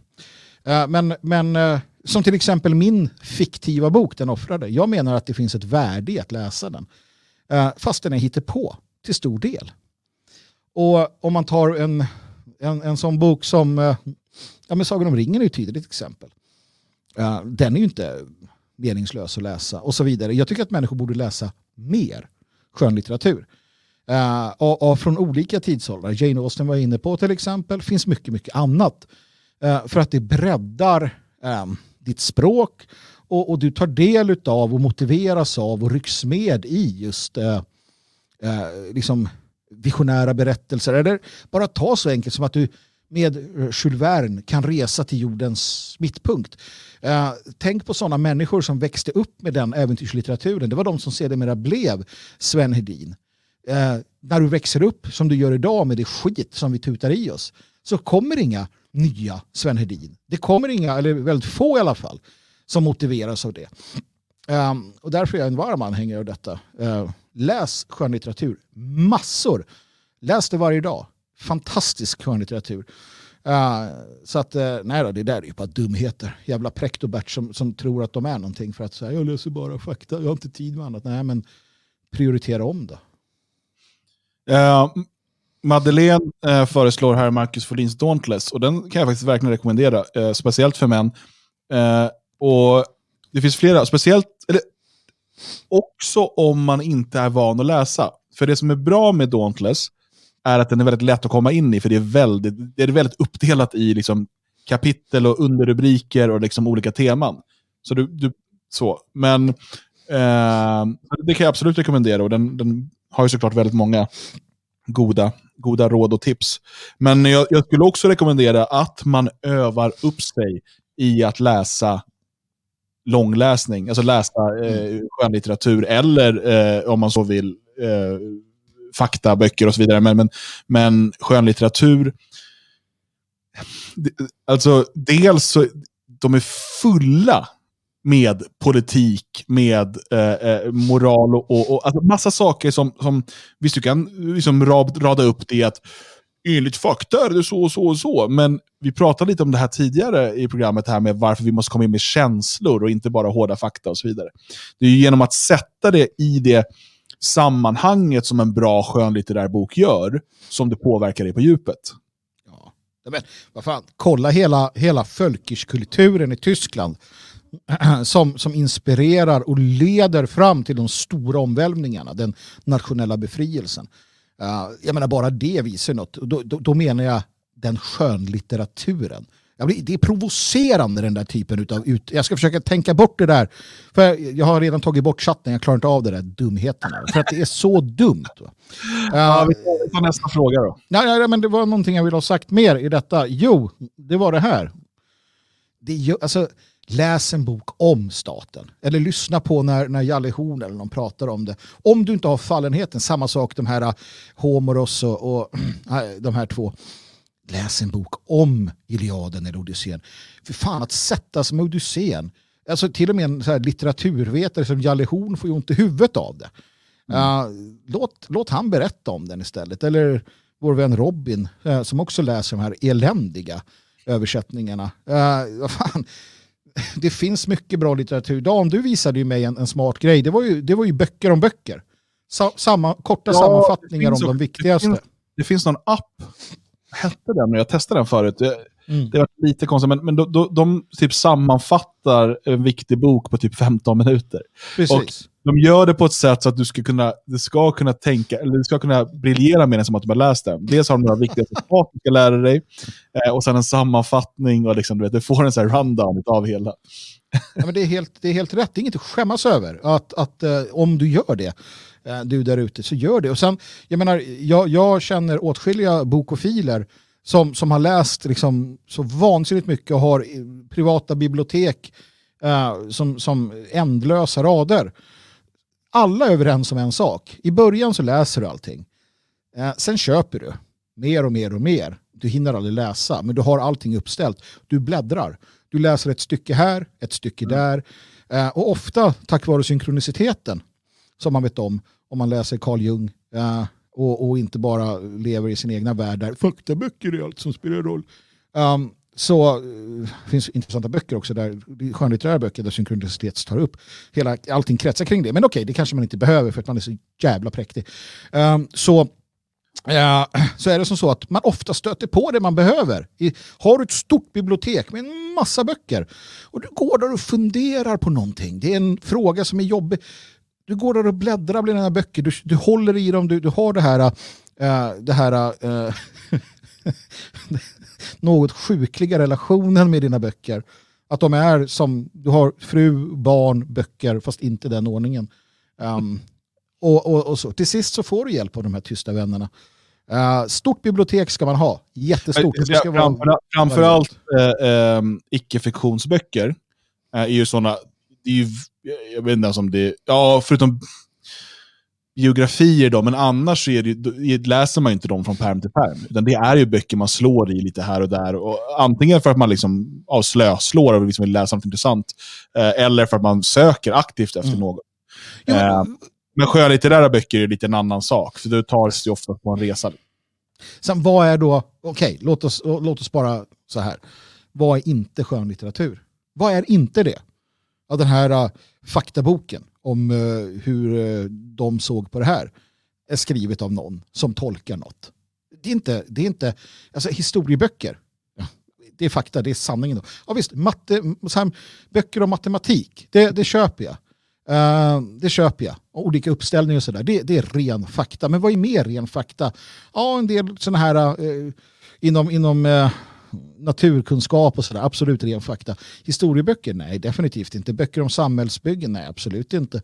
Eh, men, men eh, som till exempel min fiktiva bok, Den offrade. Jag menar att det finns ett värde i att läsa den. Eh, fast den är hittepå till stor del. Och om man tar en, en, en sån bok som ja, men Sagan om ringen är ju ett tydligt exempel. Den är ju inte meningslös att läsa och så vidare. Jag tycker att människor borde läsa mer skönlitteratur. Uh, eh, och, och från olika tidsåldrar. Jane Austen var inne på till exempel. finns mycket, mycket annat. Uh, för att det breddar um, ditt språk och, och du tar del av och motiveras av och rycks med i just uh, liksom visionära berättelser. Eller bara ta så enkelt som att du med eh, Jules Verne kan resa till jordens mittpunkt. Eh, tänk på sådana människor som växte upp med den äventyrslitteraturen. Det var de som sedermera blev Sven Hedin. eh, när du växer upp som du gör idag med det skit som vi tutar i oss så kommer inga nya Sven Hedin. Det kommer inga, eller väldigt få i alla fall, som motiveras av det. Um, och därför är jag en varm anhängare av detta. Uh, läs skönlitteratur, massor. Läs det varje dag. Fantastisk skönlitteratur. Uh, så att, uh, nej då, det där är ju bara dumheter. Jävla prektobert som, som tror att de är någonting för att säga jag läser bara fakta, jag har inte tid med annat. Nej, men prioritera om då. Uh, Madeleine uh, föreslår här Marcus Folins Dauntless och den kan jag faktiskt verkligen rekommendera, uh, speciellt för män. och Det finns flera, speciellt, eller också om man inte är van att läsa. För det som är bra med Dauntless är att den är väldigt lätt att komma in i, för det är väldigt, det är väldigt uppdelat i liksom, kapitel och underrubriker och liksom olika teman. Så du, du så. Men eh, det kan jag absolut rekommendera och den, den har ju såklart väldigt många goda, goda råd och tips. Men jag, jag skulle också rekommendera att man övar upp sig i att läsa långläsning, alltså läsa eh, mm. skönlitteratur eller eh, om man så vill eh, faktaböcker och så vidare. Men, men, men skönlitteratur, alltså dels så de är fulla med politik, med eh, eh, moral och, och, och alltså massa saker som, som visst du kan liksom rada upp det att enligt fakta är det så och så och så. Men vi pratade lite om det här tidigare i programmet här med varför vi måste komma in med känslor och inte bara hårda fakta och så vidare. Det är genom att sätta det i det sammanhanget som en bra skönlitterär bok gör som det påverkar dig på djupet. Ja. Men, vad fan, kolla hela, hela kulturen i Tyskland som, som inspirerar och leder fram till de stora omvälvningarna, den nationella befrielsen. Uh, jag menar bara det visar något. Då, då, då menar jag den skönlitteraturen. Det är provocerande den där typen av ut... Jag ska försöka tänka bort det där. För jag har redan tagit bort chatten, jag klarar inte av det där dumheterna. För att det är så dumt. Uh, ja, vi tar nästa fråga då. Nej, nej, men det var någonting jag ville ha sagt mer i detta. Jo, det var det här. Det, alltså, läs en bok om staten. Eller lyssna på när, när Jalle Horn eller någon pratar om det. Om du inte har fallenheten, samma sak de här uh, Homoros och, och de här två. Läs en bok om Iliaden eller Odysseen. För fan att sätta sig med Odysseen. Alltså till och med en så litteraturvetare som Jalle Horn får ju ont i huvudet av det. Mm. Uh, låt, låt han berätta om den istället. Eller vår vän Robin uh, som också läser de här eländiga översättningarna. Uh, fan det finns mycket bra litteratur. Dan, du visade ju mig en, en smart grej. Det var, ju, det var ju böcker om böcker. Sa, samma, korta ja, sammanfattningar om de viktigaste. Det finns, det finns någon app, hette den, jag testade den förut. Mm. det var lite konstigt, men, men de, de, de, typ sammanfattar en viktig bok på typ 15 minuter. Precis. Och de gör det på ett sätt så att du ska kunna, du ska kunna tänka, eller du ska kunna briljera med den som att du har läst den. Dels har de några viktiga citat du ska lära dig, eh, och sen en sammanfattning och liksom, du, vet, du får en sån här rundown av hela. Ja, men det, är helt, det är helt rätt, det är inget att skämmas över. Att, att eh, om du gör det, du där ute, så gör det. Och sen, jag menar, jag, jag känner åtskilliga bokofiler som, som har läst liksom, så vansinnigt mycket och har privata bibliotek eh, som, som ändlösa rader alla är överens om en sak. I början så läser du allting. Eh, sen köper du mer och mer och mer. Du hinner aldrig läsa, men du har allting uppställt. Du bläddrar. Du läser ett stycke här, ett stycke mm. där. Eh, och ofta tack vare synkroniciteten som man vet om, om man läser Carl Jung uh, och, och, inte bara lever i sin egna värld där faktaböcker är allt som spelar roll. Um, så uh, finns intressanta böcker också, där, skönlitterära böcker där synkronicitet tar upp. Hela, allting kretsar kring det. Men okej, okay, det kanske man inte behöver för att man är så jävla präktig. Um, så, uh, så är det som så att man ofta stöter på det man behöver. I, har du ett stort bibliotek med en massa böcker och du går där och funderar på någonting. Det är en fråga som är jobbig. Du går där och bläddrar bland dina böcker, du, du håller i dem, du, du har det här, uh, det här något sjukliga relationen med dina böcker. Att de är som, du har fru, barn, böcker, fast inte den ordningen. Um, och, och, och, så. Till sist så får du hjälp av de här tysta vännerna. Uh, stort bibliotek ska man ha, jättestort. Det ska framför, vara... Framförallt uh, um, icke-fiktionsböcker uh, är ju sådana, jag vet inte ens om det, ja förutom biografier då, men annars så är det, läser man inte dem från pärm till pärm. Utan det är ju böcker man slår i lite här och där. Och antingen för att man liksom, ja, slöslår och liksom vill läsa något intressant, eh, eller för att man söker aktivt efter Mm. något. Jo, Eh, Men skönlitterära böcker är lite en annan sak, för det tar sig ofta på en resa. Sen vad är då, okej, låt, oss, låt oss bara så här. Vad är inte skönlitteratur? Vad är inte det? Ja, den här uh, faktaboken om eh, hur eh, de såg på det här är skrivet av någon som tolkar något. Det är inte, det är inte alltså historieböcker. Det är fakta, det är sanningen. Då. Ja, visst, matte, här, böcker om matematik, det, det köper jag. Eh, det köper jag. Och olika uppställningar och sådär. Det, det är ren fakta. Men vad är mer ren fakta? Ja, en del sådana här eh, inom, inom eh, naturkunskap och sådär. Absolut ren fakta. Historieböcker? Nej, definitivt inte. Böcker om samhällsbyggen? Nej, absolut inte.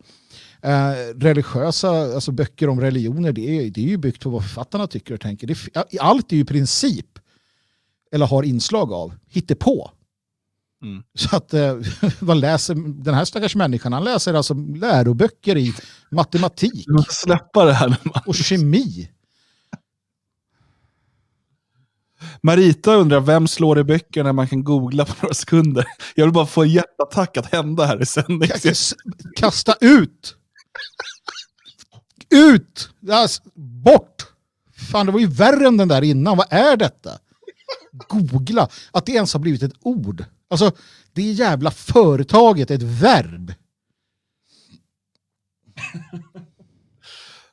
Eh, religiösa, alltså böcker om religioner, det är, det är ju byggt på vad författarna tycker och tänker. Det, allt är ju i princip, eller har inslag av, hittepå. Mm. Så att eh, vad läser den här stackars människan? Han läser alltså läroböcker i matematik Du måste släppa det här och kemi. Marita undrar, vem slår i böcker när man kan googla på några sekunder? Jag vill bara få en hjärtattack att hända här i sändning. Kas- Kasta ut! Ut! Alltså, bort! Fan, det var ju värre än den där innan. Vad är detta? Googla. Att det ens har blivit ett ord. Alltså, det jävla företaget är ett verb.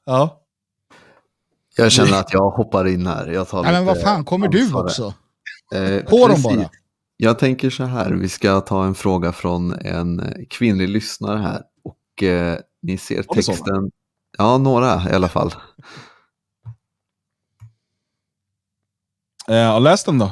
Ja. Jag känner att jag hoppar in här. Jag tar Nej, men vad fan, kommer du ansvar. också? Eh, På dem bara. Jag tänker så här, vi ska ta en fråga från en kvinnlig lyssnare här. Och eh, ni ser texten. Ja, några i alla fall. Eh, läs den då.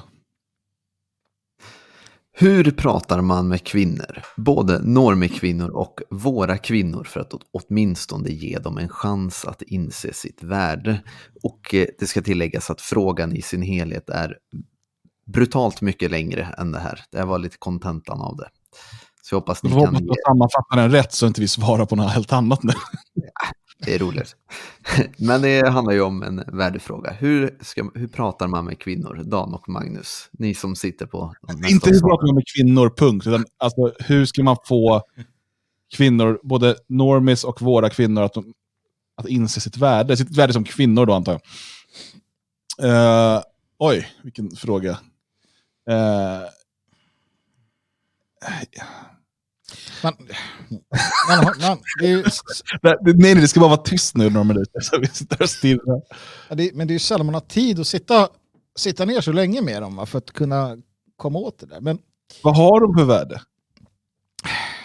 Hur pratar man med kvinnor? Både normkvinnor och våra kvinnor för att åt- åtminstone ge dem en chans att inse sitt värde. Och eh, det ska tilläggas att frågan i sin helhet är brutalt mycket längre än det här. Det här var lite kontentan av det. Så jag hoppas ni Jag hoppas kan jag sammanfattar den rätt så inte vi svarar på något helt annat nu. Det är roligt. Men det handlar ju om en värdefråga. Hur, ska, hur pratar man med kvinnor, Dan och Magnus? Ni som sitter på Inte hur pratar man med kvinnor, punkt. Utan, alltså, hur ska man få kvinnor, både normis och våra kvinnor, att, de, att inse sitt värde? Sitt värde som kvinnor då, antar jag. Eh, oj, vilken fråga. Eh, Man, man, har- man, det ju- nej, nej, det ska bara vara tyst nu några minuter. Så vi sitter och stirrar. ja, det, men det är ju sällan man har tid att sitta, sitta ner så länge med dem va, för att kunna komma åt det där. Men Vad har de för värde?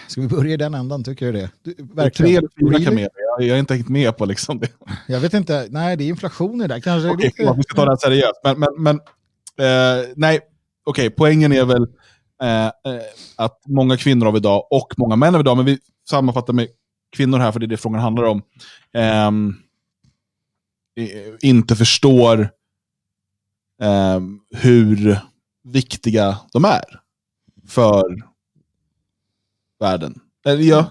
ska vi börja i den ändan, tycker du det? Du, Tre verkligen. eller fyra kameler. Jag, jag är inte hängt med på liksom det. Jag vet inte, nej det är inflation i det där. Kanske Okej, lite... vi ska ta det här seriöst. Men, men, men eh, nej, okej, poängen är väl Eh, eh, att många kvinnor av idag, och många män av idag, men vi sammanfattar med kvinnor här, för det är det frågan handlar om, eh, inte förstår eh, hur viktiga de är för världen. Eller, ja,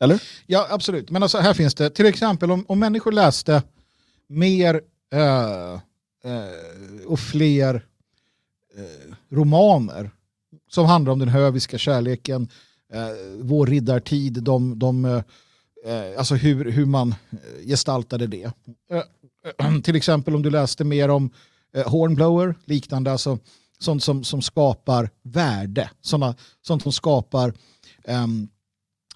eller? Ja, absolut. Men alltså, här finns det, till exempel om, om människor läste mer uh, uh, och fler uh, romaner som handlar om den höviska kärleken, eh, vår riddartid, de, de, eh, eh alltså hur, hur man eh, gestaltade det. Eh, eh, till exempel om du läste mer om eh, Hornblower, liknande, alltså sånt som, som skapar värde, såna, sånt som skapar ehm,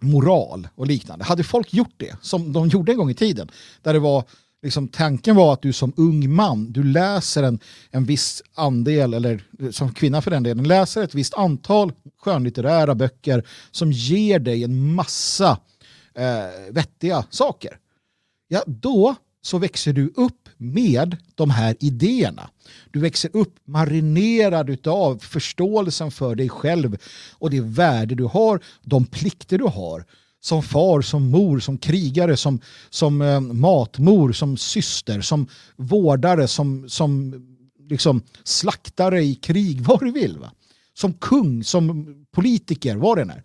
moral och liknande. Hade folk gjort det, som de gjorde en gång i tiden, där det var liksom, tanken var att du som ung man, du läser en, en viss andel, eller som kvinna för den delen, läser ett visst antal skönlitterära böcker som ger dig en massa eh, vettiga saker. Ja, då så växer du upp med de här idéerna. Du växer upp marinerad av förståelsen för dig själv och det värde du har, de plikter du har som far, som mor, som krigare, som, som eh, matmor, som syster, som vårdare, som, som liksom slaktare i krig, vad du vill. Va? Som kung, som politiker, vad det än är.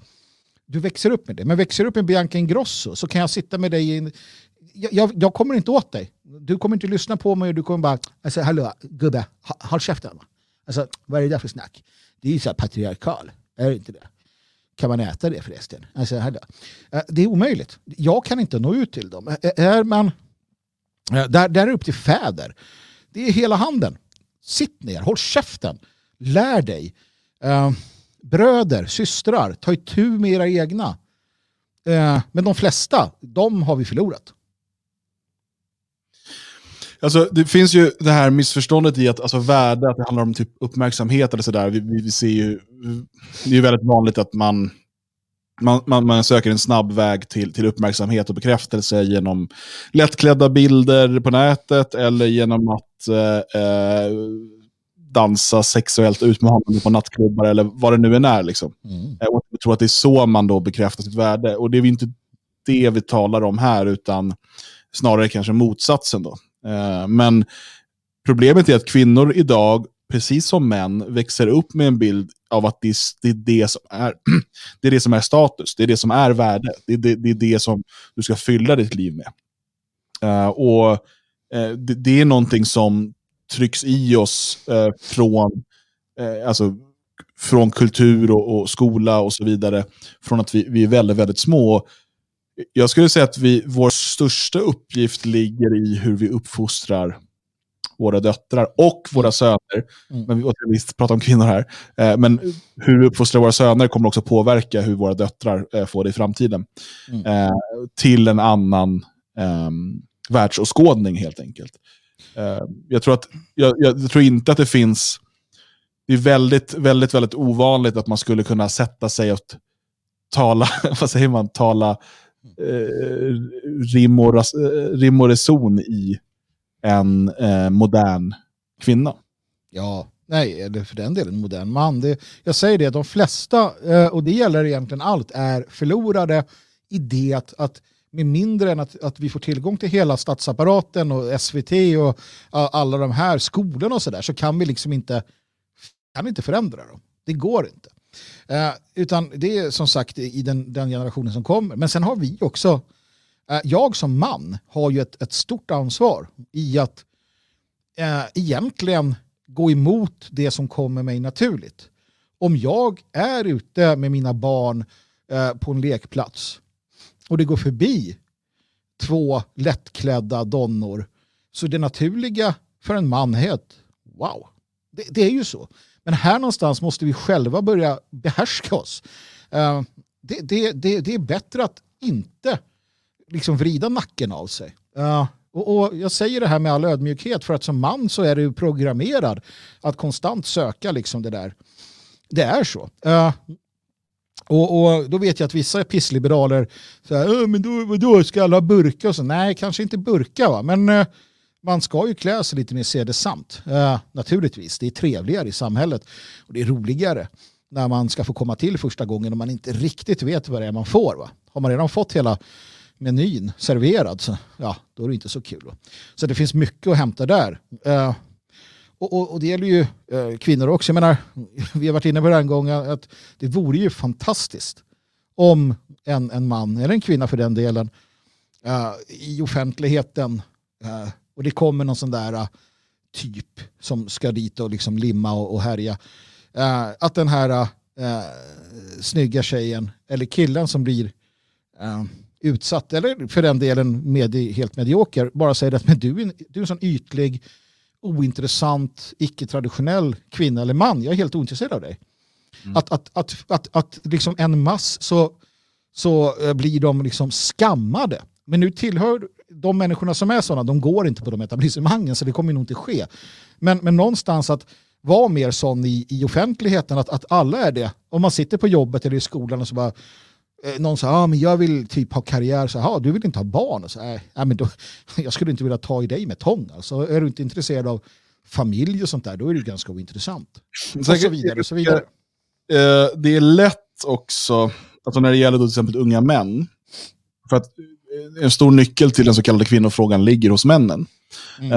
Du växer upp med det. Men växer upp med Bianca Ingrosso så kan jag sitta med dig i en, jag, jag, jag kommer inte åt dig. Du kommer inte lyssna på mig och du kommer bara, alltså hallå gubbe, håll käften. va? Alltså vad är det där för snack? Det är ju så här patriarkal, är det inte det? Kan man äta det förresten? Alltså, eh, Det är omöjligt. Jag kan inte nå ut till dem. Eh, eh, är man, där, där är det upp till fäder. Det är hela handen. Sitt ner, håll käften, lär dig. Bröder, systrar, ta itu med era egna. Men de flesta, de har vi förlorat. Alltså, det finns ju det här missförståndet i att alltså, värde, att det handlar om typ uppmärksamhet eller sådär. Vi, vi, vi ser ju, det är ju väldigt vanligt att man, man, man, man söker en snabb väg till, till uppmärksamhet och bekräftelse genom lättklädda bilder på nätet eller genom att eh, eh, dansa sexuellt utmanande på nattklubbar eller vad det nu än är. Liksom. Och jag tror att det är så man då bekräftar sitt värde. Och det är ju inte det vi talar om här, utan snarare kanske motsatsen. då. Eh, men problemet är att kvinnor idag, precis som män, växer upp med en bild av att det är det, som, är, det är det som är status, det är det som är värde, det är det, det, är det som du ska fylla ditt liv med. Eh, och eh, det, är någonting som trycks i oss från, alltså, från kultur och, och skola och så vidare, från att vi, vi är väldigt, väldigt små. Jag skulle säga att vi, vår största uppgift ligger i hur vi uppfostrar våra döttrar och våra söner. Mm. Men vi, vi pratar om kvinnor här. Eh, men hur vi uppfostrar våra söner kommer också påverka hur våra döttrar eh, får det i framtiden. Mm. Eh, till en annan eh, världsåskådning helt enkelt. Eh, jag, tror att, jag, jag tror inte att det finns... Det är väldigt, väldigt, väldigt ovanligt att man skulle kunna sätta sig och tala, vad säger man, tala eh, rim, och, eh, rim och reson i en eh, modern kvinna. Ja, nej, eller för den delen modern man. Det, jag säger det, att de flesta, eh, och det gäller egentligen allt, är förlorade i det att, att med mindre än att, att vi får tillgång till hela statsapparaten och SVT och eh, alla de här skolorna och sådär så kan vi liksom inte, kan inte förändra dem. Det går inte. Eh, utan det är som sagt i den, den generationen som kommer. Men sen har vi också, eh, jag som man har ju ett, ett stort ansvar i att eh, egentligen gå emot det som kommer mig naturligt. Om jag är ute med mina barn eh, på en lekplats och det går förbi två lättklädda donnor så det naturliga för en man är att wow, det, det är ju så. Men här någonstans måste vi själva börja behärska oss. Eh, det, det, det, det är bättre att inte liksom vrida nacken av sig. Eh, och, och Jag säger det här med all ödmjukhet för att som man så är du programmerad att konstant söka liksom det där. Det är så. Eh, och, och Då vet jag att vissa pissliberaler säger äh, men då, då ska alla ha burka? Och så, Nej, kanske inte burka, va? men man ska ju klä sig lite mer sedesamt. Uh, naturligtvis, det är trevligare i samhället och det är roligare när man ska få komma till första gången och man inte riktigt vet vad det är man får. Va? Har man redan fått hela menyn serverad så ja, då är det inte så kul. Va? Så det finns mycket att hämta där. Eh, och, och, och det gäller ju eh, kvinnor också. Jag menar, vi har varit inne på det gången en gång att det vore ju fantastiskt om en, en man, eller en kvinna för den delen, eh, i offentligheten eh, och det kommer någon sån där eh, typ som ska dit och liksom limma och, och härja. Eh, att den här eh, snygga tjejen eller killen som blir eh, utsatt, eller för den delen med, helt medioker, bara säger att men du, du är en sån ytlig, ointressant, icke-traditionell kvinna eller man. Jag är helt ointresserad av dig. Att, att, att, att, att liksom en mass så, så blir de liksom skammade. Men nu tillhör de människorna som är sådana, de går inte på de etablissemangen så det kommer nog inte ske. Men, men någonstans att vara mer sån i, i offentligheten, att, att alla är det. Om man sitter på jobbet eller i skolan och så bara eh, någon säger, ah, men jag vill typ ha karriär, så, ah, du vill inte ha barn? Och så, nej, men då, jag skulle inte vilja ta i dig med tång. Alltså, är du inte intresserad av familj och sånt där, då är det ju ganska ointressant. Och så vidare. Och så vidare. Eh, det är lätt också, alltså när det gäller då till exempel unga män, för att en stor nyckel till den så kallade kvinnofrågan ligger hos männen. Mm.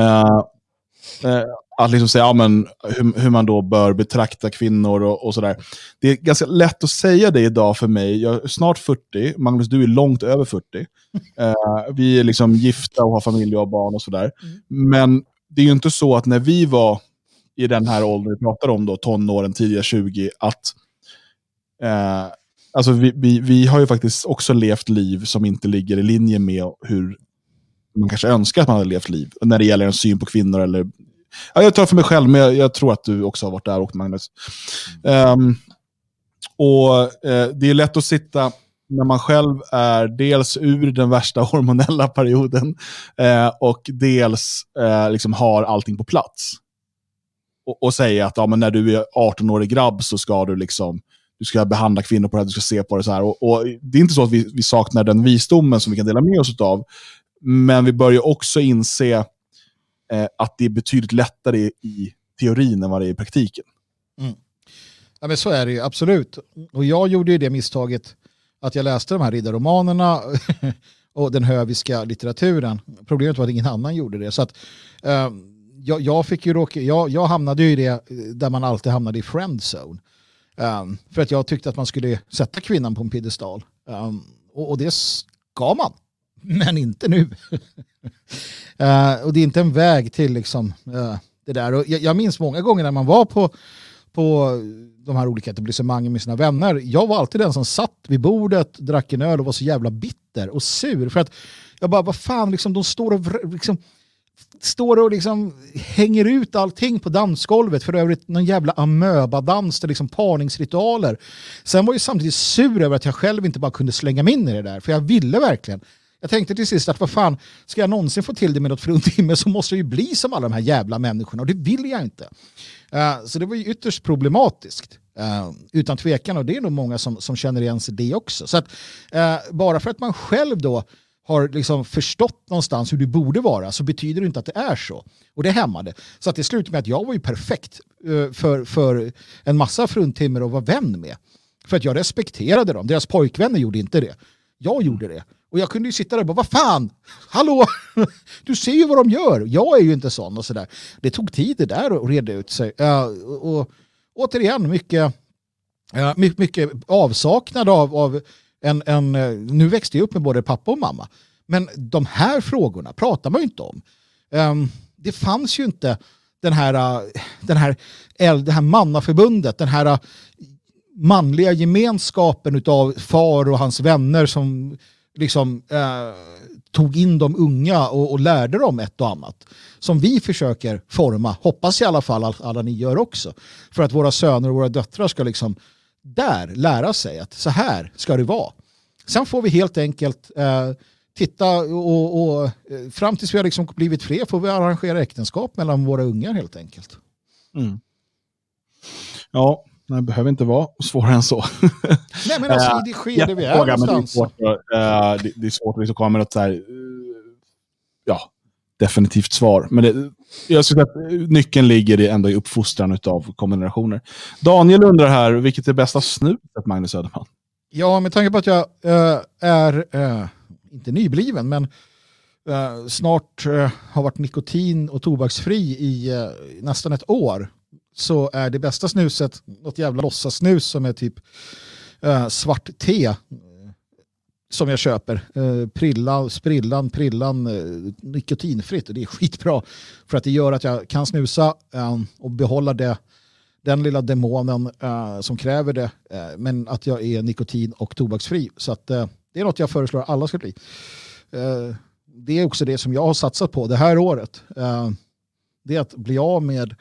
Eh, att liksom säga ja, men, hur, hur man då bör betrakta kvinnor och, och sådär. Det är ganska lätt att säga det idag för mig. Jag är snart 40, Magnus du är långt över 40. Eh, vi är liksom gifta och har familj och barn och sådär. Men det är ju inte så att när vi var i den här åldern vi pratar om, då, tonåren, tidiga 20, att eh, alltså vi, vi, vi har ju faktiskt också levt liv som inte ligger i linje med hur man kanske önskar att man hade levt liv. När det gäller en syn på kvinnor eller... Ja, jag tar för mig själv, men jag, jag tror att du också har varit där och Magnus. Um, och eh, Det är lätt att sitta när man själv är dels ur den värsta hormonella perioden eh, och dels eh, liksom har allting på plats. Och, och säga att ja, men när du är 18-årig grabb så ska du liksom du ska behandla kvinnor på det här, du ska se på det så här. Och, och det är inte så att vi, vi saknar den visdomen som vi kan dela med oss av. Men vi börjar också inse eh, att det är betydligt lättare i, i teorin än vad det är i praktiken. Mm. Ja, men så är det ju, absolut. Och jag gjorde ju det misstaget att jag läste de här riddarromanerna och den höviska litteraturen. Problemet var att ingen annan gjorde det. Så att, eh, jag, jag, fick ju råka, jag, jag hamnade ju i det eh, där man alltid hamnade i friendzone. Um, för att jag tyckte att man skulle sätta kvinnan på en piedestal. Um, och, och det ska man, men inte nu. uh, och det är inte en väg till liksom, uh, det där. Och jag, jag minns många gånger när man var på, på de här olika etablissemangen med sina vänner. Jag var alltid den som satt vid bordet, drack en öl och var så jävla bitter och sur. För att jag bara, vad fan, liksom, de står och liksom, står och liksom hänger ut allting på dansgolvet. För övrigt någon jävla amöbadans, det är liksom parningsritualer. Sen var jag samtidigt sur över att jag själv inte bara kunde slänga mig in i det där. För jag ville verkligen. Jag tänkte till sist att vad fan, ska jag någonsin få till det med något fruntimmer så måste jag ju bli som alla de här jävla människorna och det vill jag inte. Uh, så det var ju ytterst problematiskt. Uh, utan tvekan och det är nog många som, som känner igen sig det också. Så att, uh, bara för att man själv då har liksom förstått någonstans hur det borde vara så betyder det inte att det är så. Och det hämmade. Så att det slutade med att jag var ju perfekt eh, för, för en massa fruntimmer att vara vän med. För att jag respekterade dem. Deras pojkvänner gjorde inte det. Jag gjorde det. Och jag kunde ju sitta där och bara, vad fan, hallå, du ser ju vad de gör. Jag är ju inte sån och sådär. Det tog tid det där att reda ut sig. Uh, och, och återigen, mycket, eh, uh, mycket, mycket avsaknad av, av en, en, eh, nu växte jag upp med både pappa och mamma. Men de här frågorna pratar man ju inte om. Ehm, det fanns ju inte den här, eh, den här, det här mannaförbundet, den här eh, manliga gemenskapen av far och hans vänner som liksom eh, tog in de unga och, och, lärde dem ett och annat. Som vi försöker forma, hoppas i alla fall att alla ni gör också. För att våra söner och våra döttrar ska liksom där lära sig att så här ska det vara. Sen får vi helt enkelt eh, titta och, och, fram tills vi har liksom blivit fler får vi arrangera äktenskap mellan våra ungar helt enkelt. Mm. Ja, det behöver inte vara svårare än så. Nej, men alltså i det skede vi är någonstans. Men det, är svårt, uh, det, det är svårt att liksom komma med något så här, uh, ja, definitivt svar. Men det, jag skulle säga att nyckeln ligger ändå i uppfostran av kombinationer. Daniel undrar här, vilket är bästa snuset, Magnus Söderman? Ja, med tanke på att jag äh, är, eh, inte nybliven, men eh, snart har varit nikotin och tobaksfri i nästan ett år så är det bästa snuset något jävla låtsassnus som är typ svart te som jag köper. prillan, prilla, sprillan, prillan, eh, nikotinfritt. Och det är skitbra för att det gör att jag kan snusa eh, och behålla det, den lilla demonen som kräver det. men att jag är nikotin och tobaksfri. Så att, det är något jag föreslår alla ska bli. det är också det som jag har satsat på det här året. det är att bli av med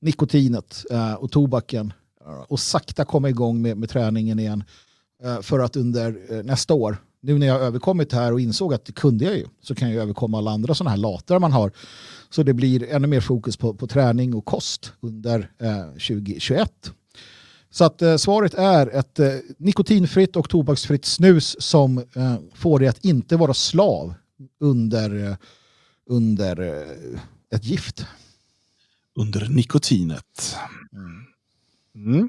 nikotinet och tobaken och sakta komma igång med, med träningen igen. För att under nästa år, nu när jag överkommit här och insåg att det kunde jag ju, så kan jag överkomma alla andra sådana här latar man har. Så det blir ännu mer fokus på, på träning och kost under 2021. Så att eh, svaret är ett eh, nikotinfritt och tobaksfritt snus som eh, får dig att inte vara slav under, under ett gift under nikotinet. Mm.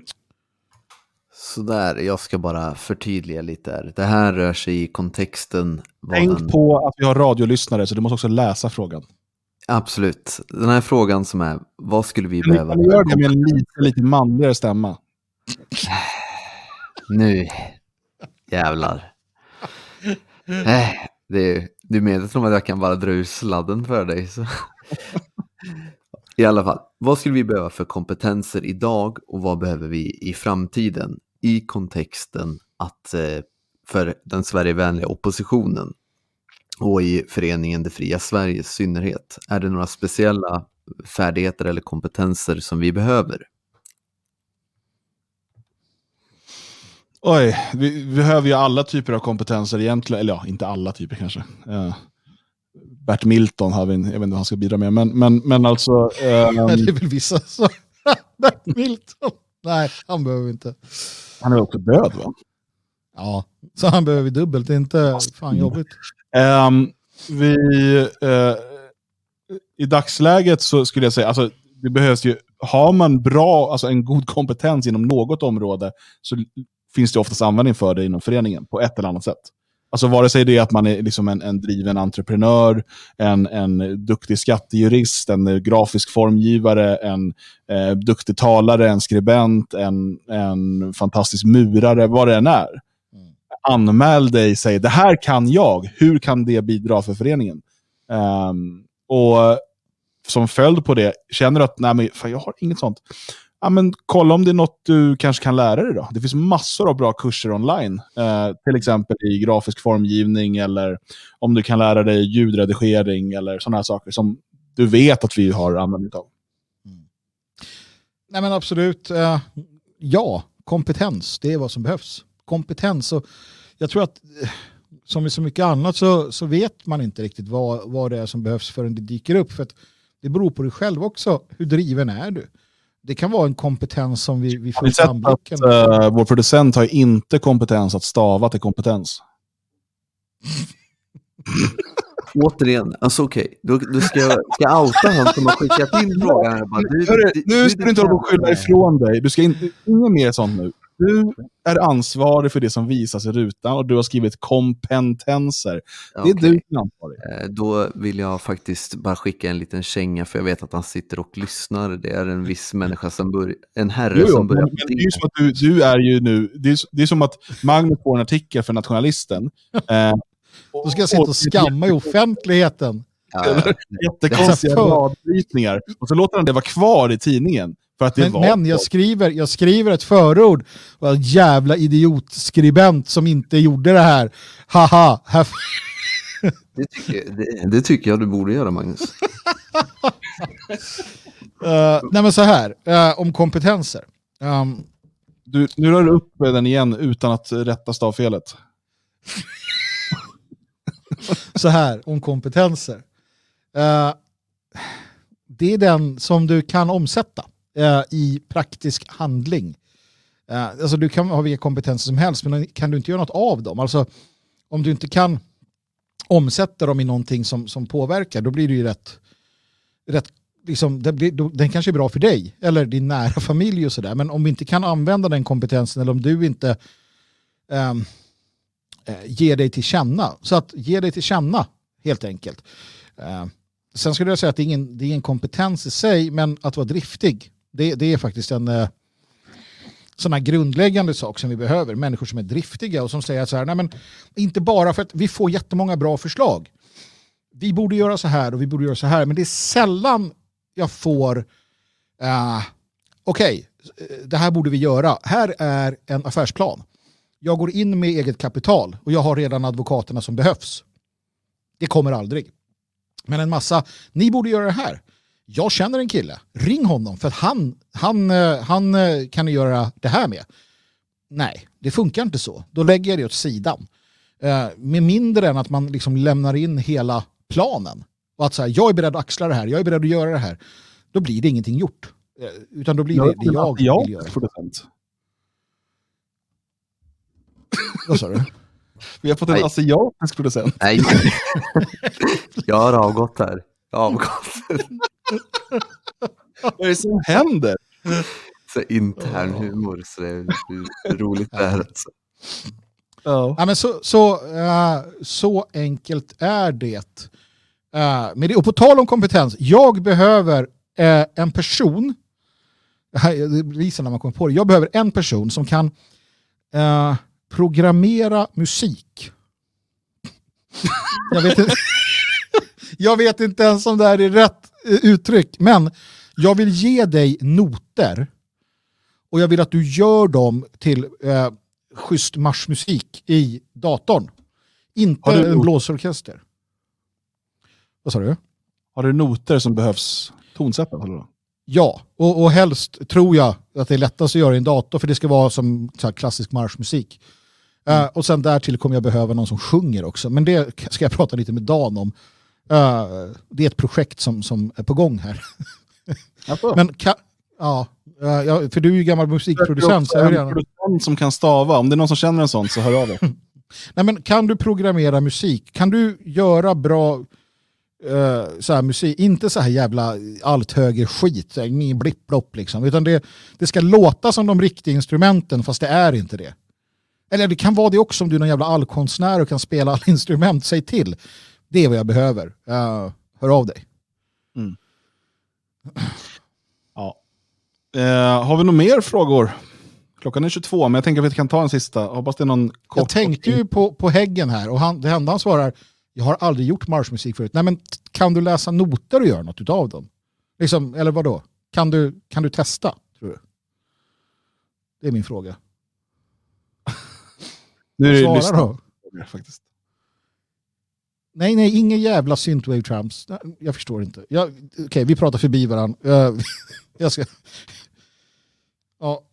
Sådär, jag ska bara förtydliga lite här. Det här rör sig i kontexten. Tänk en... på att vi har radiolyssnare, så du måste också läsa frågan. Absolut. Den här frågan som är, vad skulle vi Kan behöva? kan ni göra det med en lite, lite manligare stämma? Nu, jävlar. Eh, det är, du är medveten om att jag kan bara dra ur sladden för dig. Så. I alla fall, vad skulle vi behöva för kompetenser idag och vad behöver vi i framtiden? I kontexten att eh, för den Sverigevänliga oppositionen och i föreningen Det fria Sverige i synnerhet, är det några speciella färdigheter eller kompetenser som vi behöver? Oj, vi, vi behöver ju alla typer av kompetenser egentligen. Eller ja, inte alla typer kanske. Uh, Bert Milton har vi en, jag vet inte vad han ska bidra med. Men, men, men alltså... ehm, Det är väl vissa som... Bert Milton. Nej, han behöver inte. Han är också död va? Ja, så han behöver dubbelt. Det är inte fan jobbigt. Ehm, vi, eh, I dagsläget så skulle jag säga, alltså, det behövs ju, har man bra, alltså en god kompetens inom något område så finns det oftast användning för det inom föreningen på ett eller annat sätt. Alltså vare sig det är att man är liksom en, en driven entreprenör, en, en duktig skattejurist, en grafisk formgivare, en eh, duktig talare, en skribent, en, en fantastisk murare, vad det än är. Anmäl dig, säg det här kan jag, hur kan det bidra för föreningen? Ehm, och som följd på det, känner du att nej, men, fan, jag har inget sånt, ja, men kolla om det är något du kanske kan lära dig. då. Det finns massor av bra kurser online. Eh, till exempel i grafisk formgivning eller om du kan lära dig ljudredigering eller sådana här saker som du vet att vi har användning av. Nej men absolut. eh, ja, kompetens. Det är vad som behövs. Kompetens. Och jag tror att eh, som i så mycket annat så, så vet man inte riktigt vad, vad det är som behövs förrän det dyker upp. För att det beror på dig själv också. Hur driven är du? Det kan vara en kompetens som vi, vi får framblicken. att eh, vår producent har inte kompetens att stava till kompetens? Återigen, alltså okej, då, då ska jag, ska jag outa han som har skickat in frågan. här. Bara, du- Hörru, du- nu ska du inte hålla på och skylla ifrån dig. Du ska inte, inget mer sånt nu. Du är ansvarig för det som visas i rutan och du har skrivit kompetenser. Det är Okej. du som är ansvarig. Eh, Då vill jag faktiskt bara skicka en liten känga för jag vet att han sitter och lyssnar. Det är en viss människa som börjar, en herre Jo, jo, som börjar men det är som att du, du är ju nu, det är, det är som att Magnus får en artikel för Nationalisten. Eh, Då ska jag sitta och skamma i offentligheten. Ja. Jättekonstiga radbrytningar. Och så låter han det vara kvar i tidningen. För att det Men, var men jag, skriver, jag skriver ett förord. Och en jävla idiotskribent som inte gjorde det här. Haha, här Det, tycker, det, det tycker jag du borde göra Magnus. Eh, nej men så här, eh, om kompetenser. Um, Du, nu rör du upp den igen utan att rätta stavfelet. så här, om kompetenser. Eh, det är den som du kan omsätta eh, i praktisk handling. Eh, alltså du kan ha vilka kompetenser som helst, men kan du inte göra något av dem? Alltså om du inte kan omsätta dem i någonting som, som påverkar, då blir det ju rätt, rätt liksom, det blir, då, den kanske är bra för dig eller din nära familj och sådär. Men om vi inte kan använda den kompetensen eller om du inte ehm, eh, ger dig till känna. Så att ge dig till känna helt enkelt. Eh, sen skulle jag säga att det är, ingen, det är ingen kompetens i sig, men att vara driftig, det, det är faktiskt en eh, sån här grundläggande sak som vi behöver. Människor som är driftiga och som säger så här, nej men inte bara för att vi får jättemånga bra förslag. Vi borde göra så här och vi borde göra så här, men det är sällan jag får, eh, okej, eh, det här borde vi göra. Här är en affärsplan. Jag går in med eget kapital och jag har redan advokaterna som behövs. Det kommer aldrig. Men en massa, ni borde göra det här. Jag känner en kille, ring honom för att han, han, eh, han eh, kan ni göra det här med. Nej, det funkar inte så. Då lägger jag det åt sidan. Eh, med mindre än att man liksom lämnar in hela planen. Och att så här, jag är beredd att axla det här, jag är beredd att göra det här. Då blir det ingenting gjort. Utan då blir det det jag vill göra. producent. Vad sa du? Vi har fått en Nej. asiatisk producent. Nej, jag har avgått här. Avgått. Vad är det som händer? Så intern humor, så det är roligt det är. Alltså. Ja. Ja, men så, så, eh, så enkelt är det. Eh, med det, och på tal om kompetens, jag behöver eh, en person, det visar när man kommer på det, jag behöver en person som kan programmera musik. jag, vet inte, jag vet inte ens om det här är rätt eh, uttryck, men jag vill ge dig noter och jag vill att du gör dem till eh, schysst marschmusik i datorn. Inte en blåsorkester. Vad sa du? Har du noter som behövs vad? Ja, och, och helst tror jag att det är lättast att göra i en dator för det ska vara som klassisk marschmusik. Eh, och sen därtill kommer jag behöva någon som sjunger också, men det ska jag prata lite med Dan om. Eh, det är ett projekt som, som är på gång här. Alltså, Men ja, ja, för du är ju gammal musikproducent. Så jag vill en gärna... producent som kan stava. Om det är någon som känner en sån så hör av er. Nej, men kan du programmera musik? Kan du göra bra eh, så här musik? Inte så här jävla allt höger skit, blipp-blopp liksom. Utan det, det ska låta som de riktiga instrumenten fast det är inte det. Eller det kan vara det också om du är någon jävla allkonstnär och kan spela alla instrument, säg till. Det är vad jag behöver. Uh, hör av dig. Ja. Eh, har vi några mer frågor? Klockan är 22, men jag tänker att vi kan ta en sista. Hoppas det är någon kort. Jag tänkte ju på, på Häggen här och han, det enda han svarar, jag har aldrig gjort marschmusik förut. Nej men kan du läsa noter och göra något utav dem? Liksom, eller vad då? Kan du, kan du testa? Tror du? Det är min fråga. Nu är det Svara lyssnarfrågor, då. faktiskt. Nej, nej, ingen jävla synthwave trams. Nej, Jag förstår inte. Okej, vi pratar förbi varandra. Jag ska... Ja,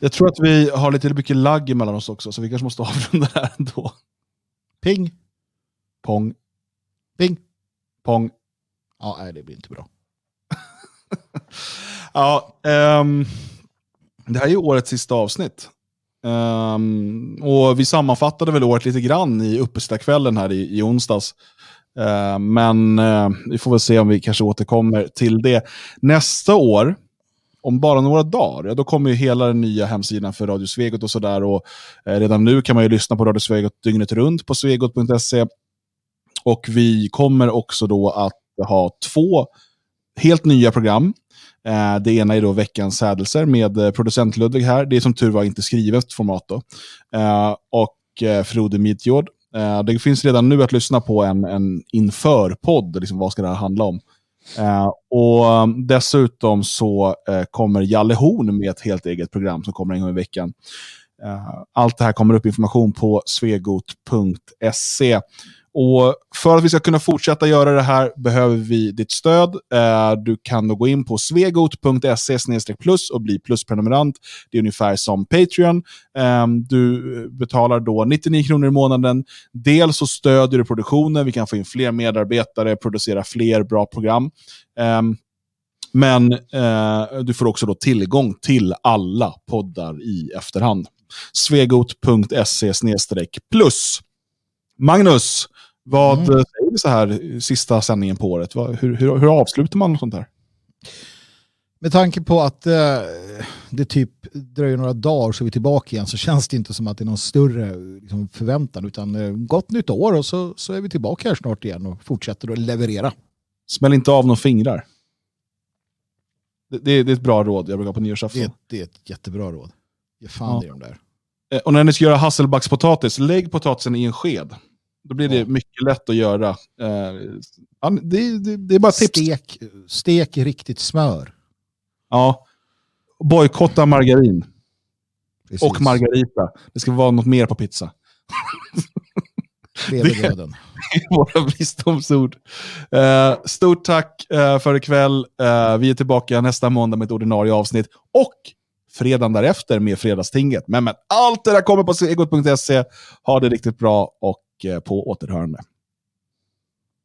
Jag tror att vi har lite mycket lagg emellan oss också, så vi kanske måste avrunda det här ändå. ping, Pong, ping. pong. Ja, nej, det blir inte bra. Ja, ehm, det här är ju årets sista avsnitt. Um, och vi sammanfattade väl året lite grann i uppesittarkvällen här i, i onsdags. Uh, men uh, vi får väl se om vi kanske återkommer till det. Nästa år, om bara några dagar, ja, då kommer ju hela den nya hemsidan för Radio Svegot och sådär. Och eh, redan nu kan man ju lyssna på Radio Svegot dygnet runt på svegot.se. Och vi kommer också då att ha två helt nya program. Eh, det ena är då veckans sädelser med eh, producent Ludvig här. Det är som tur var inte skrivet format då. Eh, och eh, Frode Midjord. Det finns redan nu att lyssna på en, en inför-podd. Liksom, vad ska det här handla om? Och um, dessutom så kommer Jalle Horn med ett helt eget program som kommer en gång i veckan. Allt det här kommer upp information på svegot.se. Och för att vi ska kunna fortsätta göra det här behöver vi ditt stöd. Eh, du kan då gå in på svegot.se plus och bli plusprenumerant. Det är ungefär som Patreon. Ehm, du betalar då 99 kronor i månaden. Dels så stödjer du produktionen, vi kan få in fler medarbetare, producera fler bra program. Ehm, men eh, du får också då tillgång till alla poddar i efterhand. svegot.se plus. Magnus, vad Mm. eh, säger vi så här sista sändningen på året? Hur, hur, hur avslutar man något sånt här? Med tanke på att eh, det typ dröjer några dagar så är vi tillbaka igen så känns det inte som att det är någon större liksom, förväntan utan eh, gott nytt år och så, så är vi tillbaka här snart igen och fortsätter att leverera. Smäll inte av några fingrar. Det, det, det är ett bra råd jag brukar ha på nyårsafton. Det, är- det är ett jättebra råd. Ge fan Ja. i de där. Eh, Och när ni ska göra hasselbackspotatis, lägg potatisen i en sked. Då blir det mycket lätt att göra. Eh, det, det, det är bara tips. Stek, stek riktigt smör. Ja. Bojkotta margarin. Precis. Och margarita. Det ska vara något mer på pizza. Det- döden. Våra visdomsord. Eh, stort tack eh, för ikväll. Eh, vi är tillbaka nästa måndag med ett ordinarie avsnitt. Och fredagen därefter med Fredagstinget. Men, men allt det där kommer på segot.se. Ha det riktigt bra och Eh, på återhörande.